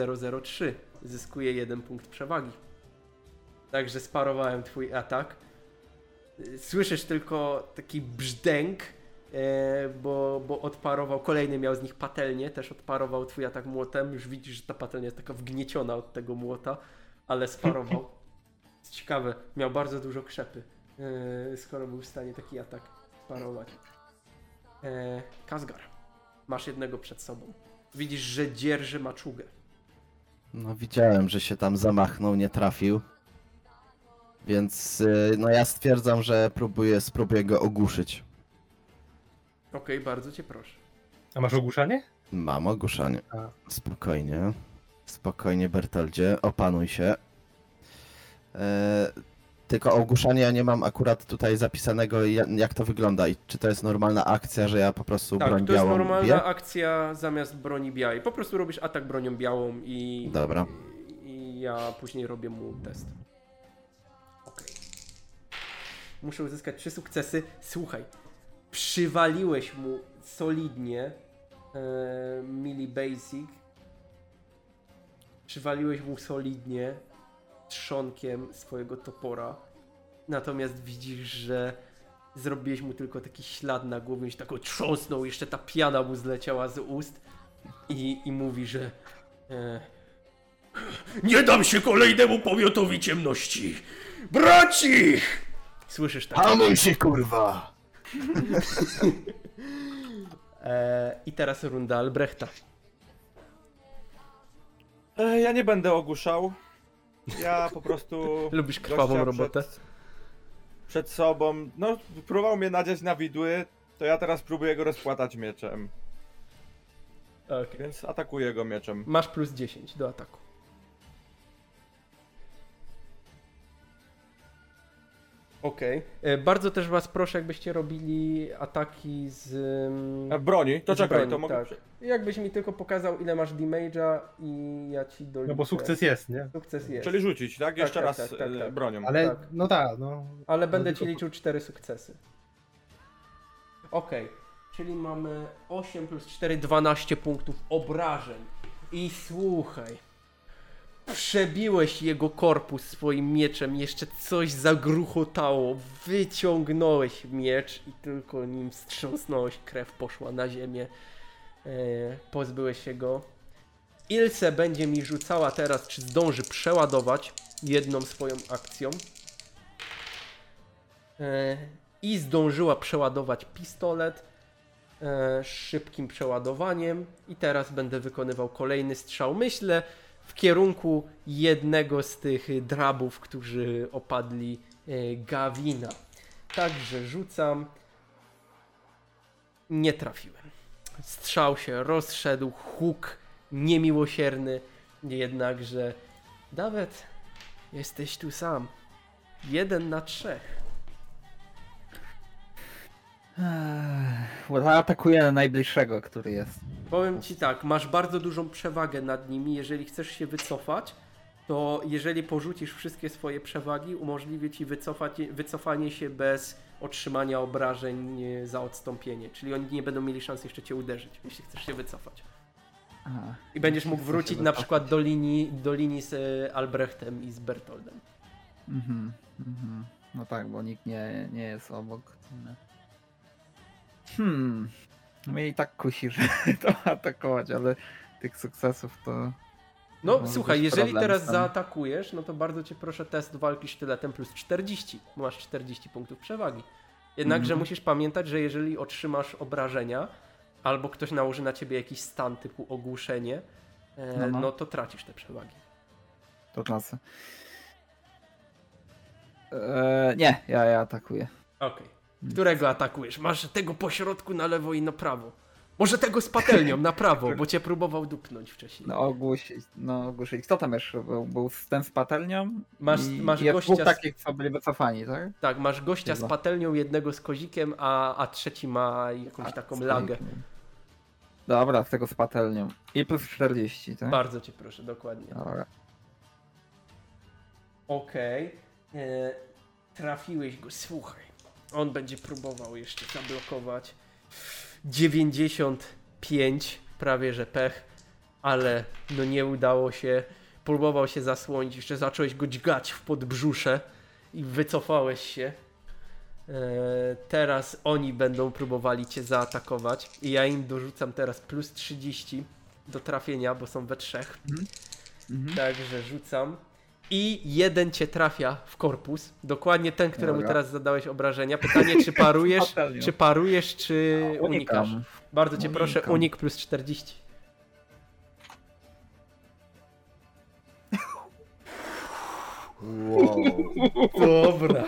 003. Zyskuję jeden punkt przewagi. Także sparowałem twój atak. Słyszysz tylko taki brzdęk, e, bo, bo odparował, kolejny miał z nich patelnię, też odparował twój atak młotem. Już widzisz, że ta patelnia jest taka wgnieciona od tego młota, ale sparował. Ciekawe, miał bardzo dużo krzepy, e, skoro był w stanie taki atak parować. E, Kazgar, masz jednego przed sobą. Widzisz, że dzierży maczugę. No widziałem, że się tam zamachnął, nie trafił. Więc y, no ja stwierdzam, że próbuję, spróbuję go ogłuszyć. Okej, bardzo cię proszę. A masz ogłuszanie? Mam ogłuszanie. A. Spokojnie. Spokojnie, Bertoldzie, opanuj się. E, tylko ogłuszanie ja nie mam akurat tutaj zapisanego, ja- jak to wygląda i czy to jest normalna akcja, że ja po prostu Tak, broń to jest białą normalna biję? akcja zamiast broni białej. Po prostu robisz atak bronią białą i. Dobra. I, ja później robię mu test. Okej. Muszę uzyskać trzy sukcesy. Słuchaj, przywaliłeś mu solidnie e, Mili Basic. Przywaliłeś mu solidnie trzonkiem swojego topora. Natomiast widzisz, że zrobiłeś mu tylko taki ślad na głowie, się tak otrząsnął, jeszcze ta piana mu zleciała z ust i, i mówi, że e, nie dam się kolejnemu pomiotowi ciemności! Braci! Słyszysz tak? Hamuj się, kurwa! E, I teraz runda Albrechta. E, ja nie będę ogłuszał. Ja po prostu. Lubisz krwawą robotę? Przed, przed sobą. No, próbował mnie nadziać na widły. To ja teraz próbuję go rozpłatać mieczem. Okej. Więc atakuję go mieczem. Masz plus 10 do ataku. Okej. E, Bardzo też was proszę, jakbyście robili ataki z... A broni? To z czekaj, broni, to mogę. tak. Jakbyś mi tylko pokazał, ile masz damage'a i ja ci doliczę. No bo sukces jest, nie? Sukces jest. Czyli rzucić, tak? Jeszcze tak, raz tak, tak, e, tak. bronią. Ale Tak. no tak, no. Ale będę tylko ci liczył 4 sukcesy. Okej, czyli mamy 8 plus 4, 12 punktów obrażeń. I słuchaj, przebiłeś jego korpus swoim mieczem, jeszcze coś zagruchotało, wyciągnąłeś miecz i tylko nim wstrząsnąłeś, krew poszła na ziemię. E, pozbyłeś się go. Ilse będzie mi rzucała teraz, czy zdąży przeładować jedną swoją akcją. E, I zdążyła przeładować pistolet e, szybkim przeładowaniem. I teraz będę wykonywał kolejny strzał. Myślę w kierunku jednego z tych drabów, którzy opadli e, Gawina. Także rzucam. Nie trafiłem. Strzał się rozszedł, huk niemiłosierny. Jednakże, Dawid, jesteś tu sam. Jeden na trzech. Bo atakuje na najbliższego, który jest. Powiem ci tak, masz bardzo dużą przewagę nad nimi. Jeżeli chcesz się wycofać, to jeżeli porzucisz wszystkie swoje przewagi, umożliwi ci wycofać, wycofanie się bez otrzymania obrażeń za odstąpienie. Czyli oni nie będą mieli szans jeszcze cię uderzyć, jeśli chcesz się wycofać. Aha. I będziesz mógł wrócić na przykład do linii, do linii z e, Albrechtem i z Bertoldem. Mhm, mhm. No tak, bo nikt nie, nie jest obok. Nie. Hmm. Mnie i tak kusi, żeby to atakować, ale tych sukcesów to. No Może słuchaj, jeżeli teraz zaatakujesz, no to bardzo cię proszę test walki sztyletem plus 40. bo Masz 40 punktów przewagi. Jednakże Mhm. musisz pamiętać, że jeżeli otrzymasz obrażenia, albo ktoś nałoży na ciebie jakiś stan typu ogłuszenie, e, No, no, no. to tracisz te przewagi. To klasy. Eee, nie, ja, ja atakuję. Okej. Którego atakujesz? Masz tego po środku na lewo i na prawo. Może tego z patelnią na prawo, bo cię próbował dupnąć wcześniej. No ogłuszyć, no ogłuszyć. Kto tam jeszcze był? Był ten z patelnią? Masz- I, masz i gościa z- takich, co byli wycofani, tak? Tak, masz gościa z Chyba. patelnią, jednego z kozikiem, a, a trzeci ma jakąś A, taką z lagę. Dobra, z tego z patelnią. I plus 40, tak? Bardzo cię proszę, dokładnie. Dobra. Okej. E, Trafiłeś go, słuchaj. On będzie próbował jeszcze zablokować. 95, prawie że pech, ale no nie udało się. Próbował się zasłonić, jeszcze zacząłeś go dźgać w podbrzusze i wycofałeś się. E, teraz oni będą próbowali cię zaatakować i ja im dorzucam teraz plus 30 do trafienia, bo są we trzech. Mhm. Także rzucam. I jeden cię trafia w korpus. Dokładnie ten, któremu Dobra. teraz zadałeś obrażenia. Pytanie, czy parujesz, czy parujesz, czy Unikam. unikasz. Bardzo cię proszę, Unikam. unik plus 40. Wow. Dobra.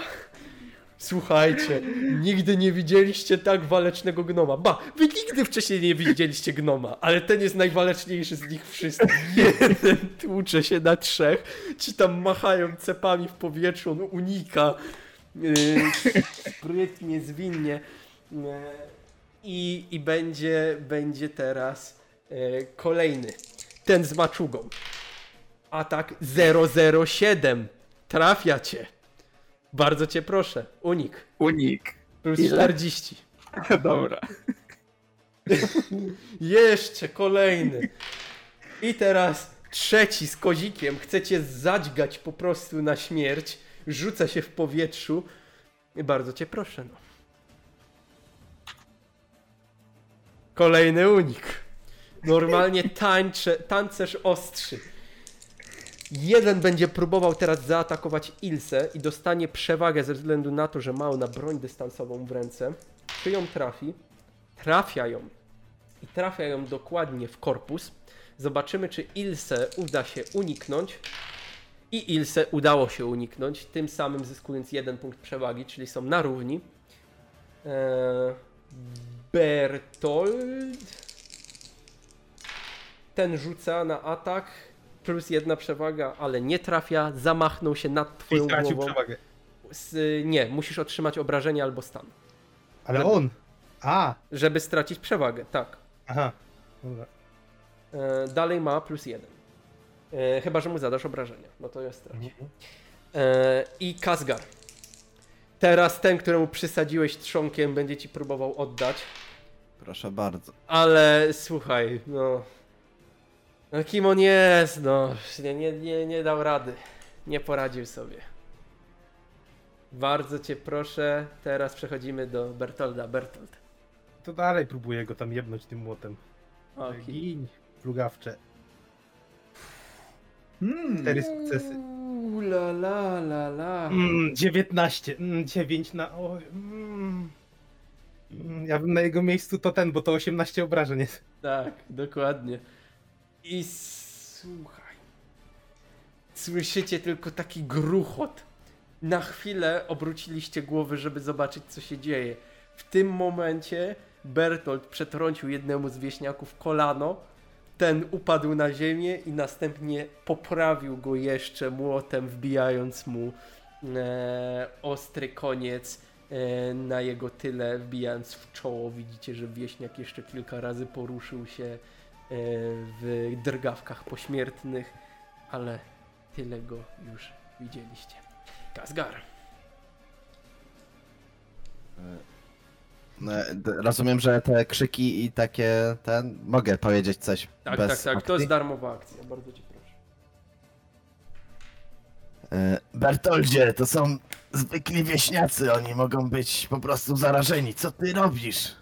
Słuchajcie, nigdy nie widzieliście tak walecznego gnoma. Ba, wy nigdy wcześniej nie widzieliście gnoma, ale ten jest najwaleczniejszy z nich wszystkich. Jeden tłucze się na trzech, ci tam machają cepami w powietrzu, on unika. Yy, sprytnie, zwinnie. Yy, I, I będzie, będzie teraz yy, kolejny. Ten z maczugą. Atak 007. Trafia cię. Bardzo cię proszę. Unik. Unik. Plus Ile? 40. Dobra. Jeszcze kolejny. I teraz trzeci z kozikiem. Chcecie zadźgać po prostu na śmierć. Rzuca się w powietrzu. I bardzo cię proszę, no. Kolejny unik. Normalnie tańcze, tancerz ostrzy. Jeden będzie próbował teraz zaatakować Ilse i dostanie przewagę ze względu na to, że ma ona broń dystansową w ręce. Czy ją trafi? Trafia ją. I trafia ją dokładnie w korpus. Zobaczymy, czy Ilse uda się uniknąć. I Ilse udało się uniknąć, tym samym zyskując jeden punkt przewagi, czyli są na równi. Eee, Bertold. Ten rzuca na atak, plus jedna przewaga, ale nie trafia. Zamachnął się nad I twoją stracił głową. przewagę. Z, nie, musisz otrzymać obrażenie albo stan, Ale Żeby- on. A, żeby stracić przewagę, tak. aha. Dobra. E, dalej ma plus jeden. E, chyba, że mu zadasz obrażenia. No to jest straci. Mhm. E, I Kazgar. Teraz ten, któremu przysadziłeś trzonkiem, będzie ci próbował oddać. Proszę bardzo. Ale słuchaj, no. No kim on jest? No, nie, nie, nie, nie dał rady. Nie poradził sobie. Bardzo cię proszę, teraz przechodzimy do Bertolda. Bertold. To dalej próbuję go tam jebnąć tym młotem. Okej. Gin, plugawcze. Hmm. Cztery sukcesy. Uuu, la la la la. Mm, 19. Mm, 9 na. O, mm. Mm, Ja bym na jego miejscu to ten, bo to 18 obrażeń jest. Tak, dokładnie. I słuchaj. Słyszycie tylko taki gruchot. Na chwilę obróciliście głowy, żeby zobaczyć, co się dzieje. W tym momencie Bertolt przetrącił jednemu z wieśniaków kolano. Ten upadł na ziemię i następnie poprawił go jeszcze młotem, wbijając mu e, ostry koniec e, na jego tyle, wbijając w czoło. Widzicie, że wieśniak jeszcze kilka razy poruszył się w drgawkach pośmiertnych, ale tyle go już widzieliście. Kazgar. E, d- Rozumiem, że te krzyki i takie ten. Mogę powiedzieć coś. Tak, bez tak, tak. To akcji? jest darmowa akcja. Bardzo cię proszę. E, Bertoldzie, to są zwykli wieśniacy, oni mogą być po prostu zarażeni. Co ty robisz?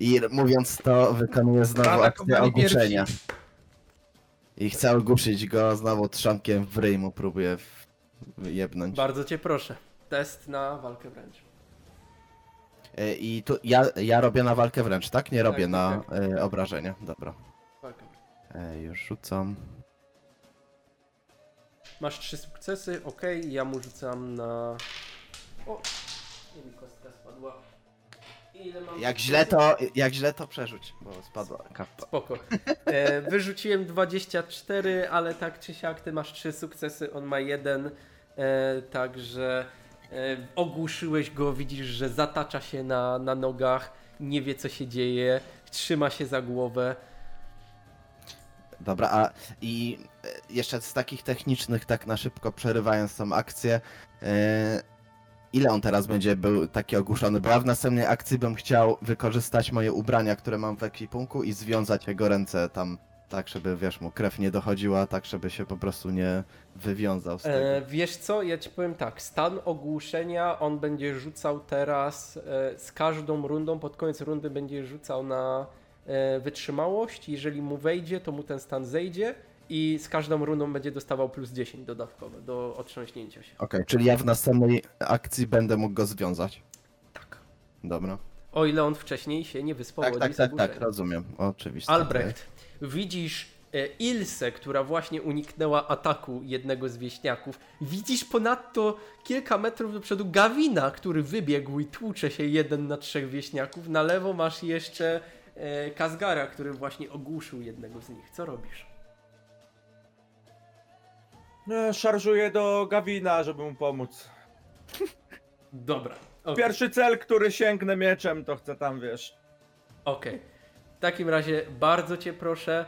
I mówiąc to, wykonuję znowu akcję ogłuszenia. I chcę ogłuszyć go znowu trzonkiem w ryj mu próbuję w- jebnąć. Bardzo cię proszę. Test na walkę wręcz. E, I tu ja, ja robię na walkę wręcz, tak? Nie robię tak, na tak. e, obrażenia. Dobra. Walkę. E, już rzucam. Masz trzy sukcesy, ok. Ja mu rzucam na. O! I mi kostka spadła. Ile mam Jak źle to, jak źle to przerzuć, bo spadła karta. Spoko. E, wyrzuciłem 24, ale tak czy siak ty masz trzy sukcesy, on ma jeden. E, także e, ogłuszyłeś go, widzisz, że zatacza się na, na nogach, nie wie co się dzieje, trzyma się za głowę. Dobra, a i e, jeszcze z takich technicznych, tak na szybko przerywając tą akcję, e, ile on teraz będzie był taki ogłuszony? Bo ja w następnej akcji bym chciał wykorzystać moje ubrania, które mam w ekwipunku i związać jego ręce tam, tak żeby, wiesz, mu krew nie dochodziła, tak żeby się po prostu nie wywiązał z tego. E, wiesz co, ja ci powiem tak, stan ogłuszenia on będzie rzucał teraz e, z każdą rundą, pod koniec rundy będzie rzucał na e, wytrzymałość, jeżeli mu wejdzie, to mu ten stan zejdzie i z każdą rundą będzie dostawał plus 10 dodatkowe do otrząśnięcia się. Okej, czyli ja w następnej akcji będę mógł go związać. Tak. Dobra. O ile on wcześniej się nie wyspowodzi Tak, tak, tak, tak, rozumiem. Oczywiście. Albrecht, widzisz e, Ilsę, która właśnie uniknęła ataku jednego z wieśniaków. Widzisz ponadto kilka metrów do przodu Gawina, który wybiegł i tłucze się jeden na trzech wieśniaków. Na lewo masz jeszcze e, Kazgara, który właśnie ogłuszył jednego z nich. Co robisz? E, Szarżuję do Gawina, żeby mu pomóc. Dobra. okej. Pierwszy cel, który sięgnę mieczem, to chcę tam, wiesz. Okej. W takim razie bardzo cię proszę.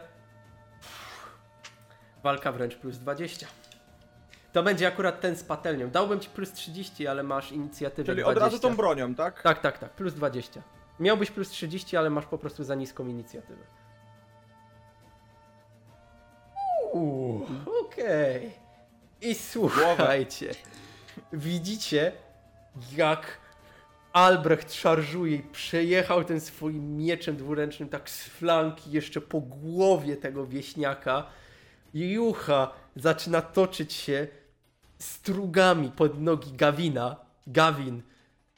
Walka wręcz plus 20. To będzie akurat ten z patelnią. Dałbym ci plus 30, ale masz inicjatywę Czyli 20. od razu tą bronią, tak? Tak, tak, tak. Plus 20. Miałbyś plus 30, ale masz po prostu za niską inicjatywę. Uuu, okej. I słuchajcie. Widzicie, jak Albrecht szarżuje i przejechał ten swoim mieczem dwuręcznym tak z flanki jeszcze po głowie tego wieśniaka. I Jucha zaczyna toczyć się strugami pod nogi Gawina. Gawin,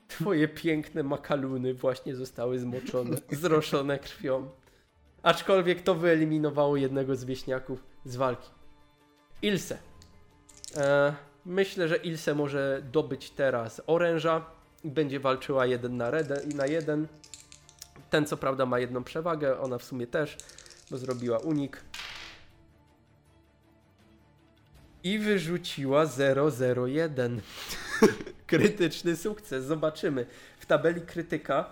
twoje piękne makaluny właśnie zostały zmoczone, zroszone krwią. Aczkolwiek to wyeliminowało jednego z wieśniaków z walki. Ilse. E, myślę, że Ilse może dobyć teraz oręża i będzie walczyła jeden na, rede, na jeden. Ten co prawda ma jedną przewagę, ona w sumie też, bo zrobiła unik. I wyrzuciła 001. Krytyczny sukces, zobaczymy w tabeli krytyka,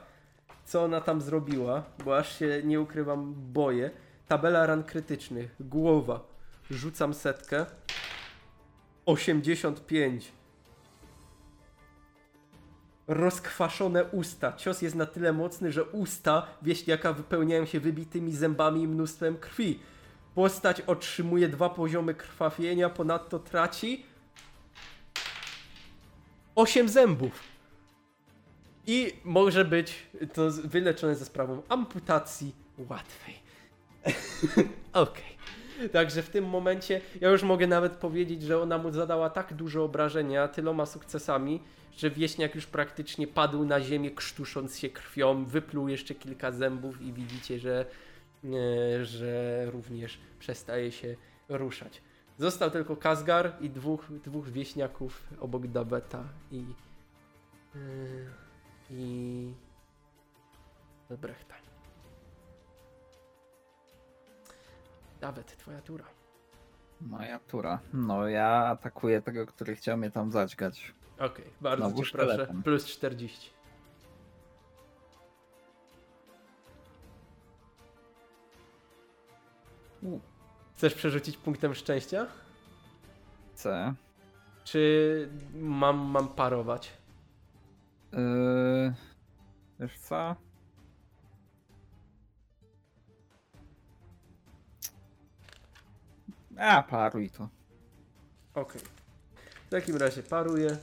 co ona tam zrobiła, bo aż się nie ukrywam, boję. Tabela ran krytycznych, głowa, rzucam setkę. 85. Rozkwaszone usta. Cios jest na tyle mocny, że usta wieśniaka wypełniają się wybitymi zębami i mnóstwem krwi. Postać otrzymuje dwa poziomy krwawienia, ponadto traci 8 zębów. I może być to wyleczone ze sprawą amputacji łatwej. Okej. Także w tym momencie ja już mogę nawet powiedzieć, że ona mu zadała tak duże obrażenia tyloma sukcesami, że wieśniak już praktycznie padł na ziemię, krztusząc się krwią, wypluł jeszcze kilka zębów i widzicie, że, e, że również przestaje się ruszać. Został tylko Kazgar i dwóch, dwóch wieśniaków obok Dabeta i e, i Brechta. Dawet, twoja tura. Moja tura. No ja atakuję tego, który chciał mnie tam zaćgać. Okej, bardzo Znowu cię proszę. Plus 40. U. Chcesz przerzucić punktem szczęścia? Chcę. Czy mam, mam parować? Yy, wiesz co? A, paruj to. Okej. W takim razie paruję.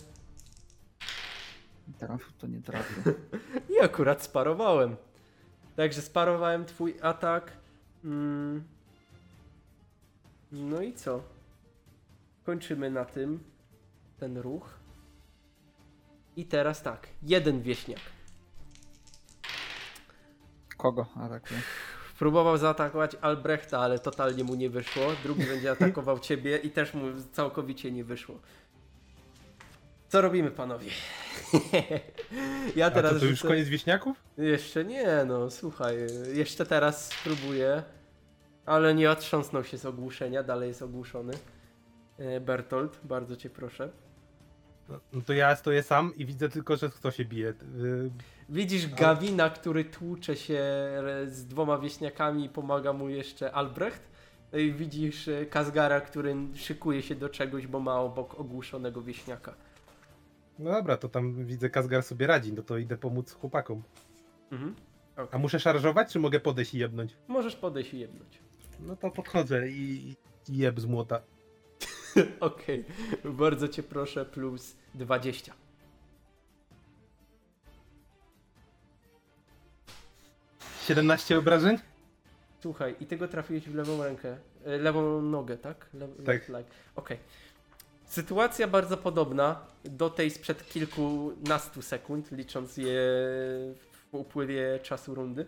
Trafił to nie trafił. I akurat sparowałem. Także sparowałem twój atak. Mm. No i co? Kończymy na tym ten ruch. I teraz tak, jeden wieśniak. Kogo atakuje? Próbował zaatakować Albrechta, ale totalnie mu nie wyszło. Drugi będzie atakował ciebie i też mu całkowicie nie wyszło. Co robimy, panowie? ja A teraz to, to już rzucę- koniec wieśniaków? Jeszcze nie, no słuchaj, jeszcze teraz spróbuję, ale nie otrząsnął się z ogłuszenia, dalej jest ogłuszony. E, Bertolt, bardzo cię proszę. No, no to ja stoję sam i widzę tylko, że kto się bije. Y, Widzisz Gawina, który tłucze się z dwoma wieśniakami i pomaga mu jeszcze Albrecht. No i widzisz e, Kazgara, który szykuje się do czegoś, bo ma obok ogłuszonego wieśniaka. No dobra, to tam widzę Kazgar sobie radzi, no to idę pomóc chłopakom. Mhm. A muszę szarżować, czy mogę podejść i jebnąć? Możesz podejść i jebnąć. No to podchodzę i, i jeb z młota. Okej, bardzo cię proszę, plus 20. Okay. 17 obrażeń? Słuchaj, i tego trafiłeś w lewą rękę, e, lewą nogę, tak? Le Tak. Okej. Sytuacja bardzo podobna do tej sprzed kilkunastu sekund, licząc je w upływie czasu rundy.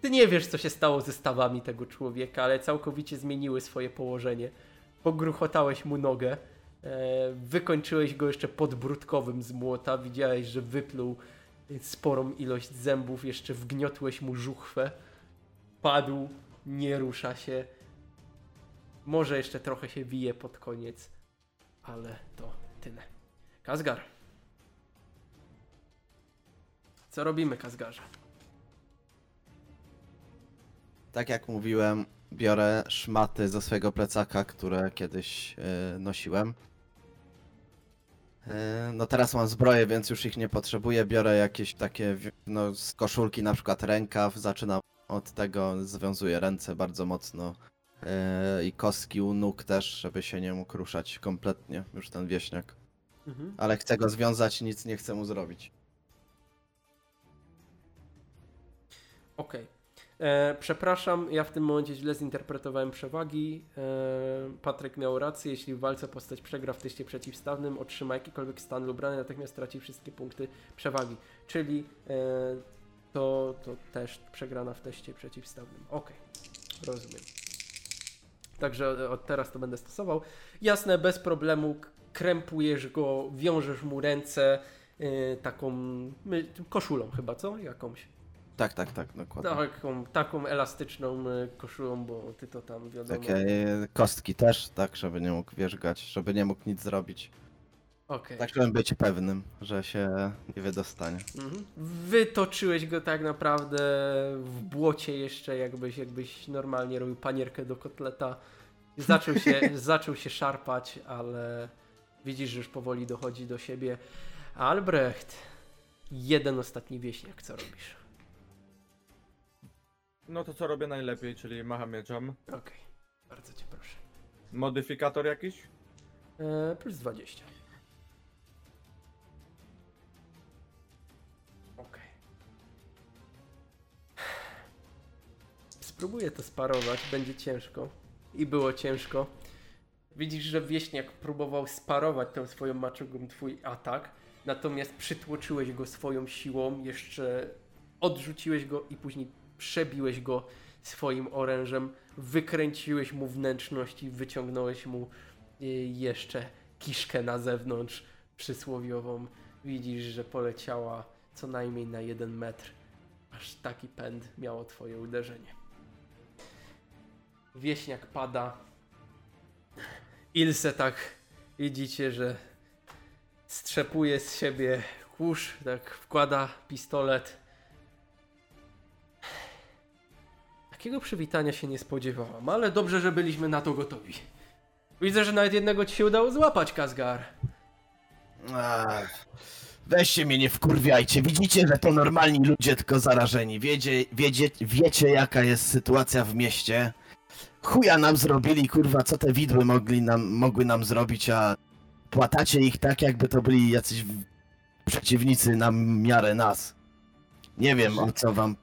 Ty nie wiesz, co się stało ze stawami tego człowieka, ale całkowicie zmieniły swoje położenie. Pogruchotałeś mu nogę, e, wykończyłeś go jeszcze podbródkowym z młota, widziałeś, że wypluł sporą ilość zębów, jeszcze wgniotłeś mu żuchwę. Padł, nie rusza się. Może jeszcze trochę się wije pod koniec, ale to tyle. Kazgar. Co robimy, Kazgarze? Tak jak mówiłem, biorę szmaty ze swojego plecaka, które kiedyś e, nosiłem. E, no teraz mam zbroję, więc już ich nie potrzebuję. Biorę jakieś takie no, z koszulki, na przykład rękaw. Zaczynam od tego, związuję ręce bardzo mocno. E, I kostki u nóg też, żeby się nie mógł ruszać kompletnie, już ten wieśniak. Mhm. Ale chcę go związać, nic nie chcę mu zrobić. Okej. E, Przepraszam, ja w tym momencie źle zinterpretowałem przewagi. E, Patryk miał rację, jeśli w walce postać przegra w teście przeciwstawnym, otrzyma jakikolwiek stan lub rany, natychmiast traci wszystkie punkty przewagi. Czyli e, to, to też przegrana w teście przeciwstawnym. Okej, rozumiem. Także od- od teraz to będę stosował. Jasne, bez problemu krępujesz go, wiążesz mu ręce e, taką my, koszulą chyba, co? Jakąś. Tak, tak, tak, dokładnie. Taką, taką elastyczną y, koszulą, bo ty to tam wiadomo. Takie e, kostki też, tak, żeby nie mógł wierzgać, żeby nie mógł nic zrobić. Okej. Tak, żeby być pewnym, że się nie wydostanie. Mhm. Wytoczyłeś go tak naprawdę w błocie jeszcze, jakbyś, jakbyś normalnie robił panierkę do kotleta. Zaczął się, zaczął się szarpać, ale widzisz, że już powoli dochodzi do siebie. Albrecht, jeden ostatni wieśniak, co robisz? No to co robię najlepiej, czyli macham mieczem. Okej, bardzo cię proszę. Modyfikator jakiś? E, plus 20. Okej. Spróbuję to sparować, będzie ciężko. I było ciężko. Widzisz, że wieśniak próbował sparować tą swoją maczugą twój atak, natomiast przytłoczyłeś go swoją siłą, jeszcze odrzuciłeś go i później przebiłeś go swoim orężem, wykręciłeś mu wnętrzność i wyciągnąłeś mu y, jeszcze kiszkę na zewnątrz przysłowiową. Widzisz, że poleciała co najmniej na jeden metr. Aż taki pęd miało twoje uderzenie. Wieśniak pada. Ilse tak widzicie, że strzepuje z siebie kurz, tak wkłada pistolet. Takiego przywitania się nie spodziewałam, ale dobrze, że byliśmy na to gotowi. Widzę, że nawet jednego ci się udało złapać, Kazgar. Weźcie mnie nie wkurwiajcie. Widzicie, że to normalni ludzie, tylko zarażeni. Wiecie, wiecie, wiecie jaka jest sytuacja w mieście. Chuja nam zrobili, kurwa, co te widły mogli nam, mogły nam zrobić, a płatacie ich tak, jakby to byli jacyś przeciwnicy na miarę nas. Nie wiem, o co wam...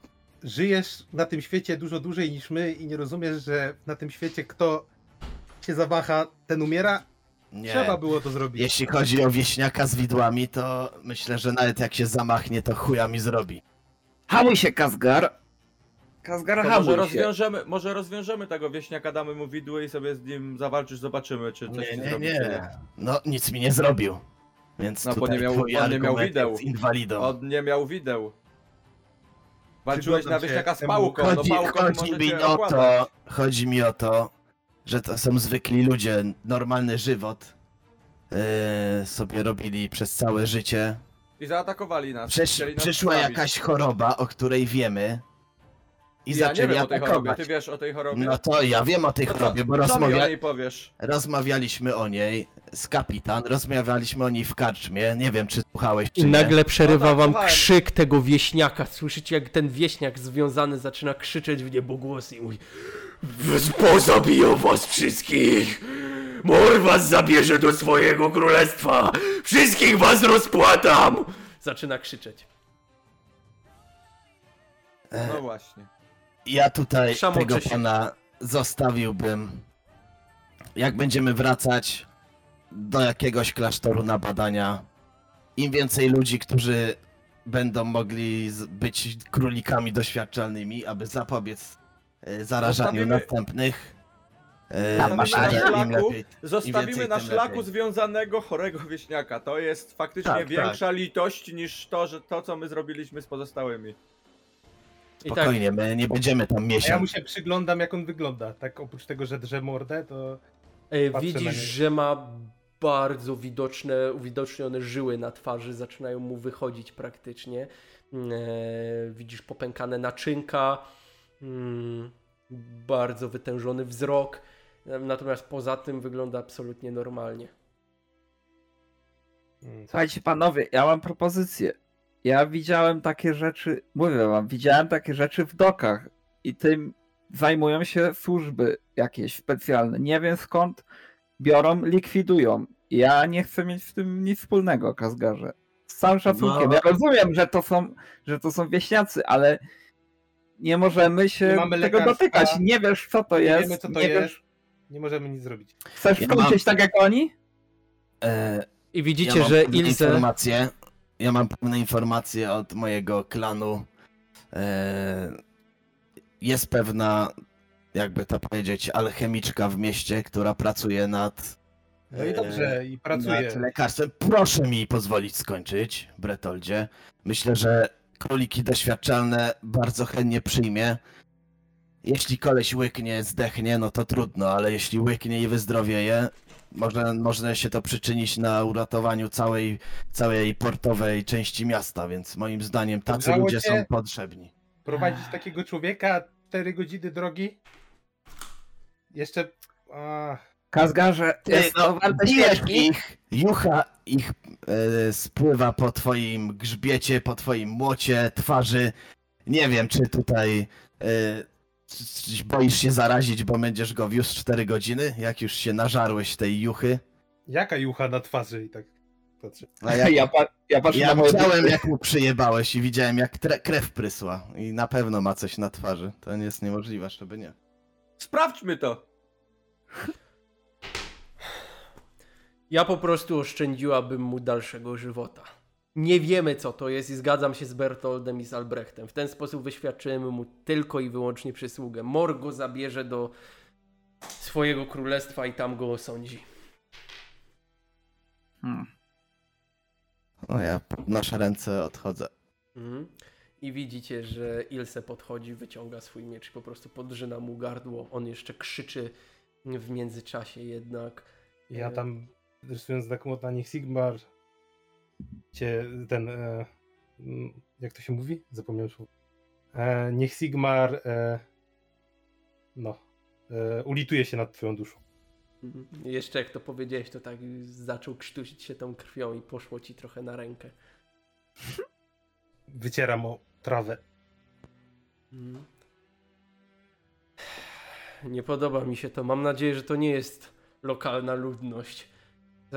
Żyjesz na tym świecie dużo dłużej niż my i nie rozumiesz, że na tym świecie kto się zawaha, ten umiera? Nie. Trzeba było to zrobić. Jeśli chodzi o wieśniaka z widłami, to myślę, że nawet jak się zamachnie, to chuja mi zrobi. Hamuj się, Kazgar. Kazgar, To może hamuj się. rozwiążemy, może rozwiążemy tego wieśniaka, damy mu widły i sobie z nim zawalczysz, zobaczymy, czy coś Nie, ci nie, zrobi, czy nie. No, nic mi nie zrobił. Więc No, bo tutaj nie miał- twój on nie miał argument wideł. jest inwalidą. On nie miał wideł. Walczyłeś na wieśniaka z pałką, Chodzi, no pałką chodzi mi o okładać. to, chodzi mi o to, że to są zwykli ludzie, normalny żywot yy, sobie robili przez całe życie. I zaatakowali nas. Chcieli nas przyszła zabić. jakaś choroba, o której wiemy i Ja nie zaczęli wiem o tej chorobie, atakować. ty wiesz o tej chorobie? No to ja wiem o tej co- chorobie, bo Co mi o rozmawia... niej powiesz? rozmawialiśmy o niej z kapitan, rozmawialiśmy o niej w karczmie, nie wiem czy słuchałeś czy I nie. nagle przerywa No tak, wam słuchałem. krzyk tego wieśniaka. Słyszycie, jak ten wieśniak związany zaczyna krzyczeć w niebogłos i mówi Pozabiją was wszystkich! Mor was zabierze do swojego królestwa! Wszystkich was rozpłatam! Zaczyna krzyczeć. No właśnie. Ja tutaj tego pana zostawiłbym. Jak będziemy wracać do jakiegoś klasztoru na badania, im więcej ludzi, którzy będą mogli być królikami doświadczalnymi, aby zapobiec e, zarażaniu Zostawimy- następnych. e, Tam myślę, że na im szlaku. lepiej. Zostawimy więcej, na tym szlaku lepiej. związanego chorego wieśniaka. To jest faktycznie Tak, większa litość niż to, że to, co my zrobiliśmy z pozostałymi. Tak, Spokojnie, my nie będziemy tam A ja mu miesiąc. się przyglądam, jak on wygląda. Tak oprócz tego, że drze mordę, to e, widzisz, że ma bardzo widoczne, uwidocznione żyły na twarzy, zaczynają mu wychodzić praktycznie. E, widzisz popękane naczynka, mm, bardzo wytężony wzrok, natomiast poza tym wygląda absolutnie normalnie. mm, Słuchajcie, panowie, ja mam propozycję. Ja widziałem takie rzeczy, mówię wam, widziałem takie rzeczy w dokach i tym zajmują się służby jakieś specjalne. Nie wiem skąd biorą, likwidują. Ja nie chcę mieć w tym nic wspólnego, Kazgarze. Z całym szacunkiem. No. Ja rozumiem, że to są, że to są wieśniacy, ale nie możemy się Nie mamy tego dotykać. Nie wiesz, co to nie jest. wiemy, co to nie jest. Wiesz, nie możemy nic zrobić. chcesz Ja mam- tak jak oni? E, I widzicie, ja mam że Ilse... Informacje, ja mam pewne informacje od mojego klanu. E, jest pewna, jakby to powiedzieć, alchemiczka w mieście, która pracuje nad. No i e, dobrze, i pracuje. Nad lekarstwem. Proszę mi pozwolić skończyć, Bretoldzie. Myślę, że króliki doświadczalne bardzo chętnie przyjmie. Jeśli koleś łyknie, zdechnie, no to trudno, ale jeśli łyknie i wyzdrowieje, może, może się to przyczynić na uratowaniu całej, całej portowej części miasta, więc moim zdaniem tacy Grzało ludzie cię? są potrzebni. Prowadzić takiego człowieka 4 godziny drogi? Jeszcze. A, Kazgarze, jest to no, warte bijesz świeczki. ich, jucha ich e, spływa po twoim grzbiecie, po twoim młocie, twarzy. Nie wiem, czy tutaj e, boisz się zarazić, bo będziesz go wiózł 4 godziny, jak już się nażarłeś tej juchy. jaka jucha na twarzy i tak patrzę. A ja, Ja, pa, ja patrzę ja na moje widziałem, jak mu przyjebałeś i widziałem, jak tre- krew prysła. I na pewno ma coś na twarzy. To nie jest niemożliwe, żeby nie. Sprawdźmy to! Ja po prostu oszczędziłabym mu dalszego żywota. Nie wiemy, co to jest i zgadzam się z Bertoldem i z Albrechtem. W ten sposób wyświadczymy mu tylko i wyłącznie przysługę. Mor go zabierze do swojego królestwa i tam go osądzi. Hmm. No ja podnoszę ręce, odchodzę. Mhm. I widzicie, że Ilse podchodzi, wyciąga swój miecz i po prostu podrzyna mu gardło. On jeszcze krzyczy w międzyczasie jednak. Ja tam rysując młota, niech Sigmar cię ten. E, jak to się mówi? Zapomniałem słowa. E, niech Sigmar. E, no. E, ulituje się nad twoją duszą. Mhm. Jeszcze jak to powiedziałeś, to tak zaczął krztusić się tą krwią i poszło ci trochę na rękę. Wycieram o trawę. Mhm. Nie podoba mi się to. Mam nadzieję, że to nie jest lokalna ludność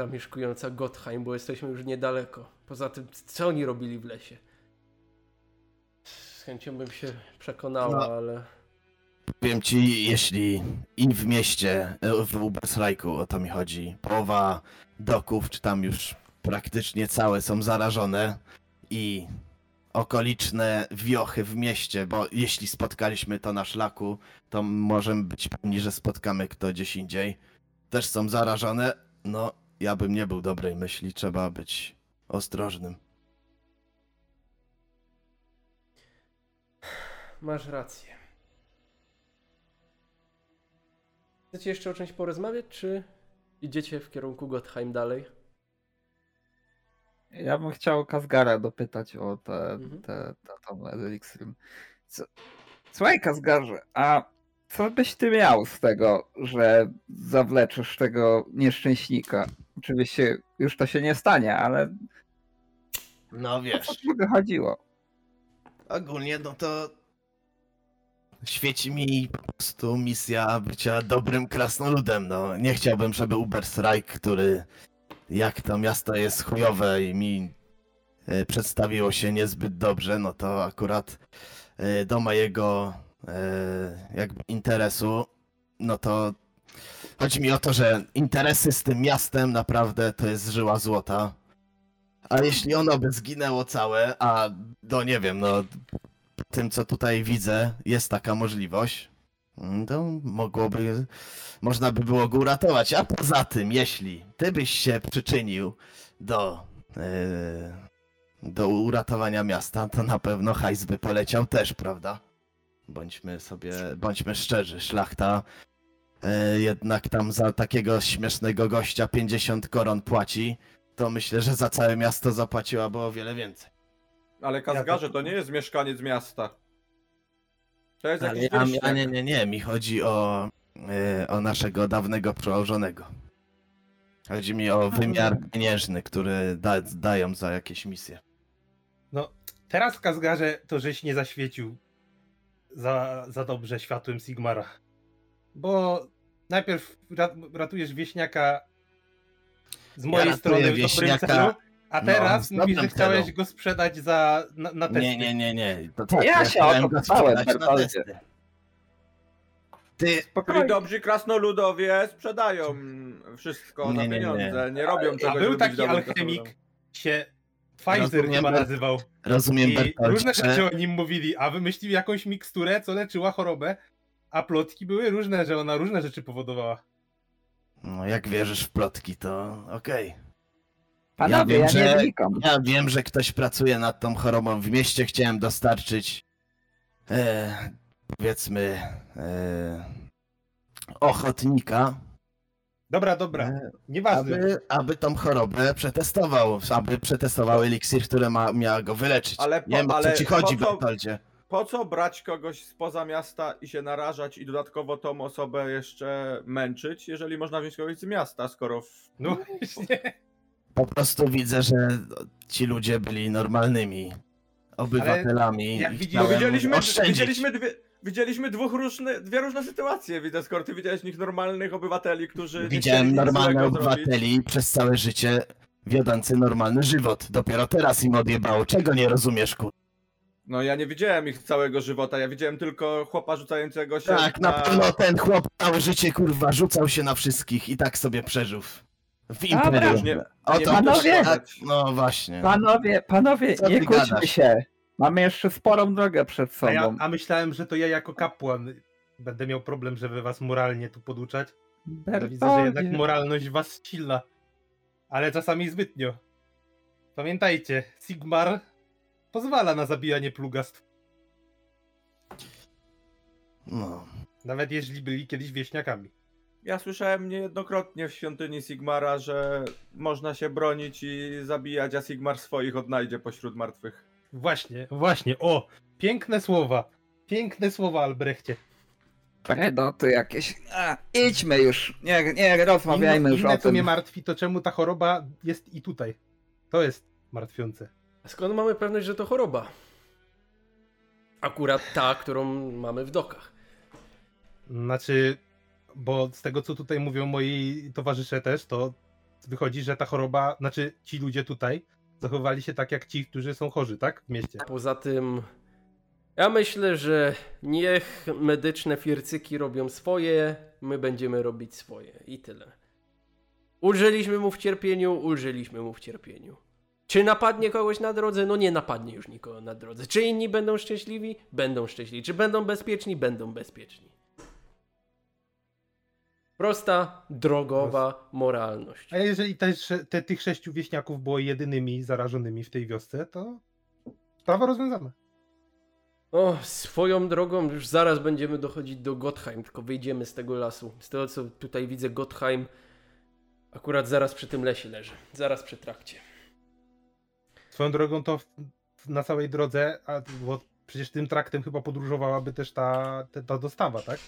zamieszkująca Gottheim, bo jesteśmy już niedaleko. Poza tym, co oni robili w lesie? Z chęcią bym się przekonała, No. ale... Powiem ci, jeśli i w mieście, e, w Ubersrajku o to mi chodzi, połowa doków, czy tam już praktycznie całe są zarażone i okoliczne wiochy w mieście, bo jeśli spotkaliśmy to na szlaku, to możemy być pewni, że spotkamy kto gdzieś indziej. Też są zarażone, no ja bym nie był dobrej myśli, trzeba być ostrożnym. Masz rację. Chcecie jeszcze o czymś porozmawiać, czy idziecie w kierunku Gottheim dalej? Ja bym chciał Kazgara dopytać o te, Mhm. te, te tam eliksir. Co- Słuchaj Kazgarze, a co byś ty miał z tego, że zawleczysz tego nieszczęśnika? Oczywiście już to się nie stanie, ale No o wiesz. co tu by chodziło? Ogólnie, no to świeci mi po prostu misja bycia dobrym krasnoludem. No, nie chciałbym, żeby Uberstrike, który jak to miasto jest chujowe i mi e, przedstawiło się niezbyt dobrze, no to akurat e, do mojego e, jakby interesu, no to chodzi mi o to, że interesy z tym miastem naprawdę to jest żyła złota. A jeśli ono by zginęło całe, a no nie wiem, no tym co tutaj widzę, jest taka możliwość, mm, to mogłoby, można by było go uratować. A poza tym, jeśli ty byś się przyczynił do, e, do uratowania miasta, to na pewno hajs by poleciał też, prawda? Bądźmy sobie, bądźmy szczerzy, szlachta e, jednak tam za takiego śmiesznego gościa 50 koron płaci, to myślę, że za całe miasto zapłaciłaby o wiele więcej. Ale Kazgarze to nie jest mieszkaniec miasta. To jest Ale jakiś ja, wieśniak. ja, nie, nie, nie, mi chodzi o, e, o naszego dawnego przełożonego. Chodzi mi o wymiar pieniężny, który da, dają za jakieś misje. No, teraz w Kazgarze to żeś nie zaświecił za, za dobrze światłem Sigmara. Bo najpierw ra- ratujesz wieśniaka z mojej ratuję strony w dobrym wieśniaka, celu, a no, teraz w mówisz, że chciałeś celu. go sprzedać za, na, na testy. Nie, nie, nie, nie. To tak, Ja się chciałem o to go pytałem, sprzedać na testy. Ty, Czyli dobrzy krasnoludowie sprzedają wszystko Nie, za nie, nie. pieniądze, nie, robią A czegoś, był taki alchemik, się Pfizer Rozumiem, chyba nazywał. rozumiem, I różne rzeczy o nim mówili, a wymyślił jakąś miksturę, co leczyła chorobę, a plotki były różne, że ona różne rzeczy powodowała. No, jak wierzysz w plotki, to okej. Panowie, wiem, ja, że- nie wnikam. Ja wiem, że ktoś pracuje nad tą chorobą. W mieście chciałem dostarczyć, e, powiedzmy, e, ochotnika, Dobra, dobra, e, nieważne. aby, aby tą chorobę przetestował, aby przetestował eliksir, który ma, miał go wyleczyć. Ale po- nie wiem, o ale co ci chodzi, po co- Bertoldzie. Po co brać kogoś spoza miasta i się narażać i dodatkowo tą osobę jeszcze męczyć, jeżeli można wziąć kogoś z miasta, skoro w... No właśnie. Po prostu widzę, że ci ludzie byli normalnymi obywatelami. jak chciałem widzieliśmy, widzieliśmy, dwie, widzieliśmy dwóch różne, dwie różne sytuacje, widzę, skoro ty widziałeś nich normalnych obywateli, którzy Widziałem normalnych złego zrobić. obywateli przez całe życie wiodący normalny żywot. Dopiero teraz im odjebało. Czego nie rozumiesz, kur... No ja nie widziałem ich całego żywota, ja widziałem tylko chłopa rzucającego się Tak, na pewno ten chłop całe życie, kurwa, rzucał się na wszystkich i tak sobie przeżył. W imperium. Nie, O nie to mogę chodzi. tak No właśnie. Panowie, panowie, Co nie kłóćmy gadasz? się. Mamy jeszcze sporą drogę przed A, ja, sobą. a myślałem, że to ja jako kapłan będę miał problem, żeby was moralnie tu poduczać. Widzę, że jednak moralność was silna. Ale czasami zbytnio. Pamiętajcie, Sigmar pozwala na zabijanie plugastw. No. Nawet jeśli byli kiedyś wieśniakami. Ja słyszałem niejednokrotnie w świątyni Sigmara, że można się bronić i zabijać, a Sigmar swoich odnajdzie pośród martwych. Właśnie, właśnie. O! Piękne słowa. Piękne słowa, Albrechcie. Predoty jakieś. A, idźmy już. Nie, nie rozmawiajmy inne, już inne, o co tym. mnie martwi, to czemu ta choroba jest i tutaj. To jest martwiące. Skąd mamy pewność, że to choroba? Akurat ta, którą mamy w dokach. Znaczy, bo z tego co tutaj mówią moi towarzysze też, to wychodzi, że ta choroba, znaczy ci ludzie tutaj zachowali się tak jak ci, którzy są chorzy, tak? W mieście. Poza tym, ja myślę, że niech medyczne fircyki robią swoje, my będziemy robić swoje i tyle. Ulżyliśmy mu w cierpieniu, ulżyliśmy mu w cierpieniu. Czy napadnie kogoś na drodze? No nie napadnie już nikogo na drodze. Czy inni będą szczęśliwi? Będą szczęśliwi. Czy będą bezpieczni? Będą bezpieczni. Prosta, drogowa moralność. A jeżeli też te, tych sześciu wieśniaków było jedynymi zarażonymi w tej wiosce, to sprawa rozwiązana. O, swoją drogą już zaraz będziemy dochodzić do Gottheim, tylko wyjdziemy z tego lasu. Z tego co tutaj widzę, Gottheim akurat zaraz przy tym lesie leży. Zaraz przy trakcie. Swoją drogą to na całej drodze, a, bo przecież tym traktem chyba podróżowałaby też ta, ta, ta dostawa, tak?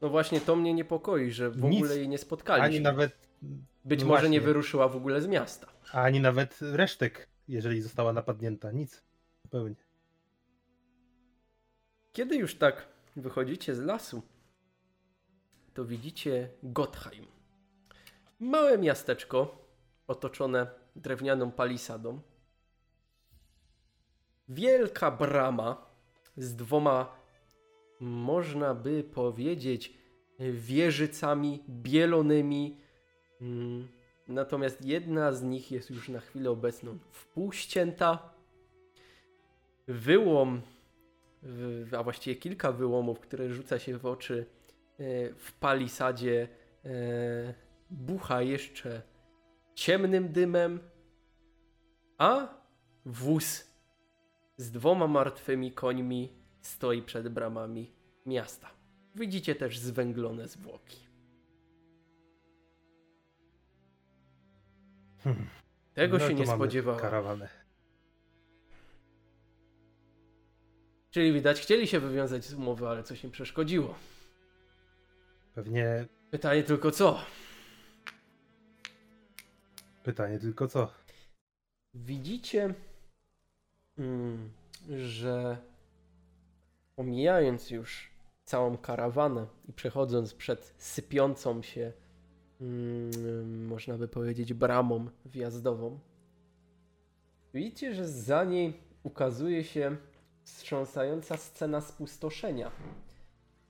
No właśnie to mnie niepokoi, że w Nic. ogóle jej nie spotkaliśmy. Ani nawet. Być no może nie właśnie. wyruszyła w ogóle z miasta. Ani nawet resztek, jeżeli została napadnięta. Nic. Zupełnie. Kiedy już tak wychodzicie z lasu, to widzicie Gottheim. Małe miasteczko otoczone drewnianą palisadą. Wielka brama z dwoma, można by powiedzieć, wieżycami bielonymi. Mm, Natomiast jedna z nich jest już na chwilę obecną wpółścięta. Wyłom a właściwie kilka wyłomów, które rzuca się w oczy e, w palisadzie, e, bucha jeszcze ciemnym dymem, a wóz z dwoma martwymi końmi stoi przed bramami miasta. Widzicie też zwęglone zwłoki. Hmm. Tego No się nie spodziewałem. Karawanę. Czyli widać, chcieli się wywiązać z umowy, ale coś im przeszkodziło. Pewnie Pytanie tylko co? pytanie tylko co. Widzicie, że omijając już całą karawanę i przechodząc przed sypiącą się, mm, można by powiedzieć, bramą wjazdową, widzicie, że za niej ukazuje się wstrząsająca scena spustoszenia,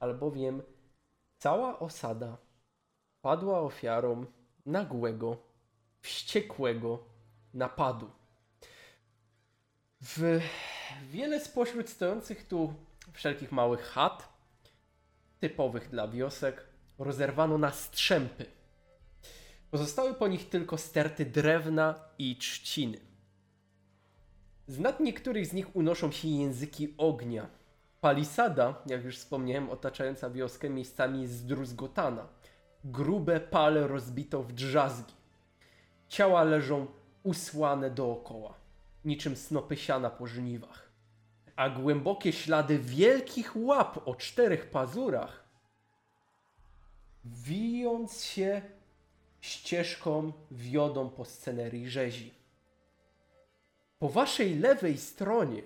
albowiem cała osada padła ofiarą nagłego, wściekłego napadu. W wiele spośród stojących tu wszelkich małych chat, typowych dla wiosek, rozerwano na strzępy. Pozostały po nich tylko sterty drewna i trzciny. Z nad niektórych z nich unoszą się języki ognia. Palisada, jak już wspomniałem, otaczająca wioskę miejscami jest zdruzgotana. Grube pale rozbito w drzazgi. Ciała leżą usłane dookoła, niczym snopy siana po żniwach. A głębokie ślady wielkich łap o czterech pazurach, wijąc się ścieżką, wiodą po scenerii rzezi. Po waszej lewej stronie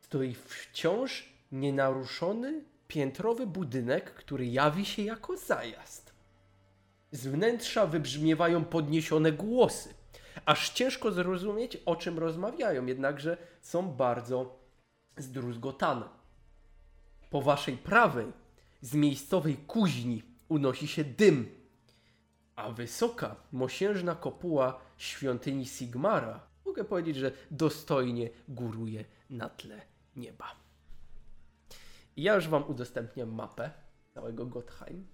stoi wciąż nienaruszony piętrowy budynek, który jawi się jako zajazd. Z wnętrza wybrzmiewają podniesione głosy, aż ciężko zrozumieć, o czym rozmawiają, jednakże są bardzo zdruzgotane. Po waszej prawej, z miejscowej kuźni, unosi się dym, a wysoka, mosiężna kopuła świątyni Sigmara, mogę powiedzieć, że dostojnie góruje na tle nieba. Ja już wam udostępniam mapę całego Gottheim.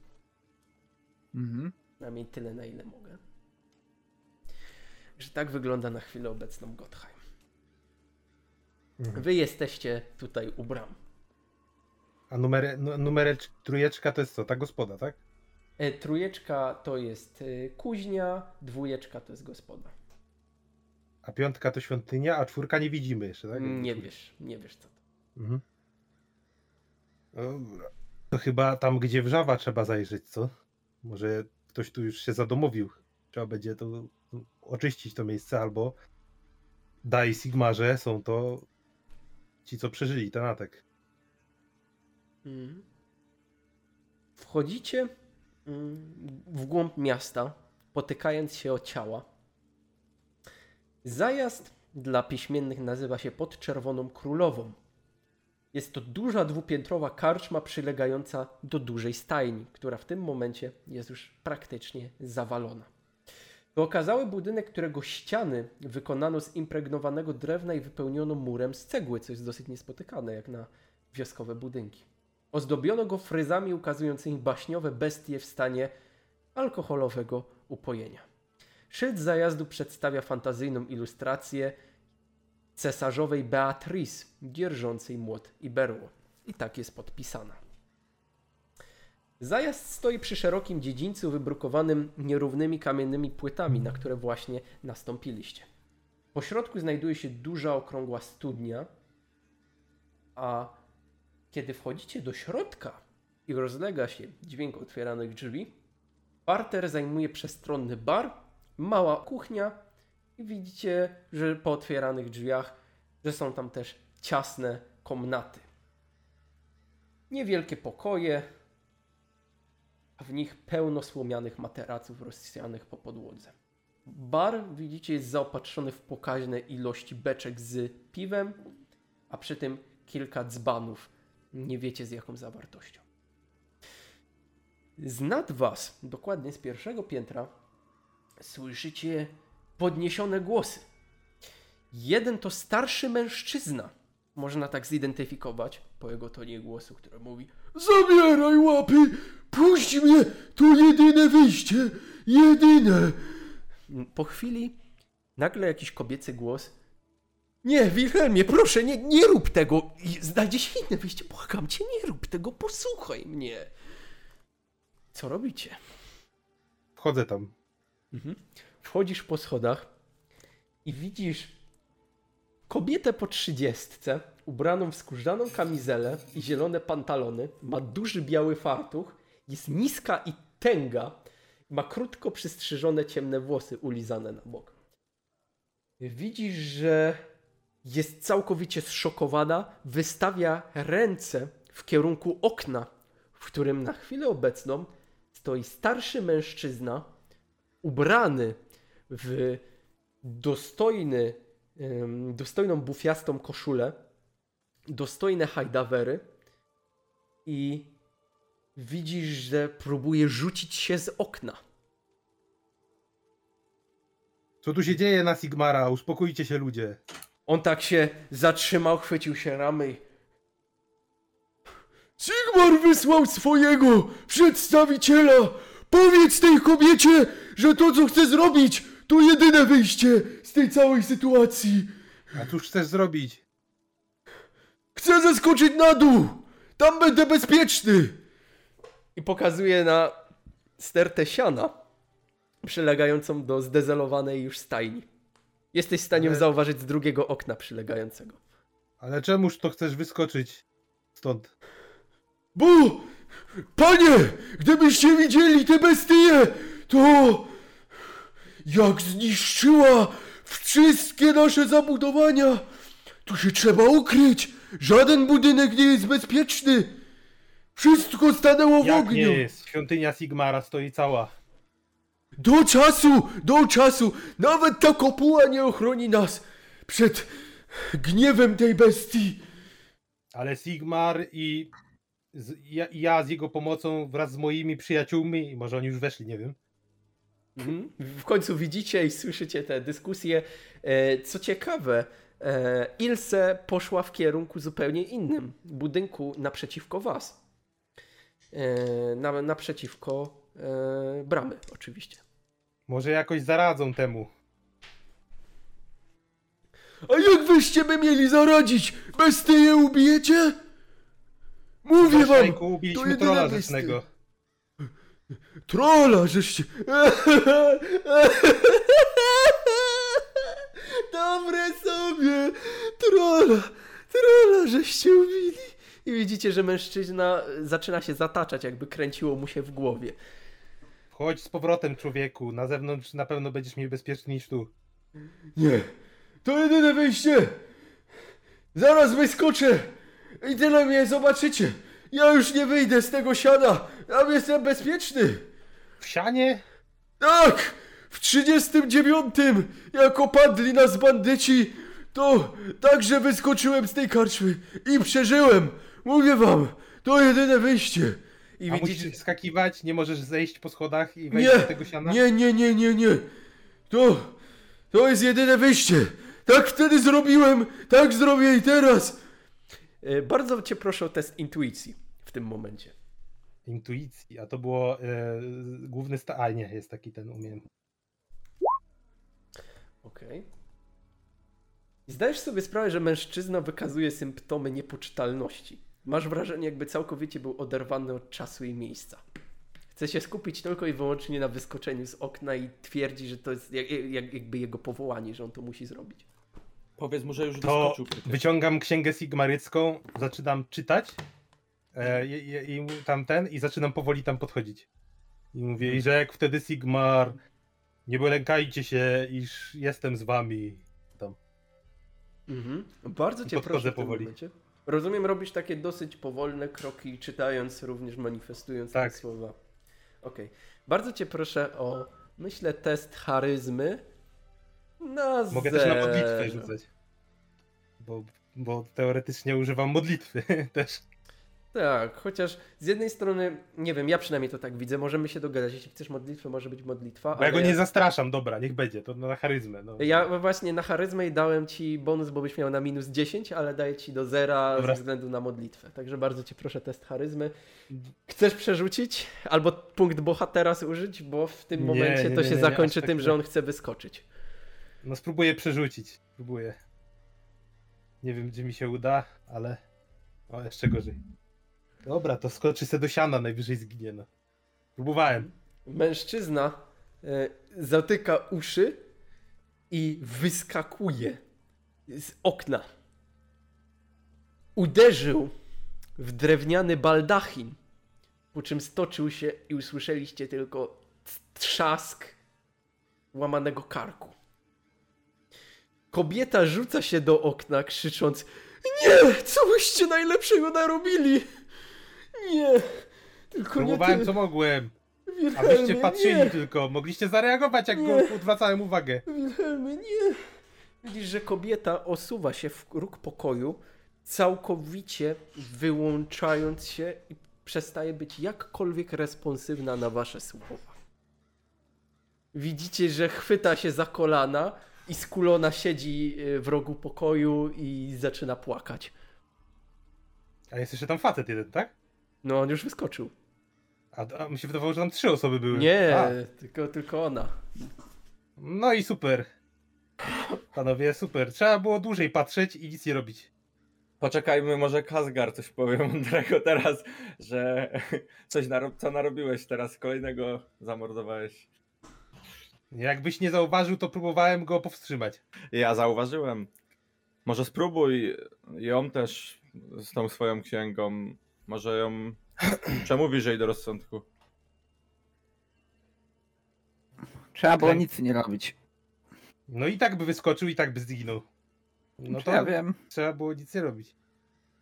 Mhm. Przynajmniej tyle, na ile mogę. Że tak wygląda na chwilę obecną Gottheim. Mhm. Wy jesteście tutaj u bram. A numer, nu- numerek trójeczka to jest co? Ta gospoda, tak? E, trójeczka to jest e, kuźnia, dwójeczka to jest gospoda. A piątka to świątynia, a czwórka nie widzimy jeszcze, tak? Nie wiesz, nie wiesz co to. Mhm. Dobra. To chyba tam, gdzie wrzawa trzeba zajrzeć, co? Może ktoś tu już się zadomowił. Trzeba będzie to oczyścić to miejsce, albo daj Sigmarze są to ci, co przeżyli ten atak. Mhm. Wchodzicie mm, w głąb miasta, potykając się o ciała. Zajazd dla piśmiennych nazywa się Pod Czerwoną Królową. Jest to duża dwupiętrowa karczma przylegająca do dużej stajni, która w tym momencie jest już praktycznie zawalona. To okazały budynek, którego ściany wykonano z impregnowanego drewna i wypełniono murem z cegły, co jest dosyć niespotykane jak na wioskowe budynki. Ozdobiono go fryzami ukazującymi baśniowe bestie w stanie alkoholowego upojenia. Szyld zajazdu przedstawia fantazyjną ilustrację cesarzowej Beatrice dzierżącej młot i berło. I tak jest podpisana. Zajazd stoi przy szerokim dziedzińcu wybrukowanym nierównymi kamiennymi płytami, na które właśnie nastąpiliście. Po środku znajduje się duża okrągła studnia, a kiedy wchodzicie do środka i rozlega się dźwięk otwieranych drzwi, parter zajmuje przestronny bar, mała kuchnia i widzicie, że po otwieranych drzwiach, że są tam też ciasne komnaty. Niewielkie pokoje, a w nich pełno słomianych materaców rozsianych po podłodze. Bar, widzicie, jest zaopatrzony w pokaźne ilości beczek z piwem, a przy tym kilka dzbanów. Nie wiecie z jaką zawartością. Z nad was, dokładnie z pierwszego piętra, słyszycie podniesione głosy. Jeden to starszy mężczyzna, można tak zidentyfikować po jego tonie głosu, który mówi Zabieraj łapy, puść mnie, to jedyne wyjście, jedyne. Po chwili nagle jakiś kobiecy głos nie, Wilhelmie, proszę, nie, nie rób tego. Znajdzie się inne wyjście. Błagam cię, nie rób tego, posłuchaj mnie. Co robicie? Wchodzę tam. Mhm. Wchodzisz po schodach i widzisz kobietę po trzydziestce, ubraną w skórzaną kamizelę i zielone pantalony. Ma duży biały fartuch, jest niska i tęga. Ma krótko przystrzyżone ciemne włosy ulizane na bok. Widzisz, że jest całkowicie zszokowana, wystawia ręce w kierunku okna, w którym na chwilę obecną stoi starszy mężczyzna, ubrany w dostojny, dostojną bufiastą koszulę, dostojne hajdawery i widzisz, że próbuje rzucić się z okna. Co tu się dzieje na Sigmara? Uspokójcie się ludzie. On tak się zatrzymał, chwycił się ramy i... Sigmar wysłał swojego przedstawiciela! Powiedz tej kobiecie, że to co chce zrobić, to jedyne wyjście z tej całej sytuacji. A cóż chcesz zrobić? Chcę zeskoczyć na dół! Tam będę bezpieczny! I pokazuje na stertę siana przylegającą do zdezelowanej już stajni. Jesteś w stanie Ale- zauważyć z drugiego okna przylegającego. Ale czemuż to chcesz wyskoczyć stąd? Bo, panie, gdybyście widzieli tę bestię, to jak zniszczyła wszystkie nasze zabudowania, tu się trzeba ukryć. Żaden budynek nie jest bezpieczny. Wszystko stanęło w Jak ogniu. nie jest? Świątynia Sigmara stoi cała. Do czasu, do czasu. Nawet ta kopuła nie ochroni nas przed gniewem tej bestii. Ale Sigmar i z, ja, ja z jego pomocą wraz z moimi przyjaciółmi, może oni już weszli, nie wiem. Mhm. W końcu widzicie i słyszycie te dyskusje. E, Co ciekawe, Ilse poszła w kierunku zupełnie innym budynku naprzeciwko was. E, Na, naprzeciwko e, bramy, oczywiście. Może jakoś zaradzą temu. A jak wyście by mieli zaradzić? Bestie ubijecie? Mówię wam! To ubiliśmy trolla bestie. rzecznego. Trolla, żeście... Dobre sobie! Trolla, trolla, żeście ubili. I widzicie, że mężczyzna zaczyna się zataczać, jakby kręciło mu się w głowie. Chodź z powrotem, człowieku. Na zewnątrz na pewno będziesz mniej bezpieczny niż tu. Nie, to jedyne wyjście. Zaraz wyskoczę i tyle mnie zobaczycie. Ja już nie wyjdę z tego siana. Tam jestem bezpieczny. W sianie? Tak! W 39, jak opadli nas bandyci, to także wyskoczyłem z tej karczmy i przeżyłem. Mówię wam, to jedyne wyjście. I A widzicie... musisz skakiwać, nie możesz zejść po schodach i wejść Nie, do tego siana? nie, nie, nie, nie, nie. To, to jest jedyne wyjście. Tak wtedy zrobiłem, tak zrobię i teraz. E, Bardzo cię proszę o test intuicji w tym momencie. Intuicji, a to było e, główny sta... A nie, jest taki ten umiem. Okej. I zdajesz sobie sprawę, że mężczyzna wykazuje symptomy niepoczytalności. Masz wrażenie, jakby całkowicie był oderwany od czasu i miejsca. Chce się skupić tylko i wyłącznie na wyskoczeniu z okna i twierdzi, że to jest jak, jak, jakby jego powołanie, że on to musi zrobić. Powiedz mu, że już To wyskoczył. przecież. wyciągam księgę sigmarycką, zaczynam czytać e, i, i, tamten i zaczynam powoli tam podchodzić. I mówię, i rzekł wtedy Sigmar, nie lękajcie się, iż jestem z wami. Tam. Mhm. Bardzo cię Podchodzę proszę w tym powoli. momencie. Rozumiem, robisz takie dosyć powolne kroki, czytając, również manifestując Tak. te słowa. Okej. Bardzo cię proszę o, myślę, test charyzmy na Mogę też na zero. modlitwę rzucać. Bo, bo teoretycznie używam modlitwy też. Tak, chociaż z jednej strony, nie wiem, ja przynajmniej to tak widzę, możemy się dogadać. Jeśli chcesz modlitwę, może być modlitwa. Bo ja ale go nie zastraszam, dobra, niech będzie, to na charyzmę. No. Ja właśnie na charyzmę i dałem ci bonus, bo byś miał na minus 10, ale daję ci do zera Dobra. ze względu na modlitwę. Także bardzo cię proszę test charyzmy. Chcesz przerzucić? Albo punkt bohatera użyć, bo w tym Nie, momencie nie, to nie, się nie, zakończy tak tym, nie. że on chce wyskoczyć. no spróbuję przerzucić, spróbuję. Nie wiem, czy mi się uda, ale... O, jeszcze gorzej. Dobra, to skoczy se do siana, najwyżej zginie, no. Próbowałem. Mężczyzna e, zatyka uszy i wyskakuje z okna. Uderzył w drewniany baldachin, po czym stoczył się i usłyszeliście tylko trzask łamanego karku. Kobieta rzuca się do okna, krzycząc: Nie, co byście najlepszego narobili? Nie, tylko Próbowałem nie ty. co mogłem. Wilhelmie, wyście patrzyli nie. tylko, mogliście zareagować, jak Nie. go odwracałem uwagę. Wilhelmie, nie! Widzisz, że kobieta osuwa się w róg pokoju, całkowicie wyłączając się i przestaje być jakkolwiek responsywna na wasze słowa. Widzicie, że chwyta się za kolana i skulona siedzi y, w rogu pokoju i zaczyna płakać. A jest jeszcze tam facet jeden, tak? No, on już wyskoczył. A, a mi się wydawało, że tam trzy osoby były. Nie, A, tylko, tylko ona. no i super. Panowie, super. Trzeba było dłużej patrzeć i nic nie robić. Poczekajmy, może Kazgar coś powie mądrego teraz, że coś naro- co narobiłeś teraz, kolejnego zamordowałeś. Jakbyś nie zauważył, to próbowałem go powstrzymać. Ja zauważyłem. Może spróbuj ją też z tą swoją księgą. Może ją przemówisz jej do rozsądku. Trzeba było nic nie robić. No i tak by wyskoczył i tak by zginął. No to ja wiem. trzeba było nic nie robić.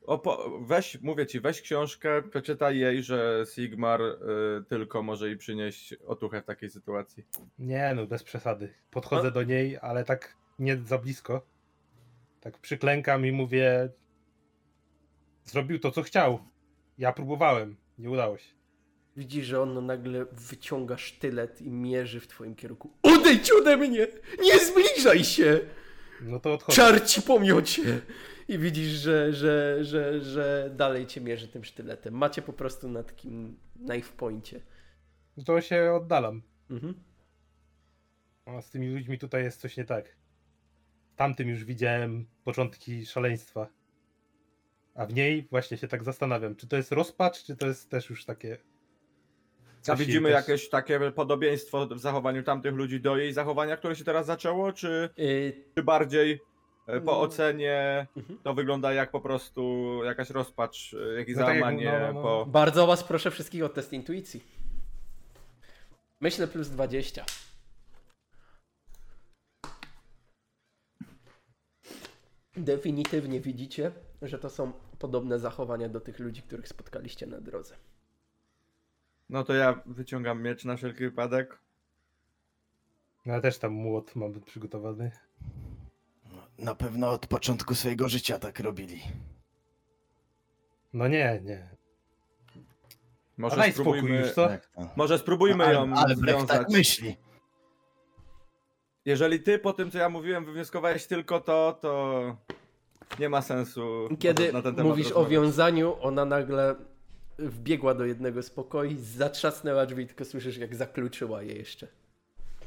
Opo- weź, mówię ci, weź książkę, przeczytaj jej, że Sigmar y, tylko może jej przynieść otuchę w takiej sytuacji. Nie no, bez przesady. Podchodzę do niej, ale tak nie za blisko. Tak przyklękam i mówię. Zrobił to, co chciał. Ja próbowałem. Nie udało się. Widzisz, że on nagle wyciąga sztylet i mierzy w twoim kierunku. Odejdź ode mnie! Nie zbliżaj się! No to odchodzę. Czarci pomiocie! I widzisz, że, że, że, że dalej cię mierzy tym sztyletem. Macie po prostu na takim knife poincie. No to się oddalam. Mhm. A z tymi ludźmi tutaj jest coś nie tak. Tamtym już widziałem początki szaleństwa. A w niej właśnie się tak zastanawiam, czy to jest rozpacz, czy to jest też już takie. A widzimy też- jakieś takie podobieństwo w zachowaniu tamtych ludzi do jej zachowania, które się teraz zaczęło, czy, Y, czy bardziej E, Po Mm. ocenie Mhm. to wygląda jak po prostu jakaś rozpacz, e, jakieś No tak jak- załamanie no, no, no. po... Bardzo was proszę wszystkich o test intuicji. Myślę plus 20. Definitywnie widzicie, że to są podobne zachowania do tych ludzi, których spotkaliście na drodze. No to ja wyciągam miecz na wszelki wypadek. No, ale też tam młot mam przygotowany. Na pewno od początku swojego życia tak robili. No nie, nie. Może A daj spokój spróbujmy, już, co? Tak, to. może spróbujmy ale, ją ale związać. tak myśli. Jeżeli ty po tym, co ja mówiłem, wywnioskowałeś tylko to, to nie ma sensu Kiedy na ten temat mówisz o rozmawiać. wiązaniu, ona nagle wbiegła do jednego z pokoi, zatrzasnęła drzwi, tylko słyszysz jak zakluczyła je jeszcze.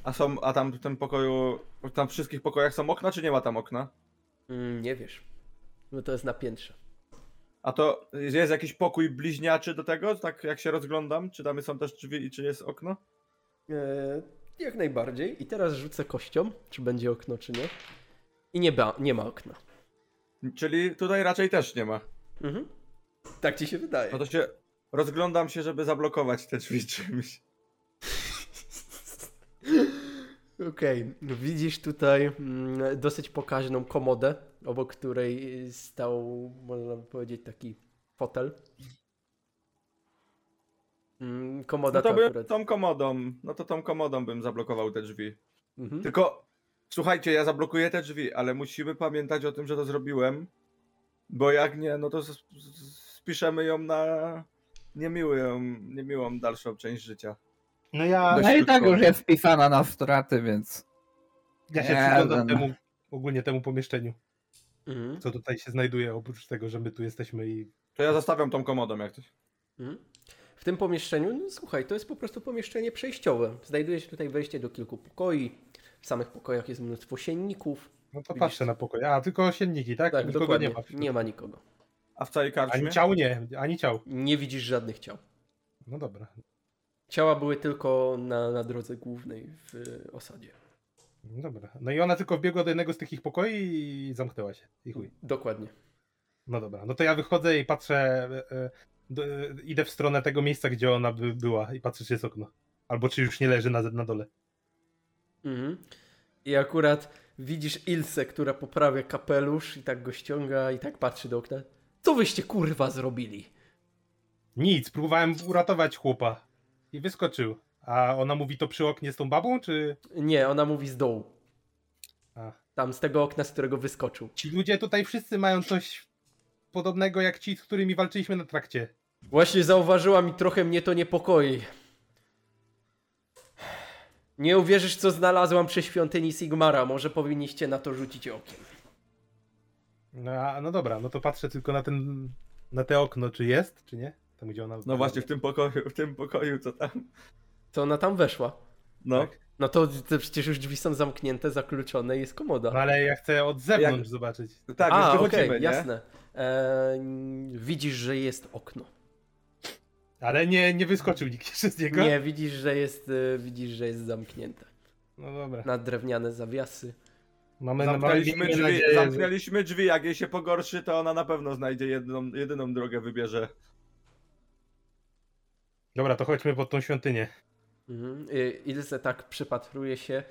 A, są, a tam w tym pokoju, tam w wszystkich pokojach są okna, czy nie ma tam okna? Mm, nie wiesz. No to jest na piętrze. A to jest jakiś pokój bliźniaczy do tego, tak jak się rozglądam? Czy tam są też drzwi i czy jest okno? Eee, jak najbardziej. I teraz rzucę kością, czy będzie okno, czy nie. I nie, ba- nie ma okna. Czyli tutaj raczej też nie ma. Mhm. Tak ci się wydaje. No to się rozglądam się, żeby zablokować te drzwi czymś. Okej, widzisz tutaj mm, dosyć pokaźną komodę, obok której stał, można by powiedzieć, taki fotel. Mm, Komoda No to to bym akurat. tą komodą, no to tą komodą bym zablokował te drzwi. Mhm. Tylko słuchajcie, ja zablokuję te drzwi, ale musimy pamiętać o tym, że to zrobiłem. Bo jak nie, no to spiszemy ją na niemiłą, niemiłą dalszą część życia. No ja, Dość No i tak już jest wpisana na straty, więc ja się Nie, przyglądam no. temu, ogólnie temu pomieszczeniu, Mhm. co tutaj się znajduje, oprócz tego, że my tu jesteśmy i... To ja zostawiam tą komodą jak coś. Mhm. W tym pomieszczeniu, no słuchaj, to jest po prostu pomieszczenie przejściowe. Znajduje się tutaj wejście do kilku pokoi. W samych pokojach jest mnóstwo sienników. No to Widzisz- patrzę na pokój. A, tylko sienniki, tak? Tak, Nikogo dokładnie. nie ma. nie ma nikogo. A w całej karczmie? Ani ciał nie, ani ciał. Nie widzisz żadnych ciał. No dobra. Ciała były tylko na, na drodze głównej w osadzie. No dobra. No i ona tylko wbiegła do jednego z takich pokoi i zamknęła się. I chuj. Dokładnie. No dobra. No to ja wychodzę i patrzę, e, e, idę w stronę tego miejsca, gdzie ona by była i patrzę, czy jest okno. Albo czy już nie leży na, na dole. Mhm. I akurat widzisz Ilse, która poprawia kapelusz i tak go ściąga i tak patrzy do okna. Co wyście kurwa zrobili? Nic, próbowałem uratować chłopa. I wyskoczył. A ona mówi to przy oknie z tą babą, czy... Nie, ona mówi z dołu. A. Tam z tego okna, z którego wyskoczył. Ci ludzie tutaj wszyscy mają coś podobnego jak ci, z którymi walczyliśmy na trakcie. Właśnie zauważyłam i trochę mnie to niepokoi. Nie uwierzysz, co znalazłam przy świątyni Sigmara. Może powinniście na to rzucić okiem. No, no dobra, no to patrzę tylko na ten, na te okno, czy jest, czy nie? Tam gdzie ona... No właśnie w tym pokoju, w tym pokoju co tam. To ona tam weszła. No. Tak. No to, to przecież już drzwi są zamknięte, zakluczone i jest komoda. No ale ja chcę od zewnątrz zobaczyć. Tak, A, już okej, wychodzimy, nie? jasne. Eee, widzisz, że jest okno. Ale nie, nie wyskoczył nikt jeszcze z niego? Nie, widzisz, że jest, e, widzisz, że jest zamknięte. No dobra. Na drewniane zawiasy. Mamy, Zamknęliśmy drzwi, nadzieję, zamknęliśmy drzwi, jak jej się pogorszy, to ona na pewno znajdzie jedną, jedyną drogę, wybierze. Dobra, to chodźmy pod tą świątynię. Mhm. Ilse tak przypatruje się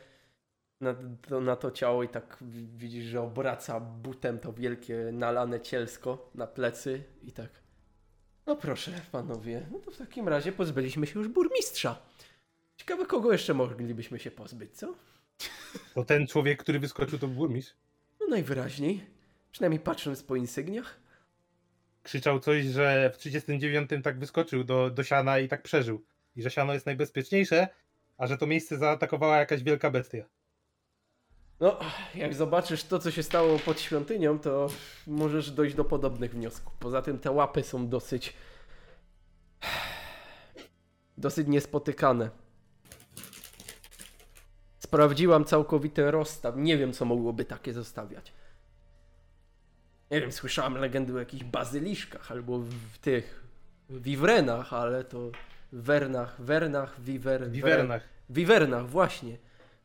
na to, na to ciało i tak wi- widzisz, że obraca butem to wielkie nalane cielsko na plecy i tak. No proszę, panowie, no to w takim razie pozbyliśmy się już burmistrza. Ciekawe, kogo jeszcze moglibyśmy się pozbyć, co? To ten człowiek, który wyskoczył, to burmistrz. No najwyraźniej. Przynajmniej patrząc po insygniach. Krzyczał coś, że w 39 tak wyskoczył do, do siana i tak przeżył. I że siano jest najbezpieczniejsze, a że to miejsce zaatakowała jakaś wielka bestia. No, jak zobaczysz to, co się stało pod świątynią, to możesz dojść do podobnych wniosków. Poza tym te łapy są dosyć. dosyć niespotykane. Sprawdziłam całkowity rozstaw. Nie wiem, co mogłoby takie zostawiać. Nie wiem, słyszałam legendy o jakichś bazyliszkach albo w tych wiwrenach, ale to wernach, wernach, wiwer, W Iwernach. Wiwernach, właśnie.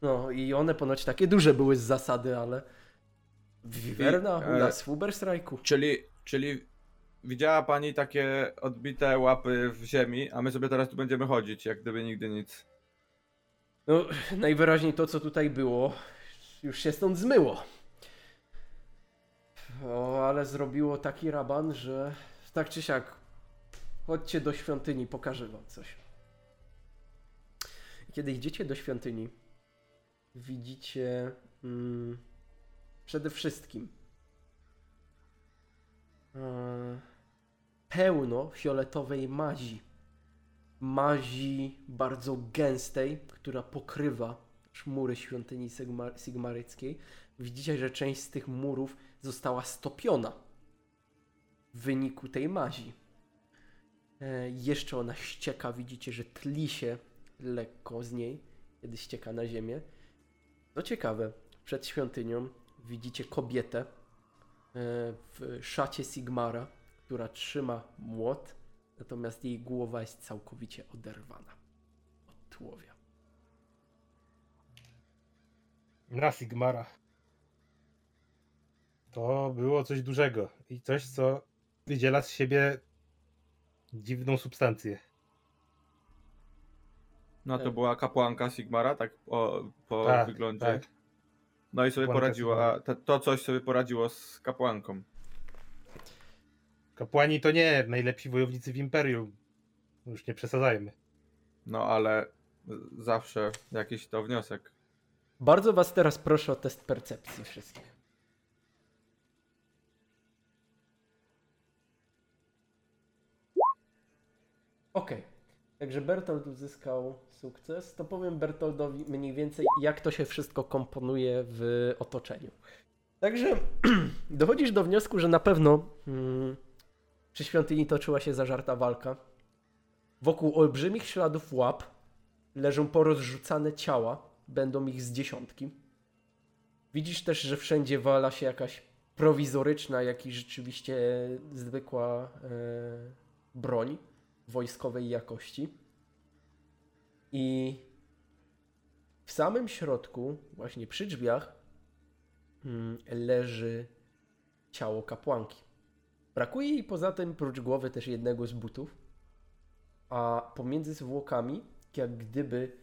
No i one ponoć takie duże były z zasady, ale Wiwerna u e, nas w Uberstrajku. Czyli, czyli widziała pani takie odbite łapy w ziemi, a my sobie teraz tu będziemy chodzić, jak gdyby nigdy nic. No, najwyraźniej to, co tutaj było, już się stąd zmyło. O, ale zrobiło taki raban, że tak czy siak, chodźcie do świątyni, pokażę wam coś. Kiedy idziecie do świątyni, widzicie mm, przede wszystkim e, pełno fioletowej mazi mazi bardzo gęstej, która pokrywa mury świątyni Sigma- Sigmaryckiej. Widzicie, że część z tych murów została stopiona w wyniku tej mazi. E, jeszcze ona ścieka, widzicie, że tli się lekko z niej, kiedy ścieka na ziemię. Co ciekawe, przed świątynią widzicie kobietę e, w szacie Sigmara, która trzyma młot natomiast jej głowa jest całkowicie oderwana od tułowia. Na Sigmara. To było coś dużego i coś, co wydziela z siebie dziwną substancję. No to Tak. była kapłanka Sigmara, tak po, po Tak, wyglądzie. tak. No i sobie Kapłanka poradziła, to, to coś sobie poradziło z kapłanką. Kapłani to nie najlepsi wojownicy w Imperium. Już nie przesadzajmy. No ale zawsze jakiś to wniosek. Bardzo was teraz proszę o test percepcji wszystkich. Okej. Także Bertold uzyskał sukces. To powiem Bertoldowi mniej więcej, jak to się wszystko komponuje w otoczeniu. Także dochodzisz do wniosku, że na pewno mm, przy świątyni toczyła się zażarta walka. Wokół olbrzymich śladów łap leżą porozrzucane ciała, będą ich z dziesiątki. Widzisz też, że wszędzie wala się jakaś prowizoryczna, jak i rzeczywiście zwykła e, broń wojskowej jakości. I w samym środku, właśnie przy drzwiach, mm, leży ciało kapłanki. Brakuje jej poza tym, prócz głowy, też jednego z butów, a pomiędzy zwłokami, jak gdyby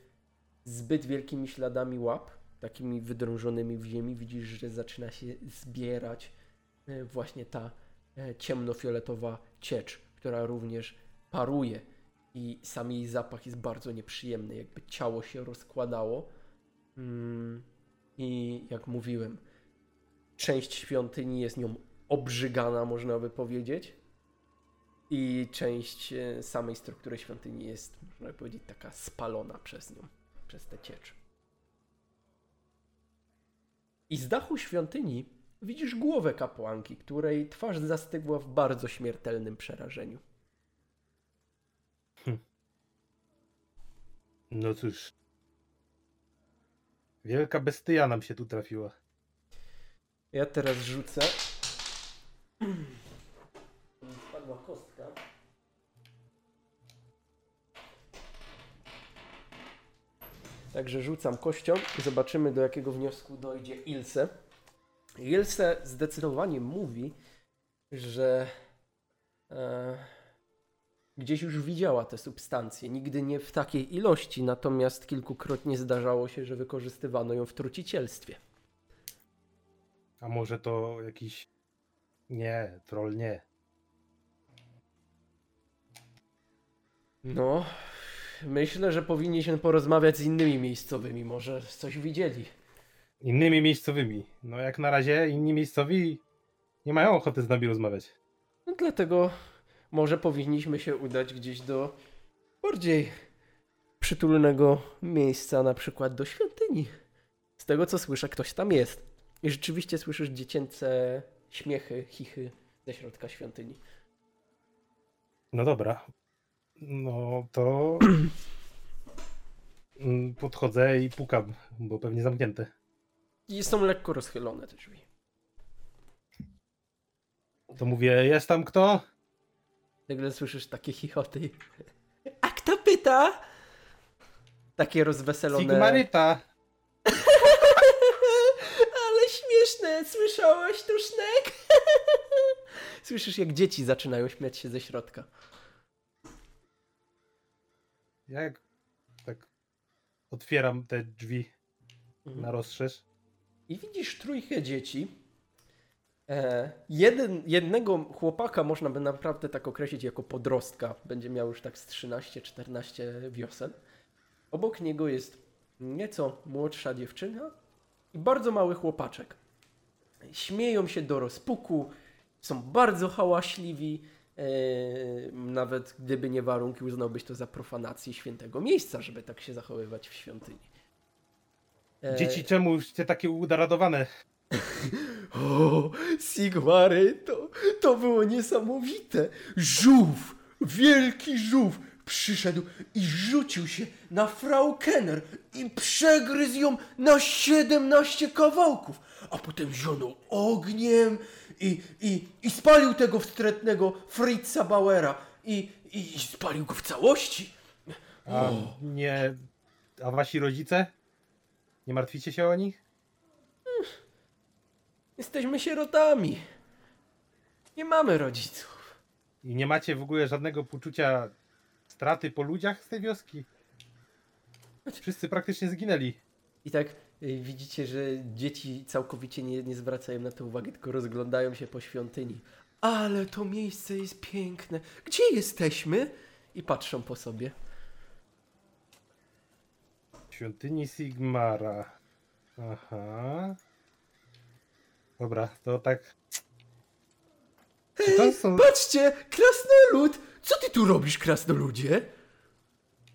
zbyt wielkimi śladami łap, takimi wydrążonymi w ziemi, widzisz, że zaczyna się zbierać e, właśnie ta e, ciemnofioletowa ciecz, która również paruje i sam jej zapach jest bardzo nieprzyjemny, jakby ciało się rozkładało. Mm, I jak mówiłem, część świątyni jest nią obrzygana, można by powiedzieć. I część e, samej struktury świątyni jest, można by powiedzieć, taka spalona przez nią, przez tę ciecz. I z dachu świątyni widzisz głowę kapłanki, której twarz zastygła w bardzo śmiertelnym przerażeniu. No cóż. Wielka bestia nam się tu trafiła. Ja teraz rzucę. Spadła kostka. Także rzucam kością i zobaczymy do jakiego wniosku dojdzie Ilse. Ilse zdecydowanie mówi, że e, gdzieś już widziała tę substancję. Nigdy nie w takiej ilości, natomiast kilkukrotnie zdarzało się, że wykorzystywano ją w trucicielstwie. A może to jakiś. Nie, troll nie. No, myślę, że powinniśmy porozmawiać z innymi miejscowymi. Może coś widzieli. Innymi miejscowymi. No jak na razie inni miejscowi nie mają ochoty z nami rozmawiać. No dlatego może powinniśmy się udać gdzieś do bardziej przytulnego miejsca, na przykład do świątyni. Z tego co słyszę, ktoś tam jest. I rzeczywiście słyszysz dziecięce śmiechy, chichy ze środka świątyni. No dobra. No to. Podchodzę i pukam, bo pewnie zamknięte. I są lekko rozchylone te drzwi. To mówię, jest tam kto? Nagle słyszysz takie chichoty. A kto pyta? Takie rozweselone. Sigmaryta! Ale śmieszne słyszałaś to, Sznek? Słyszysz, jak dzieci zaczynają śmiać się ze środka. Jak tak otwieram te drzwi Mhm. na rozszerz. I widzisz trójkę dzieci. E, jeden, jednego chłopaka można by naprawdę tak określić jako podrostka. Będzie miał już tak z 13-14 wiosen. Obok niego jest nieco młodsza dziewczyna i bardzo mały chłopaczek. Śmieją się do rozpuku, są bardzo hałaśliwi. E, nawet gdyby nie warunki, uznałbyś to za profanację świętego miejsca, żeby tak się zachowywać w świątyni. E, Dzieci, czemu już takie udaradowane? O, Sigmary, to, to było niesamowite. Żółw, wielki żółw przyszedł i rzucił się na Frau Kenner i przegryzł ją na 17 kawałków, a potem zionął ogniem i, i, i spalił tego wstrętnego Fritza Bauera i, i, i spalił go w całości. A nie. A wasi rodzice? Nie martwicie się o nich? Jesteśmy sierotami. Nie mamy rodziców. I nie macie w ogóle żadnego poczucia straty po ludziach z tej wioski? Wszyscy praktycznie zginęli. I tak y, widzicie, że dzieci całkowicie nie, nie zwracają na to uwagi, tylko rozglądają się po świątyni. Ale to miejsce jest piękne. Gdzie jesteśmy? I patrzą po sobie. Świątyni Sigmara. Aha. Dobra, to tak. To są. Patrzcie, krasnolud! Co ty tu robisz, krasnoludzie?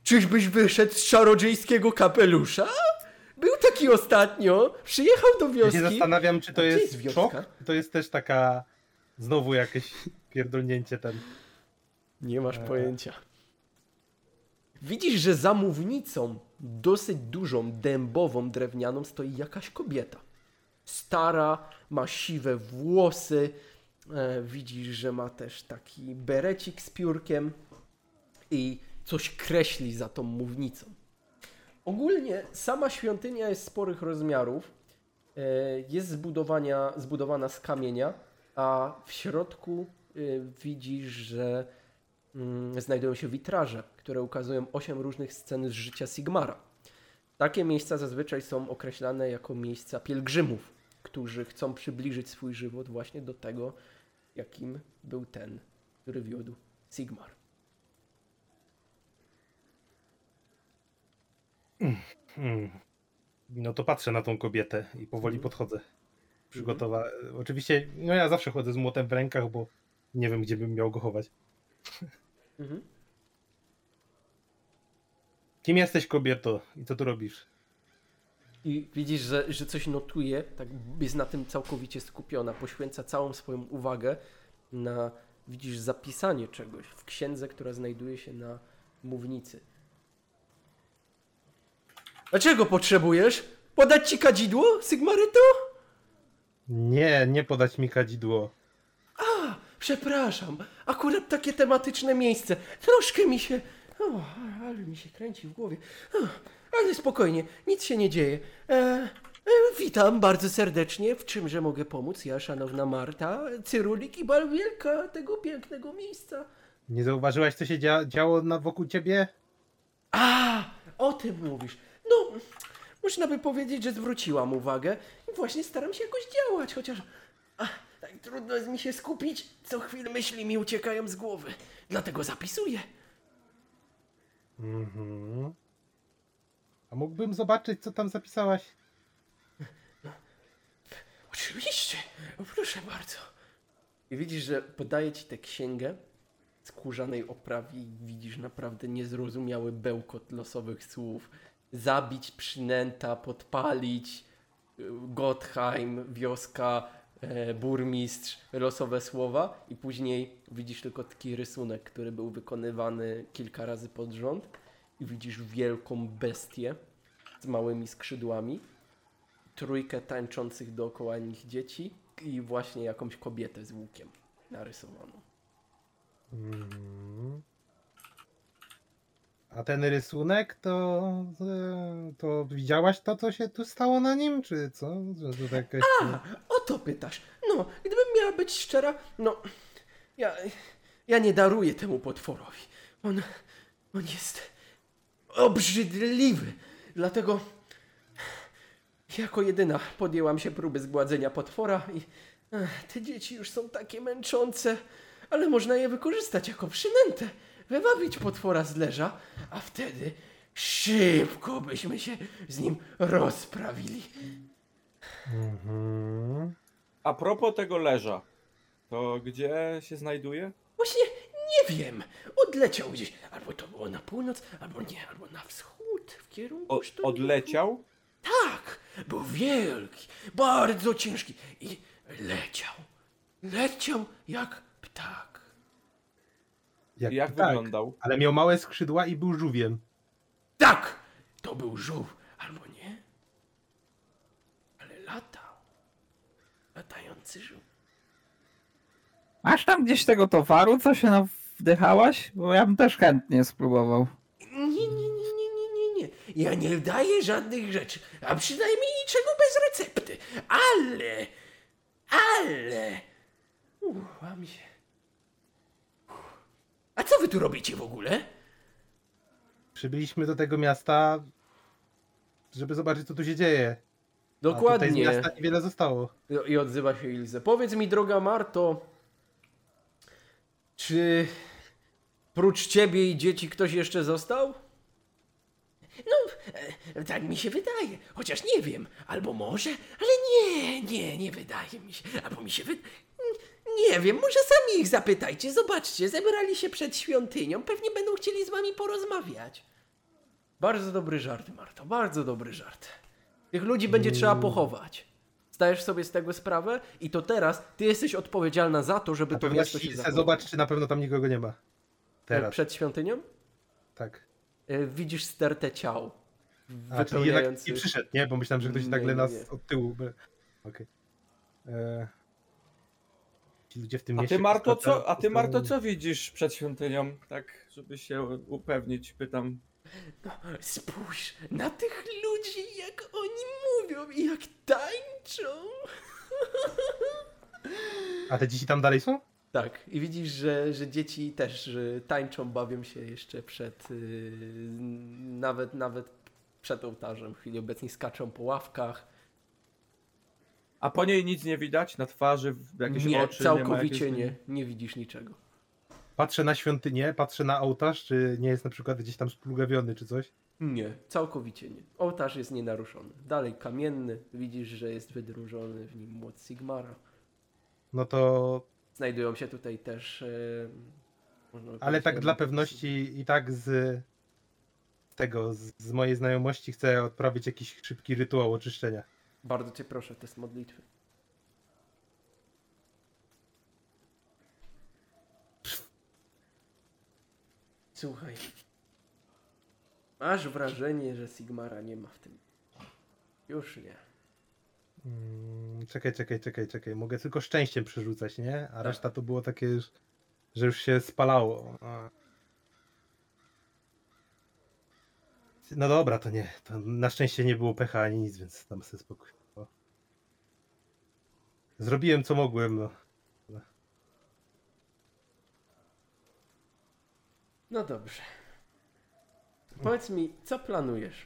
Czyżbyś wyszedł z czarodziejskiego kapelusza? Był taki ostatnio, przyjechał do Ja wioski. się zastanawiam, czy to gdzie jest, jest wioska? szok, czy to jest też taka. Znowu jakieś pierdolnięcie ten. Nie masz Eee. pojęcia. Widzisz, że za mównicą, dosyć dużą, dębową, drewnianą, stoi jakaś kobieta. Stara, ma siwe włosy. E, widzisz, że ma też taki berecik z piórkiem i coś kreśli za tą mównicą. Ogólnie sama świątynia jest sporych rozmiarów. E, jest zbudowania, zbudowana z kamienia, a w środku e, widzisz, że mm, znajdują się witraże, które ukazują osiem różnych scen z życia Sigmara. Takie miejsca zazwyczaj są określane jako miejsca pielgrzymów, którzy chcą przybliżyć swój żywot właśnie do tego, jakim był ten, który wiódł Sigmar. Hmm. No to patrzę na tą kobietę i powoli Mhm. podchodzę. Przygotowa. Oczywiście, no ja zawsze chodzę z młotem w rękach, bo nie wiem, gdzie bym miał go chować. Mhm. Kim jesteś kobieto i co tu robisz? I widzisz, że, że coś notuje, tak jest na tym całkowicie skupiona, poświęca całą swoją uwagę na, widzisz, zapisanie czegoś w księdze, która znajduje się na mównicy. Dlaczego potrzebujesz? Podać ci kadzidło, Sigmaryto? Nie, nie podać mi kadzidło. A, przepraszam, akurat takie tematyczne miejsce. Troszkę mi się... O, ale mi się kręci w głowie. O, ale spokojnie, nic się nie dzieje. E, e, witam bardzo serdecznie. W czymże mogę pomóc? Ja, szanowna Marta, Cyrulik i Balwielka tego pięknego miejsca. Nie zauważyłaś, co się dzia działo na wokół ciebie? A, o tym mówisz. No, można by powiedzieć, że zwróciłam uwagę i właśnie staram się jakoś działać, chociaż tak trudno jest mi się skupić. Co chwilę myśli mi uciekają z głowy. Dlatego zapisuję. Mhm. A mógłbym zobaczyć, co tam zapisałaś? Oczywiście, proszę bardzo. I widzisz, że podaje ci tę księgę skórzanej oprawie i widzisz naprawdę niezrozumiały bełkot losowych słów. Zabić przynęta, podpalić, y, Gottheim, wioska, burmistrz, losowe słowa i później widzisz tylko taki rysunek, który był wykonywany kilka razy pod rząd i widzisz wielką bestię z małymi skrzydłami trójkę tańczących dookoła nich dzieci i właśnie jakąś kobietę z łukiem narysowaną. Mhm. A ten rysunek, to, to widziałaś to, co się tu stało na nim, czy co? Że to jakaś... O to pytasz? No, gdybym miała być szczera, no, ja, ja nie daruję temu potworowi. On, on jest obrzydliwy, dlatego jako jedyna podjęłam się próby zgładzenia potwora i ech, te dzieci już są takie męczące, ale można je wykorzystać jako przynętę, wywabić potwora z leża, a wtedy szybko byśmy się z nim rozprawili. Mhm. A propos tego leża, to gdzie się znajduje? Właśnie nie wiem, odleciał gdzieś, albo to było na północ, albo nie, albo na wschód, w kierunku O, odleciał? Tak, był wielki, bardzo ciężki i leciał. Leciał jak ptak. Jak, jak tak, wyglądał? Ale miał małe skrzydła i był żółwiem. Tak, to był żółw, albo nie. Ale latał. Masz tam gdzieś tego towaru, co się wdychałaś? Bo ja bym też chętnie spróbował. Nie, nie, nie, nie, nie, nie, nie. Ja nie daję żadnych rzeczy, a przynajmniej niczego bez recepty. Ale, ale... Ucham się. A co wy tu robicie w ogóle? Przybyliśmy do tego miasta, żeby zobaczyć, co tu się dzieje. A tutaj z Dokładnie. miasta niewiele zostało. I- I odzywa się Ilze. Powiedz mi, droga Marto, czy prócz ciebie i dzieci ktoś jeszcze został? No, e, tak mi się wydaje. Chociaż nie wiem. Albo może, ale nie, nie, nie wydaje mi się. Albo mi się wydaje. Nie wiem, może sami ich zapytajcie. Zobaczcie, zebrali się przed świątynią. Pewnie będą chcieli z wami porozmawiać. Bardzo dobry żart, Marto, bardzo dobry żart. Tych ludzi będzie trzeba pochować. Zdajesz sobie z tego sprawę? I to teraz ty jesteś odpowiedzialna za to, żeby Na to miasto się zachowało. zobacz, czy na pewno tam nikogo nie ma. Teraz, Przed świątynią? tak. E, Widzisz stertę ciał. A, czyli jednak nie przyszedł, nie? Bo myślałem, że ktoś Nie, nagle nas nie. od tyłu... by- Okej. E, Ci ludzie w tym A mieście... ty Marto, co, a ty Marto, co widzisz przed świątynią? Tak, żeby się upewnić, pytam. No, spójrz na tych ludzi, jak oni mówią i jak tańczą. A te dzieci tam dalej są? Tak, i widzisz, że, że dzieci też że tańczą, bawią się jeszcze przed, yy, nawet, nawet przed ołtarzem. W chwili obecnej skaczą po ławkach. A po niej nic nie widać? Na twarzy, w- jakieś nie, oczy? nie, ma całkowicie jakieś... nie, nie widzisz niczego. Patrzę na świątynię, patrzę na ołtarz, czy nie jest na przykład gdzieś tam splugawiony, czy coś? Nie, całkowicie nie. Ołtarz jest nienaruszony. Dalej kamienny, widzisz, że jest wydrużony w nim młot Sigmara. No to... Znajdują się tutaj też. By Ale tak dla pewności i tak z tego, z, z mojej znajomości chcę odprawić jakiś szybki rytuał oczyszczenia. Bardzo cię proszę, test modlitwy. Słuchaj. Masz wrażenie, że Sigmara nie ma w tym. Już nie. Mm, czekaj, czekaj, czekaj, czekaj. Mogę tylko szczęściem przerzucać, nie? A Tak. reszta to było takie, już, że już się spalało. A. No dobra, to nie. To na szczęście nie było pecha ani nic, więc tam sobie spokój. O. Zrobiłem co mogłem, no. No dobrze. Powiedz mi, co planujesz?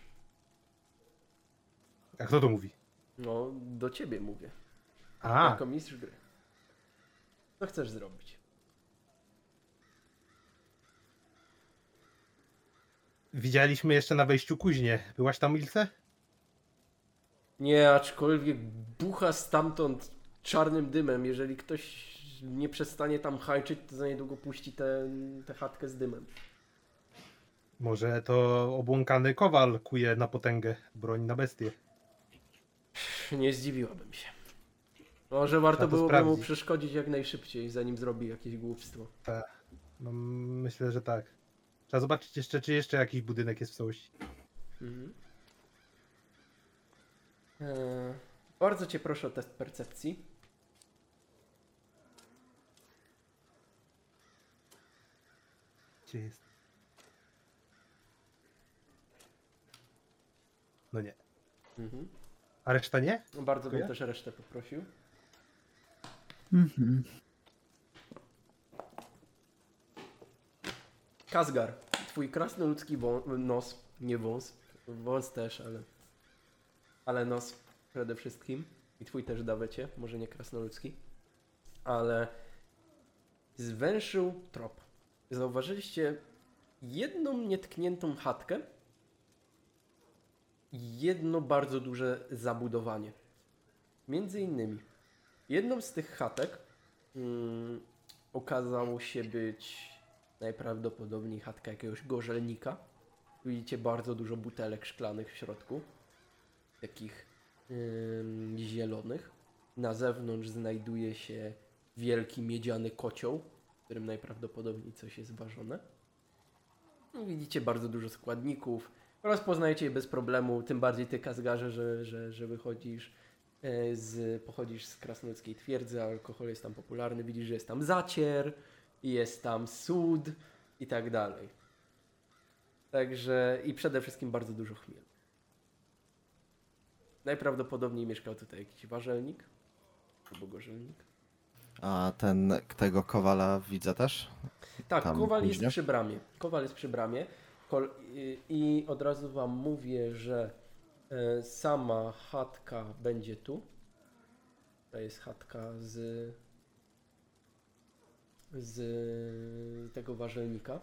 A kto to mówi? No, do ciebie mówię. A, Jako mistrz gry. Co chcesz zrobić? widzieliśmy jeszcze na wejściu kuźnie. Byłaś tam, Ilse? Nie, aczkolwiek bucha stamtąd czarnym dymem. Jeżeli ktoś nie przestanie tam hajczyć, to za niedługo puści tę chatkę z dymem. Może to obłąkany kowal kuje na potęgę broń na bestię. Nie zdziwiłabym się. Może warto byłoby mu przeszkodzić jak najszybciej, zanim zrobi jakieś głupstwo. No, myślę, że tak. Trzeba zobaczyć jeszcze, czy jeszcze jakiś budynek jest w całości. Mhm. Eee, bardzo cię proszę o test percepcji. Gdzie jest? No nie. Mhm. A reszta nie? No Bardzo bym Dziękuję. też resztę poprosił. Mhm. Kazgar, twój krasnoludzki wą- nos, nie wąs, wąs też, ale, ale nos przede wszystkim. I twój też dawecie, może nie krasnoludzki, ale zwęszył trop. Zauważyliście jedną nietkniętą chatkę i jedno bardzo duże zabudowanie. Między innymi jedną z tych chatek mm, okazało się być najprawdopodobniej chatka jakiegoś gorzelnika. Widzicie bardzo dużo butelek szklanych w środku, takich ym, zielonych. Na zewnątrz znajduje się wielki miedziany kocioł, którym najprawdopodobniej coś jest ważone. I Widzicie bardzo dużo składników. Rozpoznajecie je bez problemu, tym bardziej ty Kazgarze, że, że, że wychodzisz e, z, pochodzisz z krasnoludzkiej twierdzy, alkohol jest tam popularny, widzisz, że jest tam zacier, jest tam sód i tak dalej. Także i przede wszystkim bardzo dużo chmielu. Najprawdopodobniej mieszkał tutaj jakiś warzelnik albo gorzelnik. A ten, tego kowala widzę też? Tak, Tam Kowal później? jest przy bramie. Kowal jest przy bramie. I od razu wam mówię, że e, sama chatka będzie tu. To jest chatka z z tego warzelnika.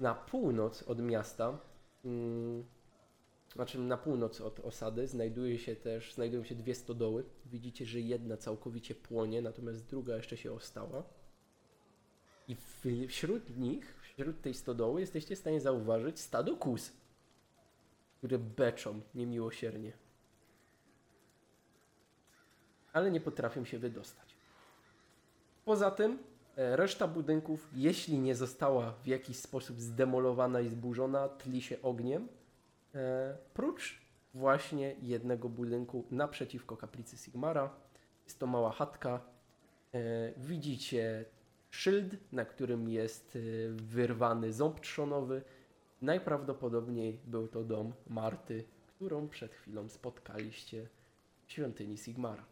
Na północ od miasta, mm, znaczy na północ od osady, znajduje się też, znajdują się dwie stodoły. Widzicie, że jedna całkowicie płonie, natomiast druga jeszcze się ostała. I w, wśród nich, wśród tej stodoły jesteście w stanie zauważyć stado kus, które beczą niemiłosiernie. Ale nie potrafią się wydostać. Poza tym e, reszta budynków, jeśli nie została w jakiś sposób zdemolowana i zburzona, tli się ogniem, prócz właśnie jednego budynku naprzeciwko kaplicy Sigmara. Jest to mała chatka. E, Widzicie szyld, na którym jest e, wyrwany ząb trzonowy. Najprawdopodobniej był to dom Marty, którą przed chwilą spotkaliście w świątyni Sigmara.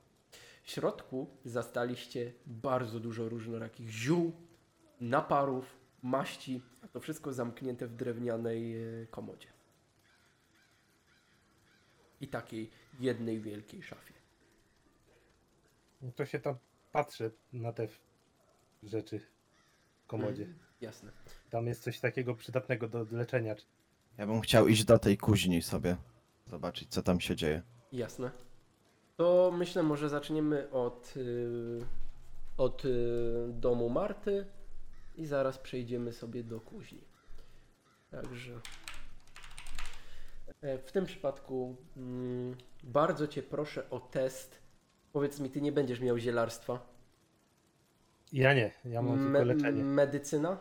W środku zastaliście bardzo dużo różnorakich ziół, naparów, maści, a to wszystko zamknięte w drewnianej e, komodzie. I takiej jednej wielkiej szafie. No to się tam patrzę na te rzeczy w komodzie. Mhm, Jasne. Tam jest coś takiego przydatnego do leczenia. Ja bym chciał iść do tej kuźni sobie, zobaczyć co tam się dzieje. Jasne. To myślę, może zaczniemy od, y, od y, domu Marty i zaraz przejdziemy sobie do kuźni. Także w tym przypadku mm, bardzo Cię proszę o test. Powiedz mi, Ty nie będziesz miał zielarstwa? Ja nie, ja mam tylko Me- leczenie. Medycyna?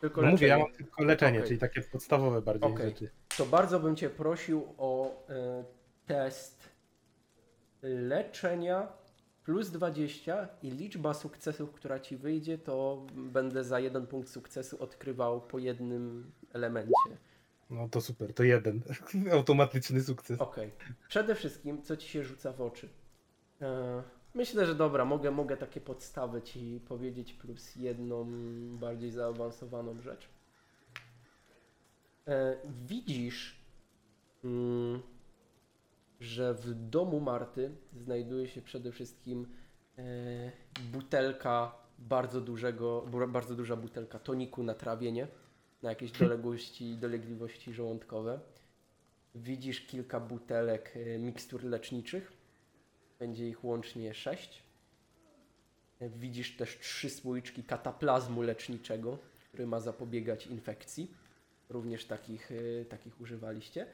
Tylko No mówię, ja leczenie. mam tylko leczenie, Okej. czyli takie podstawowe bardziej Okej. rzeczy. to bardzo bym Cię prosił o e, test leczenia plus 20 i liczba sukcesów, która Ci wyjdzie, to będę za jeden punkt sukcesu odkrywał po jednym elemencie. No to super, to jeden. Automatyczny sukces. Okej. Przede wszystkim, co Ci się rzuca w oczy? E, myślę, że dobra, mogę, mogę takie podstawy Ci powiedzieć, plus jedną bardziej zaawansowaną rzecz. E, widzisz, mm, że w domu Marty znajduje się przede wszystkim e, butelka bardzo dużego, bardzo duża butelka toniku na trawienie, na jakieś doległości, dolegliwości żołądkowe. Widzisz kilka butelek e, mikstur leczniczych. Będzie ich łącznie sześć. Widzisz też trzy słoiczki kataplazmu leczniczego, który ma zapobiegać infekcji. Również takich, e, takich używaliście.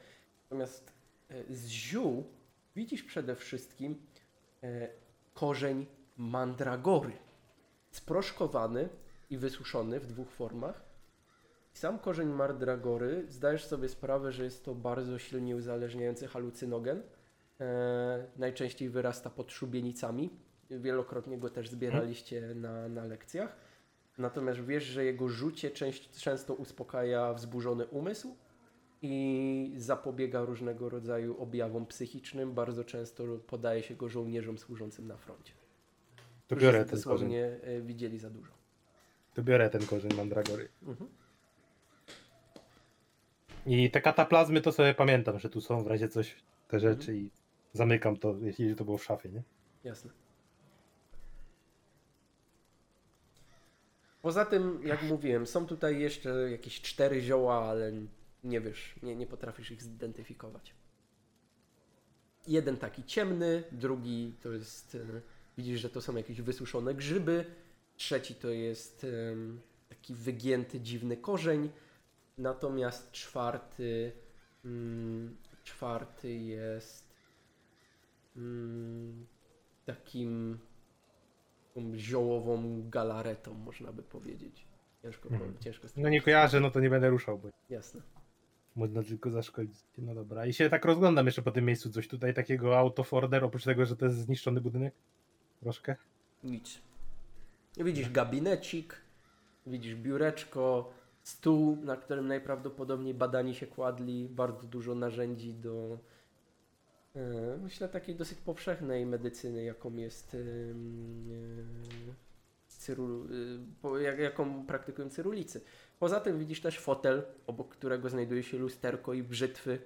Natomiast e, z ziół widzisz przede wszystkim korzeń mandragory. Sproszkowany i wysuszony w dwóch formach. Sam korzeń mandragory, zdajesz sobie sprawę, że jest to bardzo silnie uzależniający halucynogen. E, najczęściej wyrasta pod szubienicami. Wielokrotnie go też zbieraliście na, na lekcjach. Natomiast wiesz, że jego rzucie część, często uspokaja wzburzony umysł i zapobiega różnego rodzaju objawom psychicznym. Bardzo często podaje się go żołnierzom służącym na froncie. To biorę ten korzeń. e, widzieli za dużo. To biorę ten korzeń mandragory. Mhm. I te kataplazmy to sobie pamiętam, że tu są w razie coś te rzeczy i zamykam to, jeśli to było w szafie, nie? Jasne. Poza tym, jak mówiłem, są tutaj jeszcze jakieś cztery zioła, ale nie wiesz, nie, nie potrafisz ich zidentyfikować. Jeden taki ciemny, drugi to jest. e, Widzisz, że to są jakieś wysuszone grzyby. Trzeci to jest taki wygięty, dziwny korzeń. Natomiast czwarty. Mm, czwarty jest. Mm, takim taką ziołową galaretą, można by powiedzieć. Ciężko, po- ciężko No nie kojarzę, no to nie będę ruszał, bo Jasne. można tylko zaszkodzić. No dobra. I się tak rozglądam jeszcze po tym miejscu. Coś tutaj takiego out of order, oprócz tego, że to jest zniszczony budynek? Troszkę? Nic. Widzisz gabinecik, widzisz biureczko, stół, na którym najprawdopodobniej badani się kładli, bardzo dużo narzędzi do e, myślę takiej dosyć powszechnej medycyny, jaką jest e, cyru, po- jak, jaką praktykują cyrulicy. Poza tym widzisz też fotel, obok którego znajduje się lusterko i brzytwy.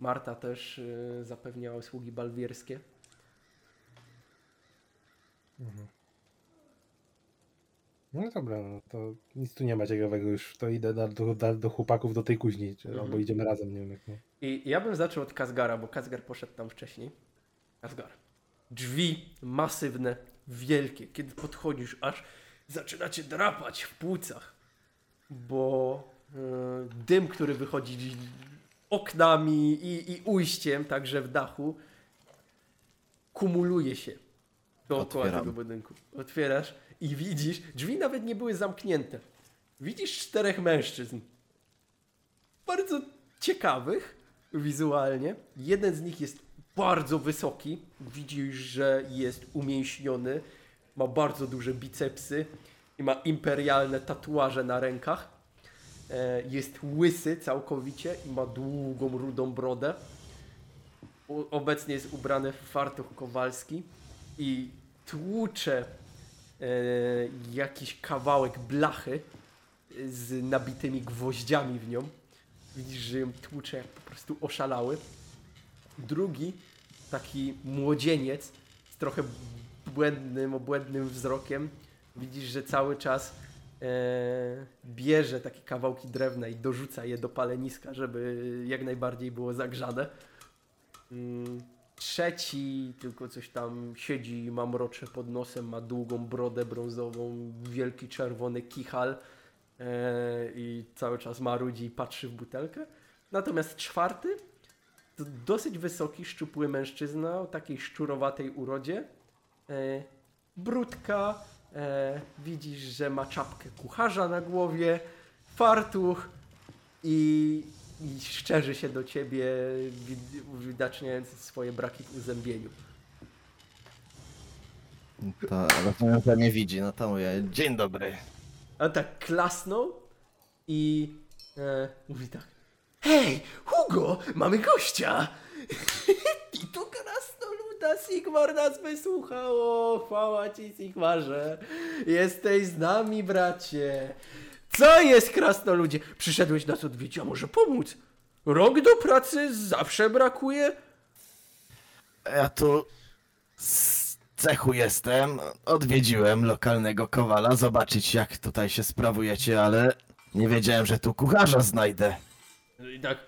Marta też zapewniała usługi balwierskie. Mhm. No dobra, no to nic tu nie ma ciekawego już. To idę do, do, do, chłopaków do tej kuźni, czy, Mhm. albo idziemy razem, nie wiem jak. No. I ja bym zaczął od Kazgara, bo Kazgar poszedł tam wcześniej. Kazgar. Drzwi masywne, wielkie. Kiedy podchodzisz, aż zaczyna cię drapać w płucach. Bo e, dym, który wychodzi oknami i, i ujściem, także w dachu, kumuluje się dookoła Otwieram. tego budynku. Otwierasz i widzisz, drzwi nawet nie były zamknięte. Widzisz czterech mężczyzn. Bardzo ciekawych wizualnie. Jeden z nich jest bardzo wysoki. Widzisz, że jest umięśniony. Ma bardzo duże bicepsy i ma imperialne tatuaże na rękach. E, Jest łysy całkowicie i ma długą, rudą brodę. Obecnie jest ubrany w fartuch kowalski i tłucze jakiś kawałek blachy z nabitymi gwoździami w nią. Widzisz, że ją tłucze jak po prostu oszalały. Drugi, taki młodzieniec z trochę błędnym, obłędnym wzrokiem. Widzisz, że cały czas e, bierze takie kawałki drewna i dorzuca je do paleniska, żeby jak najbardziej było zagrzane. Mm, Trzeci tylko coś tam siedzi, ma mrocze pod nosem, ma długą brodę brązową, wielki czerwony kichal e, i cały czas marudzi i patrzy w butelkę. Natomiast czwarty to dosyć wysoki, szczupły mężczyzna o takiej szczurowatej urodzie. E, brudka, e, widzisz, że ma czapkę kucharza na głowie, fartuch i, i szczerzy się do ciebie, wid- uwidaczniając swoje braki w uzębieniu. To rozumiem, że nie widzi, no to mówię, dzień dobry. On tak klasnął i e, mówi tak. Hej, Hugo, mamy gościa! I tu krasnoluda Sigmar nas wysłuchało. Chwała ci, Sigmarze. Jesteś z nami, bracie. Co jest, krasnoludzie? Przyszedłeś nas odwiedzić, a może pomóc? Rok do pracy zawsze brakuje. Ja tu z cechu jestem. Odwiedziłem lokalnego kowala, zobaczyć jak tutaj się sprawujecie, ale nie wiedziałem, że tu kucharza znajdę. No i tak.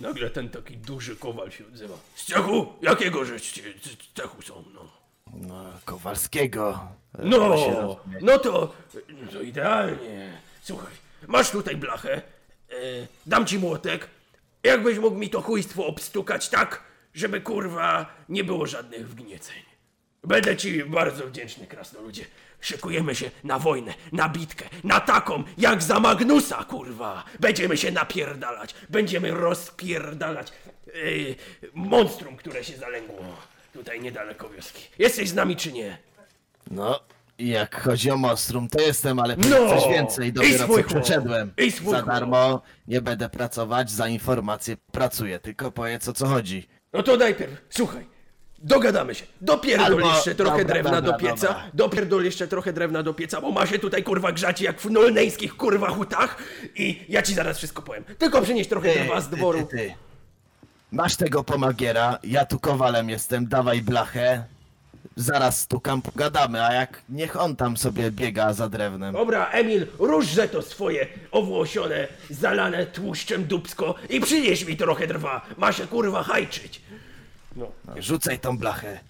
Nagle ten taki duży kowal się odzywa. Z cechu? Jakiego żeście z cechu są, no? No, Kowalskiego. No, no to, no idealnie. Słuchaj, masz tutaj blachę, e, dam ci młotek. Jakbyś mógł mi to chujstwo obstukać tak, żeby kurwa nie było żadnych wgnieceń. Będę ci bardzo wdzięczny, krasnoludzie. Szykujemy się na wojnę, na bitkę, na taką jak za Magnusa, kurwa. Będziemy się napierdalać, będziemy rozpierdalać yy, monstrum, które się zalęgło tutaj niedaleko wioski. Jesteś z nami czy nie? No, jak chodzi o Mostrum, to jestem, ale No! coś więcej. I Dopiero swój co chłop. przeszedłem. I swój Za chłop. darmo nie będę pracować, za informacje pracuję, tylko powiedz o co chodzi. No to najpierw, słuchaj. Dogadamy się. Dopierdol Albo- jeszcze trochę dobra, drewna dobra, do pieca. dobra. Dopierdol jeszcze trochę drewna do pieca, bo ma się tutaj kurwa grzać jak w nolneńskich kurwa hutach. I ja ci zaraz wszystko powiem. Tylko przynieś trochę drwa z dworu. Ty, ty, ty. Masz tego pomagiera, ja tu kowalem jestem, dawaj blachę. Zaraz stukam, pogadamy, a jak niech on tam sobie biega za drewnem. Dobra, Emil, różże to swoje owłosione, zalane tłuszczem dubsko i przynieś mi trochę drwa. Ma się kurwa hajczyć. No. Rzucaj tą blachę.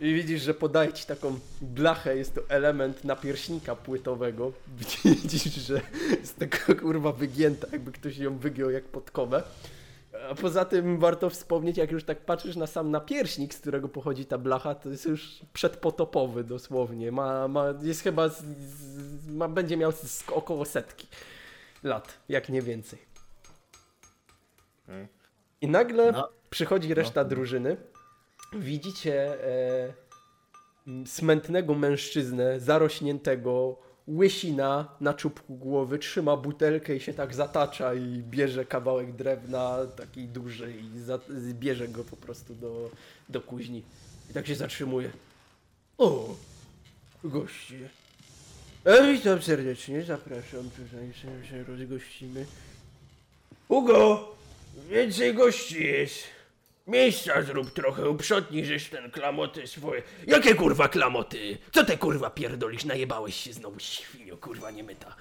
I widzisz, że podaje ci taką blachę, jest to element napierśnika płytowego. Widzisz, że jest taka kurwa wygięta, jakby ktoś ją wygiął jak podkowę. A poza tym warto wspomnieć, jak już tak patrzysz na sam napierśnik, z którego pochodzi ta blacha, to jest już przedpotopowy dosłownie. Ma, ma, jest chyba, z, z, ma, będzie miał z, około setki lat, jak nie więcej. I nagle No. przychodzi reszta drużyny. Widzicie e, smętnego mężczyznę, zarośniętego, łysina na czubku głowy, trzyma butelkę i się tak zatacza i bierze kawałek drewna taki duży i za, bierze go po prostu do, do kuźni. I tak się zatrzymuje. O, goście. E, witam serdecznie, zapraszam tutaj, się, rozgościmy. Ugo, więcej gości jest. Miejsca zrób trochę, uprzątnij żeś ten klamoty swoje. Jakie kurwa klamoty? Co te kurwa pierdolisz? Najebałeś się znowu, świnio, kurwa niemyta.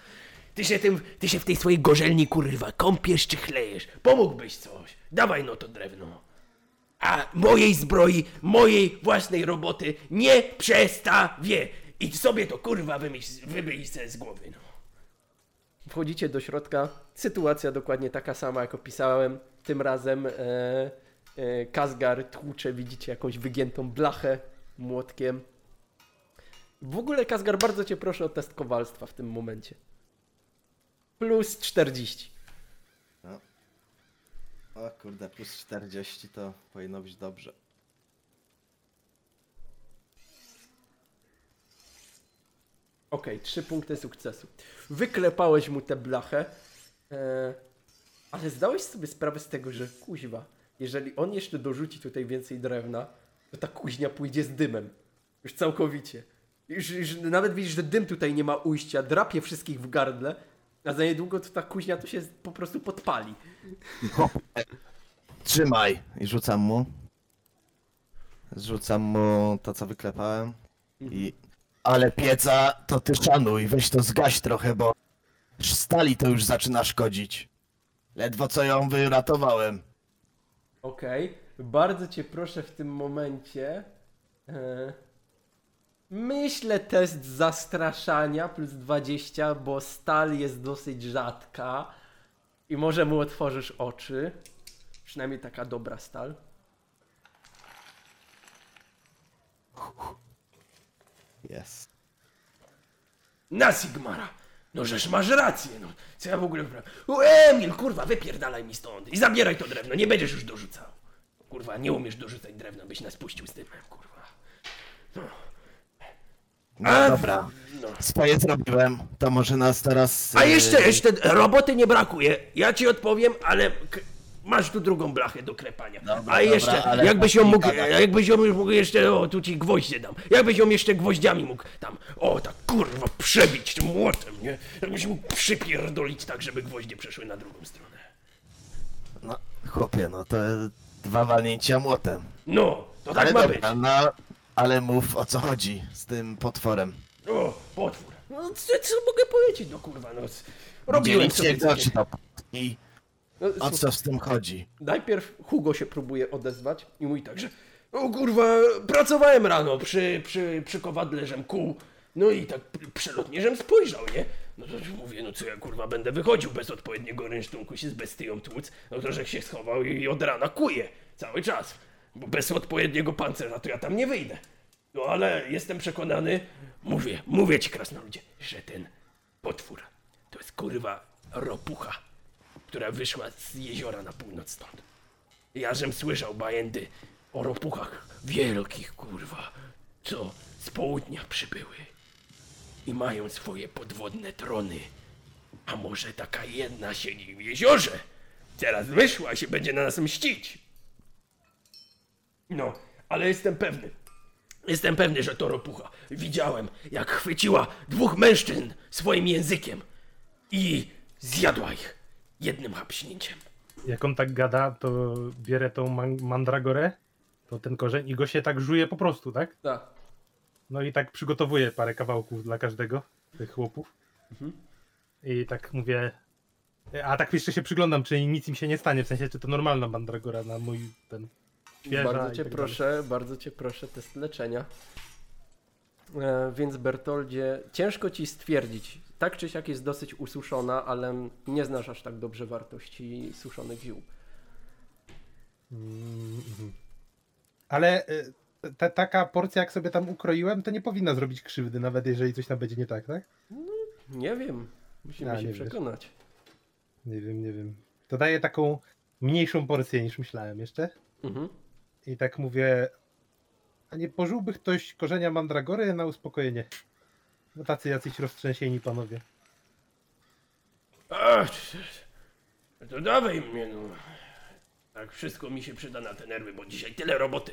Ty się tym, ty się w tej swojej gorzelni kurwa kąpiesz czy chlejesz? Pomógłbyś coś. Dawaj no to drewno. A mojej zbroi, mojej własnej roboty nie przestawię. I sobie to kurwa wymyśl, se z głowy, no. Wchodzicie do środka. Sytuacja dokładnie taka sama, jak opisałem. Tym razem e, e, Kazgar tłucze, widzicie jakąś wygiętą blachę młotkiem. W ogóle, Kazgar, bardzo cię proszę o test kowalstwa w tym momencie. Plus 40. O kurde, plus 40 to powinno być dobrze. Okej, trzy punkty sukcesu. Wyklepałeś mu tę blachę, e, ale zdałeś sobie sprawę z tego, że kuźwa, jeżeli on jeszcze dorzuci tutaj więcej drewna, to ta kuźnia pójdzie z dymem. Już całkowicie. Już, już nawet widzisz, że dym tutaj nie ma ujścia, drapie wszystkich w gardle, a za niedługo to ta kuźnia to się po prostu podpali. Trzymaj! I rzucam mu. Rzucam mu to, co wyklepałem. I... Ale pieca, to ty szanuj, weź to zgaś trochę, bo stali to już zaczyna szkodzić. Ledwo co ją wyratowałem. Okej, bardzo cię proszę w tym momencie. E, myślę test zastraszania plus 20, bo stal jest dosyć rzadka i może mu otworzysz oczy. Przynajmniej taka dobra stal. Jest. Na Sigmara! No żeż masz rację, no. Co ja w ogóle... O, Emil, kurwa, wypierdalaj mi stąd i zabieraj to drewno, nie będziesz już dorzucał. Kurwa, nie umiesz dorzucać drewna, byś nas puścił z dymem, kurwa. No A, dobra. No. Swoje zrobiłem, to może nas teraz... A jeszcze, jeszcze roboty nie brakuje. Ja ci odpowiem, ale masz tu drugą blachę do krepania. Dobra, A dobra, jeszcze, ale jakbyś ją mógł, jakbyś ją mógł jeszcze, o, tu ci gwoździe dam. Jakbyś ją jeszcze gwoździami mógł tam, o, tak kurwa, przebić tym młotem, nie? Jakbyś mógł przypierdolić tak, żeby gwoździe przeszły na drugą stronę. No, chłopie, no to dwa walnięcia młotem. No, to tak ale ma dobra, być. no, ale mów o co chodzi z tym potworem. O, potwór. No, co, co mogę powiedzieć, no kurwa, no. Robiłem sobie oczy to i No, o co z tym chodzi? Najpierw Hugo się próbuje odezwać i mówi tak, że o kurwa, pracowałem rano przy, przy, przy kowadlerzem kół, no i tak p- przelotnie, żem spojrzał, nie? No to mówię, no co ja kurwa będę wychodził bez odpowiedniego rynsztunku się z bestyją tłuc, no to że się schował i od rana kuje cały czas, bo bez odpowiedniego pancerza to ja tam nie wyjdę. No ale jestem przekonany, mówię, mówię ci krasnoludzie, że ten potwór to jest kurwa ropucha która wyszła z jeziora na północ stąd. Ja żem słyszał bajendy o ropuchach wielkich, kurwa, co z południa przybyły i mają swoje podwodne trony. A może taka jedna siedzi w jeziorze? Teraz wyszła się będzie na nas mścić. No, ale jestem pewny. Jestem pewny, że to ropucha. Widziałem, jak chwyciła dwóch mężczyzn swoim językiem i zjadła ich jednym hapśnięciem. Jak on tak gada, to bierę tą man- mandragorę, to ten korzeń i go się tak żuje po prostu, tak? Tak. No i tak przygotowuję parę kawałków dla każdego tych chłopów. Mhm. I tak mówię. A tak jeszcze się przyglądam, czy nic im się nie stanie, w sensie, czy to normalna mandragora na mój ten. Świeża bardzo cię tak proszę, bardzo cię proszę, test leczenia. E, więc Bertoldzie, ciężko ci stwierdzić. Tak czy siak jest dosyć ususzona, ale nie znasz aż tak dobrze wartości suszonych ziół. Mm, mhm. Ale y, ta, taka porcja, jak sobie tam ukroiłem, to nie powinna zrobić krzywdy, nawet jeżeli coś tam będzie nie tak, tak? Nie wiem, musimy A, się nie wiesz. przekonać. Nie wiem, nie wiem. To daję taką mniejszą porcję niż myślałem jeszcze. Mhm. I tak mówię. A nie pożyłby ktoś korzenia mandragory na uspokojenie? No tacy jacyś roztrzęsieni panowie. Ach, to dawaj mnie, no. Tak, wszystko mi się przyda na te nerwy, bo dzisiaj tyle roboty.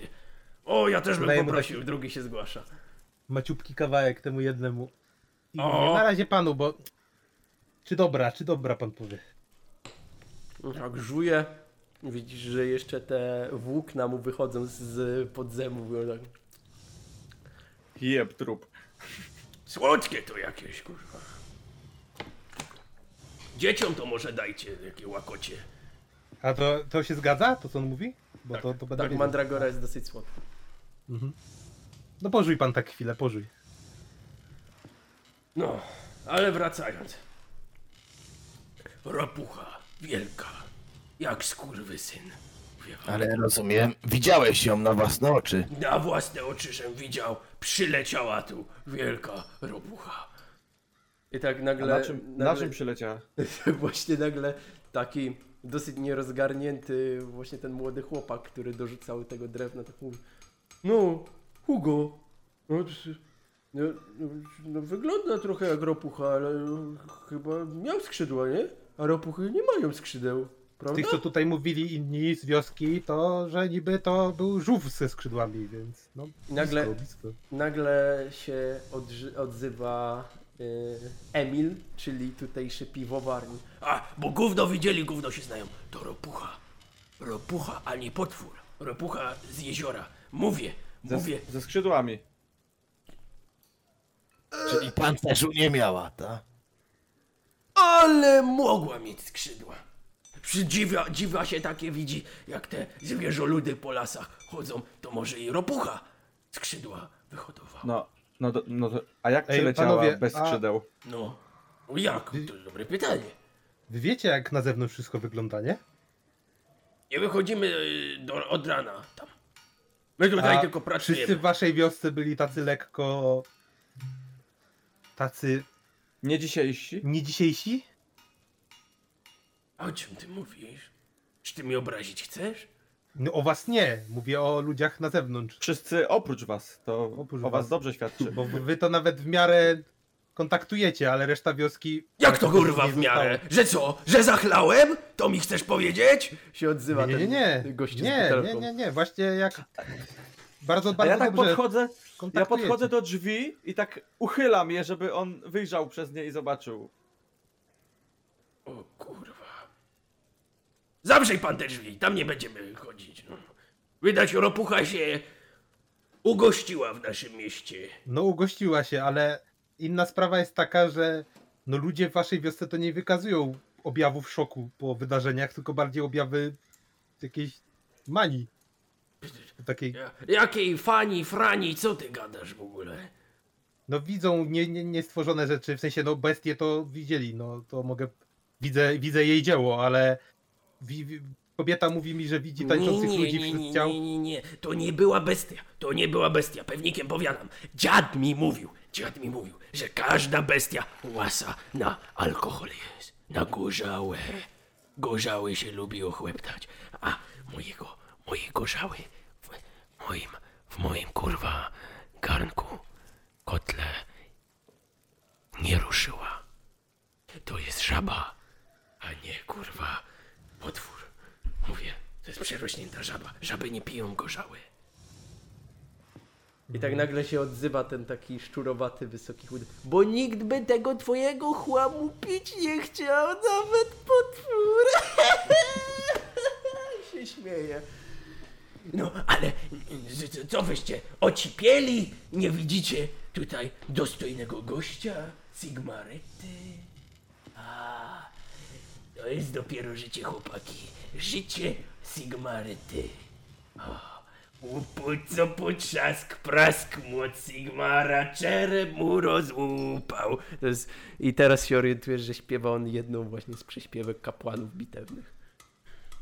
O, ja też bym Dajemy poprosił, drugi się zgłasza. Maciupki kawałek temu jednemu. I O! mówię, na razie panu, bo. Czy dobra, czy dobra pan powie? Tak żuje. Widzisz, że jeszcze te włókna mu wychodzą z podzemu. mówią Tak. Jeb trup. Słodkie to jakieś, kurwa. Dzieciom to może dajcie, jakie łakocie. A to, to się zgadza? To co on mówi? Bo Tak, to, to będę tak wiedział. mandragora jest dosyć słodka. Mhm. No pożuj pan tak chwilę, pożuj. No, ale wracając. Ropucha, wielka, jak skurwysyn. Wie pan. Ale rozumiem, widziałeś ją na własne oczy. Na własne oczy żem widział, przyleciała tu wielka ropucha. I tak A nagle... na czym, na nagle czym przyleciała? właśnie nagle taki dosyć nierozgarnięty właśnie ten młody chłopak, który dorzucał tego drewna, tak mówi No, Hugo, no, no, no, no wygląda trochę jak ropucha, ale no, chyba miał skrzydła, nie? A ropuchy nie mają skrzydeł, prawda? Tych, co tutaj mówili inni z wioski, to że niby to był żółw ze skrzydłami, więc no. Nagle- Blisko, blisko. Nagle się odży- odzywa y, Emil, czyli tutejszy piwowarni. A, bo gówno widzieli, gówno się znają. To ropucha. Ropucha, a nie potwór. Ropucha z jeziora. Mówię, Ze, mówię. ze skrzydłami. Czyli pancerzu nie miała, ta? Ale mogła mieć skrzydła. Dziwia, dziwia się takie widzi, jak te zwierzoludy po lasach chodzą, to może i ropucha skrzydła wyhodowała. No, no, do, no to, a jak Ej, przyleciała panowie, bez a- skrzydeł? No, no jak? To jest dobre pytanie. Wy wiecie, jak na zewnątrz wszystko wygląda, nie? Nie wychodzimy y, do, od rana tam. My tutaj A tylko pracujemy. Wszyscy w waszej wiosce byli tacy lekko. tacy Nie dzisiejsi? nie dzisiejsi? O czym ty mówisz? Czy ty mnie obrazić chcesz? No o was nie, mówię o ludziach na zewnątrz. Wszyscy oprócz was. To Oprócz o was was. dobrze świadczy. Bo wy to nawet w miarę kontaktujecie, ale reszta wioski. Jak to kurwa w miarę? Że co? Że zachlałem? To mi chcesz powiedzieć? Się odzywa Nie, nie, nie. ten z nie, nie, nie, nie. Właśnie jak. Bardzo, bardzo ja tak podchodzę, ja podchodzę do drzwi i tak uchylam je, żeby on wyjrzał przez nie i zobaczył. O kurwa. Zamrzyj pan te drzwi, tam nie będziemy chodzić. No. Widać ropucha się ugościła w naszym mieście. No ugościła się, ale inna sprawa jest taka, że no ludzie w waszej wiosce to nie wykazują objawów szoku po wydarzeniach, tylko bardziej objawy jakiejś manii. Takiej, Ja- Jakiej fani, frani, co ty gadasz w ogóle? no widzą nie, nie, niestworzone rzeczy, w sensie no bestie to widzieli, no to mogę, widzę, widzę jej dzieło, ale kobieta mówi mi, że widzi tańczących nie, ludzi nie, wśród nie, ciał. nie, nie, nie, to nie była bestia, to nie była bestia, pewnikiem powiadam. Dziad mi mówił, dziad mi mówił, że każda bestia łasa na alkohol jest, na gorzałe. Gorzałe się lubi ochłeptać, a mojego, mojej gorzały w moim, w moim kurwa garnku, kotle nie ruszyła. To jest żaba, a nie kurwa potwór. Mówię, to jest przerośnięta żaba. Żaby nie piją gorzały. I tak nagle się odzywa ten taki szczurowaty, wysoki chudy. Bo nikt by tego twojego chłamu pić nie chciał, nawet potwór. się śmieje. No, ale z- co wyście ocipieli? Nie widzicie tutaj dostojnego gościa? Sigmarety? A, to jest dopiero życie, chłopaki. Życie Sigmarety. O, Upuć co potrzask, prask, młot Sigmara, czerep mu rozłupał. Jest... I teraz się orientujesz, że śpiewa on jedną właśnie z przyśpiewek kapłanów bitewnych.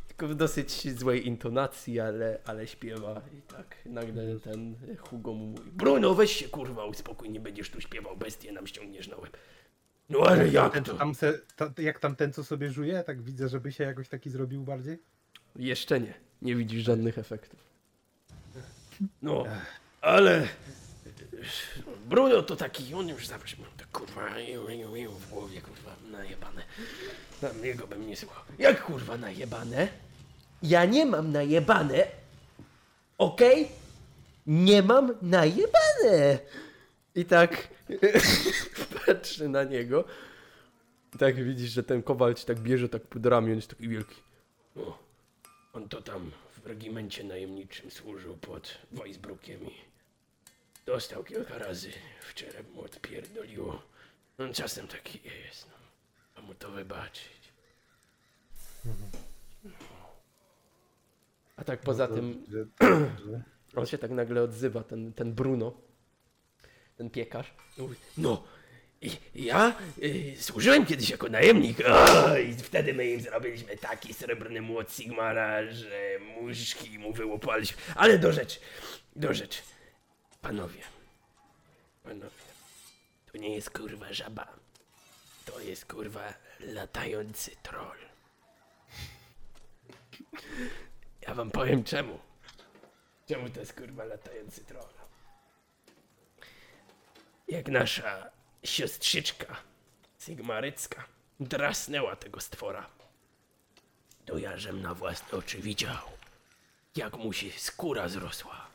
Tylko w dosyć złej intonacji, ale, ale śpiewa. I tak nagle ten Hugo mu mówi. Bruno, weź się kurwa uspokój, nie będziesz tu śpiewał, bestię nam ściągniesz na łeb. No ale jak Ten, to? tam se, ta, jak tam ten, co sobie żuje, tak widzę, żeby się jakoś taki zrobił bardziej. Jeszcze nie. Nie widzisz żadnych efektów. No, ale... Bruno to taki, on już zawsze ma tak kurwa iu, iu, iu w głowie, kurwa, najebane. Tam jego bym nie słuchał. Jak kurwa najebane? Ja nie mam najebane. Okej? Nie mam najebane. I tak patrzy na niego. I tak widzisz, że ten kowal ci tak bierze tak pod ramię, on jest taki wielki. No, on to tam w regimencie najemniczym służył pod Weisbrukiem i dostał kilka razy w czerep mu odpierdoliło. On czasem taki jest, no. A mu to wybaczyć. A tak poza tym Że, że, on się tak nagle odzywa, ten, ten Bruno. Ten piekarz. No, ja y, służyłem kiedyś jako najemnik o, i wtedy my im zrobiliśmy taki srebrny młot Sigmara, że muszki mu wyłopaliśmy. Ale do rzeczy, do rzeczy. Panowie, panowie, to nie jest kurwa żaba. To jest kurwa latający troll. Ja wam powiem czemu. Czemu to jest kurwa latający troll? Jak nasza siostrzyczka Sigmarycka drasnęła tego stwora, to ja żem na własne oczy widział, jak mu się skóra zrosła.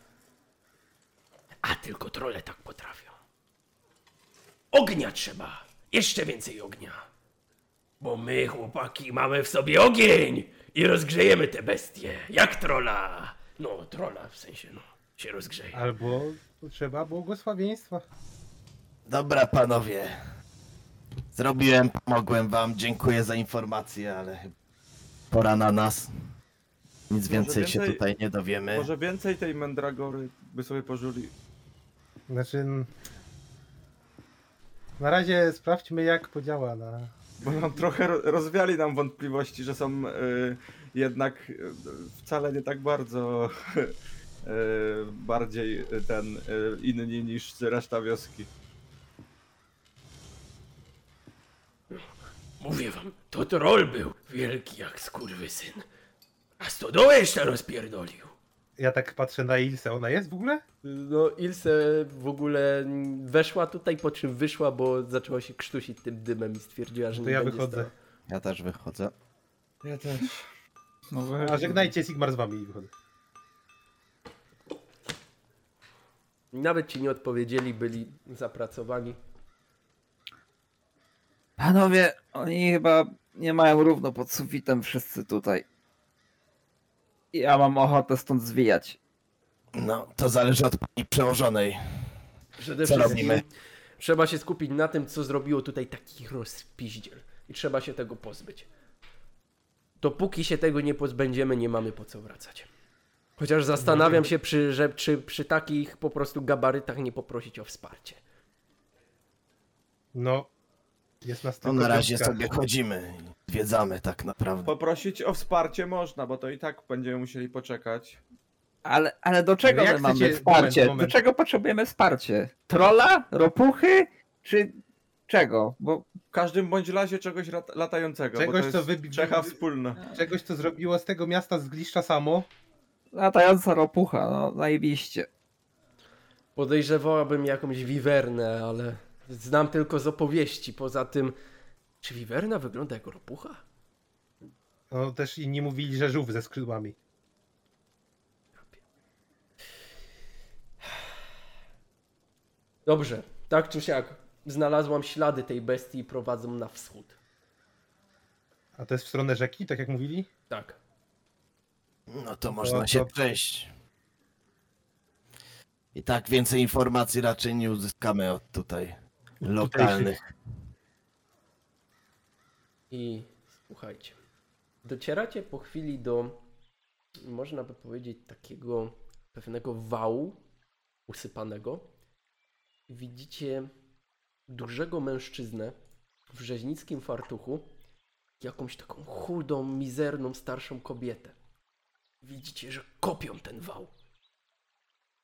A tylko trole tak potrafią. Ognia trzeba! Jeszcze więcej ognia! Bo my, chłopaki, mamy w sobie ogień i rozgrzejemy te bestie, jak trola. No, trola w sensie, no, się rozgrzeje. albo trzeba błogosławieństwa. Dobra, panowie. Zrobiłem, pomogłem wam. Dziękuję za informację, ale pora na nas. Nic więcej się więcej- tutaj nie dowiemy. Może więcej tej Mandragory by sobie pożuli. Znaczy... n- Na razie sprawdźmy, jak podziała na... Bo nam trochę ro- rozwiali nam wątpliwości, że są y, jednak y, wcale nie tak bardzo y, bardziej y, ten y, inni niż reszta wioski. Mówię wam, to troll był wielki jak skurwysyn. A stodołę jeszcze rozpierdolił. Ja tak patrzę na Ilse, ona jest w ogóle? No Ilse w ogóle weszła tutaj, po czym wyszła, bo zaczęła się krztusić tym dymem i stwierdziła, że To nie ja będzie wychodzę. stała. Ja też wychodzę. Ja też. No A żegnajcie, Sigmar z wami i wychodzę. Nawet ci nie odpowiedzieli, byli zapracowani. Panowie, oni chyba nie mają równo pod sufitem wszyscy tutaj. Ja mam ochotę stąd zwijać. No, to zależy od pani przełożonej. Przede Co robimy? trzeba się skupić na tym, co zrobiło tutaj taki rozpiździel. I trzeba się tego pozbyć. Dopóki się tego nie pozbędziemy, nie mamy po co wracać. Chociaż zastanawiam się, przy, że, czy przy takich po prostu gabarytach nie poprosić o wsparcie. No, jest nas No tylko na razie piątka. sobie chodzimy i zwiedzamy tak naprawdę. Poprosić o wsparcie można, bo to i tak będziemy musieli poczekać. Ale, ale do czego Ale jak my mamy chcecie- wsparcie? moment, moment. Do czego potrzebujemy wsparcie? Trolla? Ropuchy? Czy czego? Bo W każdym bądź razie czegoś lat- latającego, Czegoś, bo co to jest wybi- Czecha wspólna. Czegoś, co zrobiło z tego miasta z gliszcza samo. latająca ropucha, no zajebiście. Podejrzewałabym jakąś wiwernę, ale znam tylko z opowieści. Poza tym, czy wiwerna wygląda jak ropucha? No też inni mówili, że żółw ze skrzydłami. Dobrze, tak czy siak, znalazłam ślady tej bestii i prowadzą na wschód. A to jest w stronę rzeki, tak jak mówili? Tak. No to można to- się przejść. I tak więcej informacji raczej nie uzyskamy od tutaj lokalnych. I słuchajcie, docieracie po chwili do, można by powiedzieć, takiego pewnego wału usypanego. Widzicie dużego mężczyznę w rzeźnickim fartuchu, jakąś taką chudą, mizerną, starszą kobietę. Widzicie, że kopią ten wał.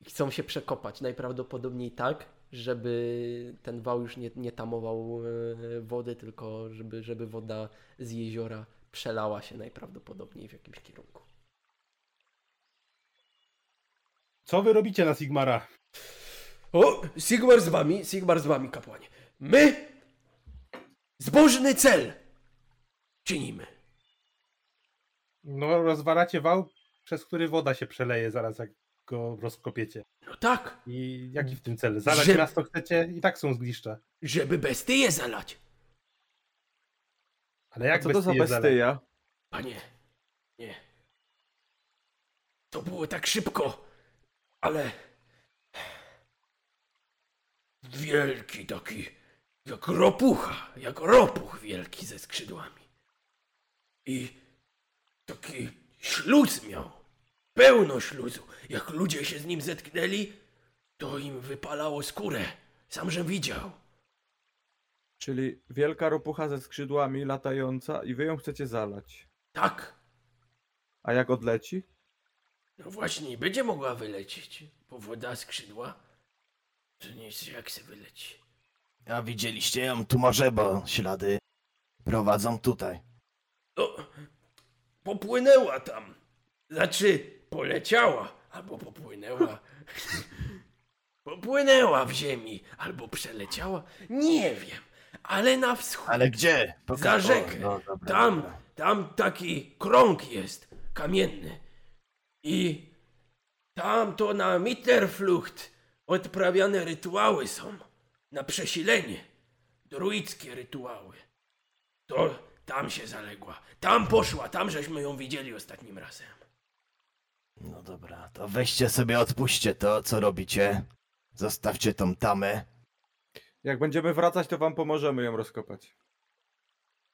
I chcą się przekopać, najprawdopodobniej tak, żeby ten wał już nie, nie tamował e, wody, tylko żeby, żeby woda z jeziora przelała się najprawdopodobniej w jakimś kierunku. Co wy robicie na Sigmara? O, Sigmar z wami, Sigmar z wami, kapłanie. My zbożny cel czynimy. No, rozwalacie wał, przez który woda się przeleje zaraz, jak go rozkopiecie. No tak, I jaki w tym cel? Zalać Że- miasto chcecie i tak są zgliszcza. żeby bestyje zalać. Ale A jak co to za bestie zalać? bestyja? Panie, nie. To było tak szybko, ale... Wielki taki, jak ropucha, jak ropuch wielki ze skrzydłami. I taki śluz miał, pełno śluzu. Jak ludzie się z nim zetknęli, to im wypalało skórę. Sam żem widział. Czyli wielka ropucha ze skrzydłami latająca i wy ją chcecie zalać. Tak, A jak odleci? No właśnie, nie będzie mogła wylecieć, bo woda skrzydła to nie jest jak se wyleci. A widzieliście ją tu może, bo ślady prowadzą tutaj. No, popłynęła tam. Znaczy, poleciała, albo popłynęła. popłynęła w ziemi, albo przeleciała. Nie wiem, ale na wschód. Ale gdzie? Za rzekę. no dobra, Tam, dobra. tam taki krąg jest, kamienny. I tam to na Mitterflucht odprawiane rytuały są. Na przesilenie. Druickie rytuały. To tam się zaległa. Tam poszła, tam żeśmy ją widzieli ostatnim razem. No dobra, to weźcie sobie, odpuśćcie to, co robicie. Zostawcie tą tamę. Jak będziemy wracać, to wam pomożemy ją rozkopać.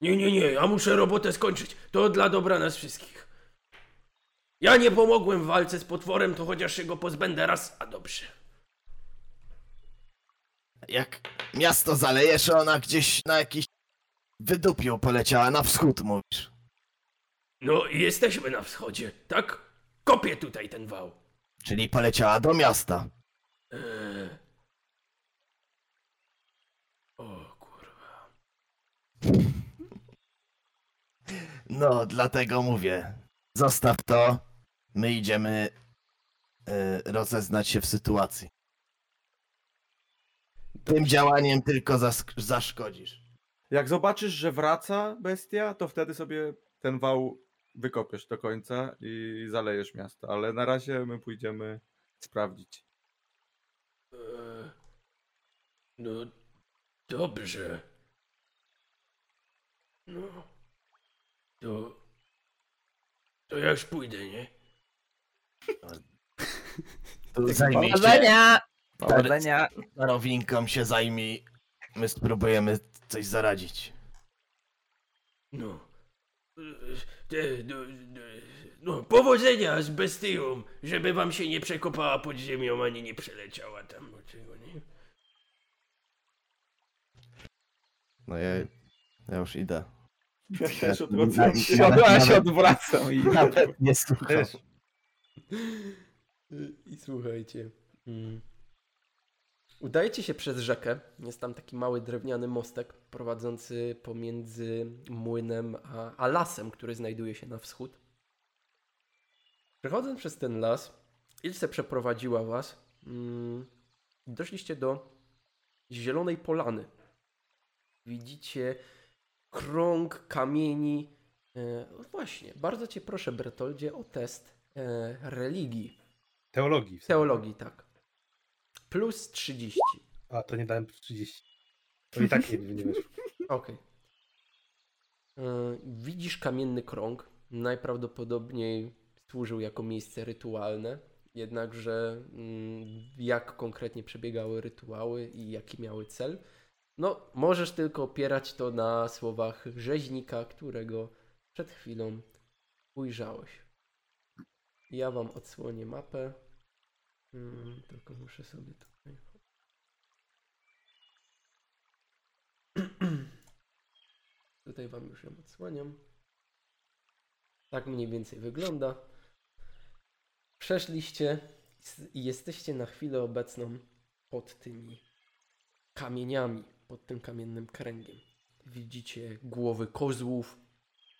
Nie, nie, nie, ja muszę robotę skończyć. To dla dobra nas wszystkich. Ja nie pomogłem w walce z potworem, to chociaż się go pozbędę raz, a dobrze. Jak miasto zalejesz, ona gdzieś na jakiś wydupił poleciała na wschód, mówisz. No i jesteśmy na wschodzie, tak? Kopię tutaj ten wał. Czyli poleciała do miasta. Eee. O kurwa. No, dlatego mówię. Zostaw to. My idziemy y, rozeznać się w sytuacji. Tym działaniem tylko zask- zaszkodzisz. Jak zobaczysz, że wraca bestia, to wtedy sobie ten wał wykopiesz do końca i zalejesz miasto. Ale na razie my pójdziemy sprawdzić. Eee. No dobrze. No. To. To ja już pójdę, nie? Tu zajmij się. Powodzenia! Powodzenia! Starowinkom się zajmij. My spróbujemy coś zaradzić. No. No, no, No, powodzenia z bestią, żeby wam się nie przekopała pod ziemią, ani nie przeleciała tam do czego, nie? No ja, ja już idę. Ja też odwracam się. Ja się odwracam i... Nawet nie słucham. I słuchajcie. Mm. Udajecie się przez rzekę. Jest tam taki mały drewniany mostek prowadzący pomiędzy młynem a, a lasem, który znajduje się na wschód. Przechodząc przez ten las, Ilse przeprowadziła was. Mm, doszliście do zielonej polany. Widzicie krąg kamieni. E, no właśnie, bardzo cię proszę, Bertoldzie, o test e, religii. Teologii. w sensie. Teologii, tak. Plus 30. A, to nie dałem 30. To i tak nie, nie weszło. Okej. E, Widzisz kamienny krąg. Najprawdopodobniej służył jako miejsce rytualne. Jednakże mm, jak konkretnie przebiegały rytuały i jaki miały cel, no możesz tylko opierać to na słowach rzeźnika, którego przed chwilą ujrzałeś. Ja wam odsłonię mapę. Mm, tylko muszę sobie tutaj. Tutaj wam już ją odsłaniam. Tak mniej więcej wygląda. Przeszliście i jesteście na chwilę obecną pod tymi kamieniami, pod tym kamiennym kręgiem. Widzicie głowy kozłów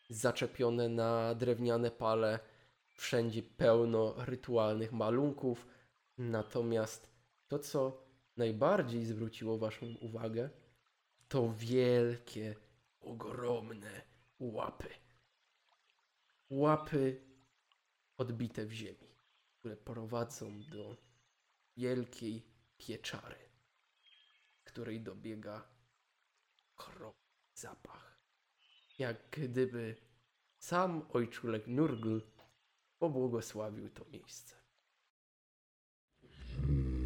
zaczepione na drewniane pale. Wszędzie pełno rytualnych malunków. Natomiast to, co najbardziej zwróciło Waszą uwagę, to wielkie, ogromne łapy. Łapy odbite w ziemi, które prowadzą do wielkiej pieczary, której dobiega okropny zapach. Jak gdyby sam ojczulek Nurgl pobłogosławił to miejsce. Mm.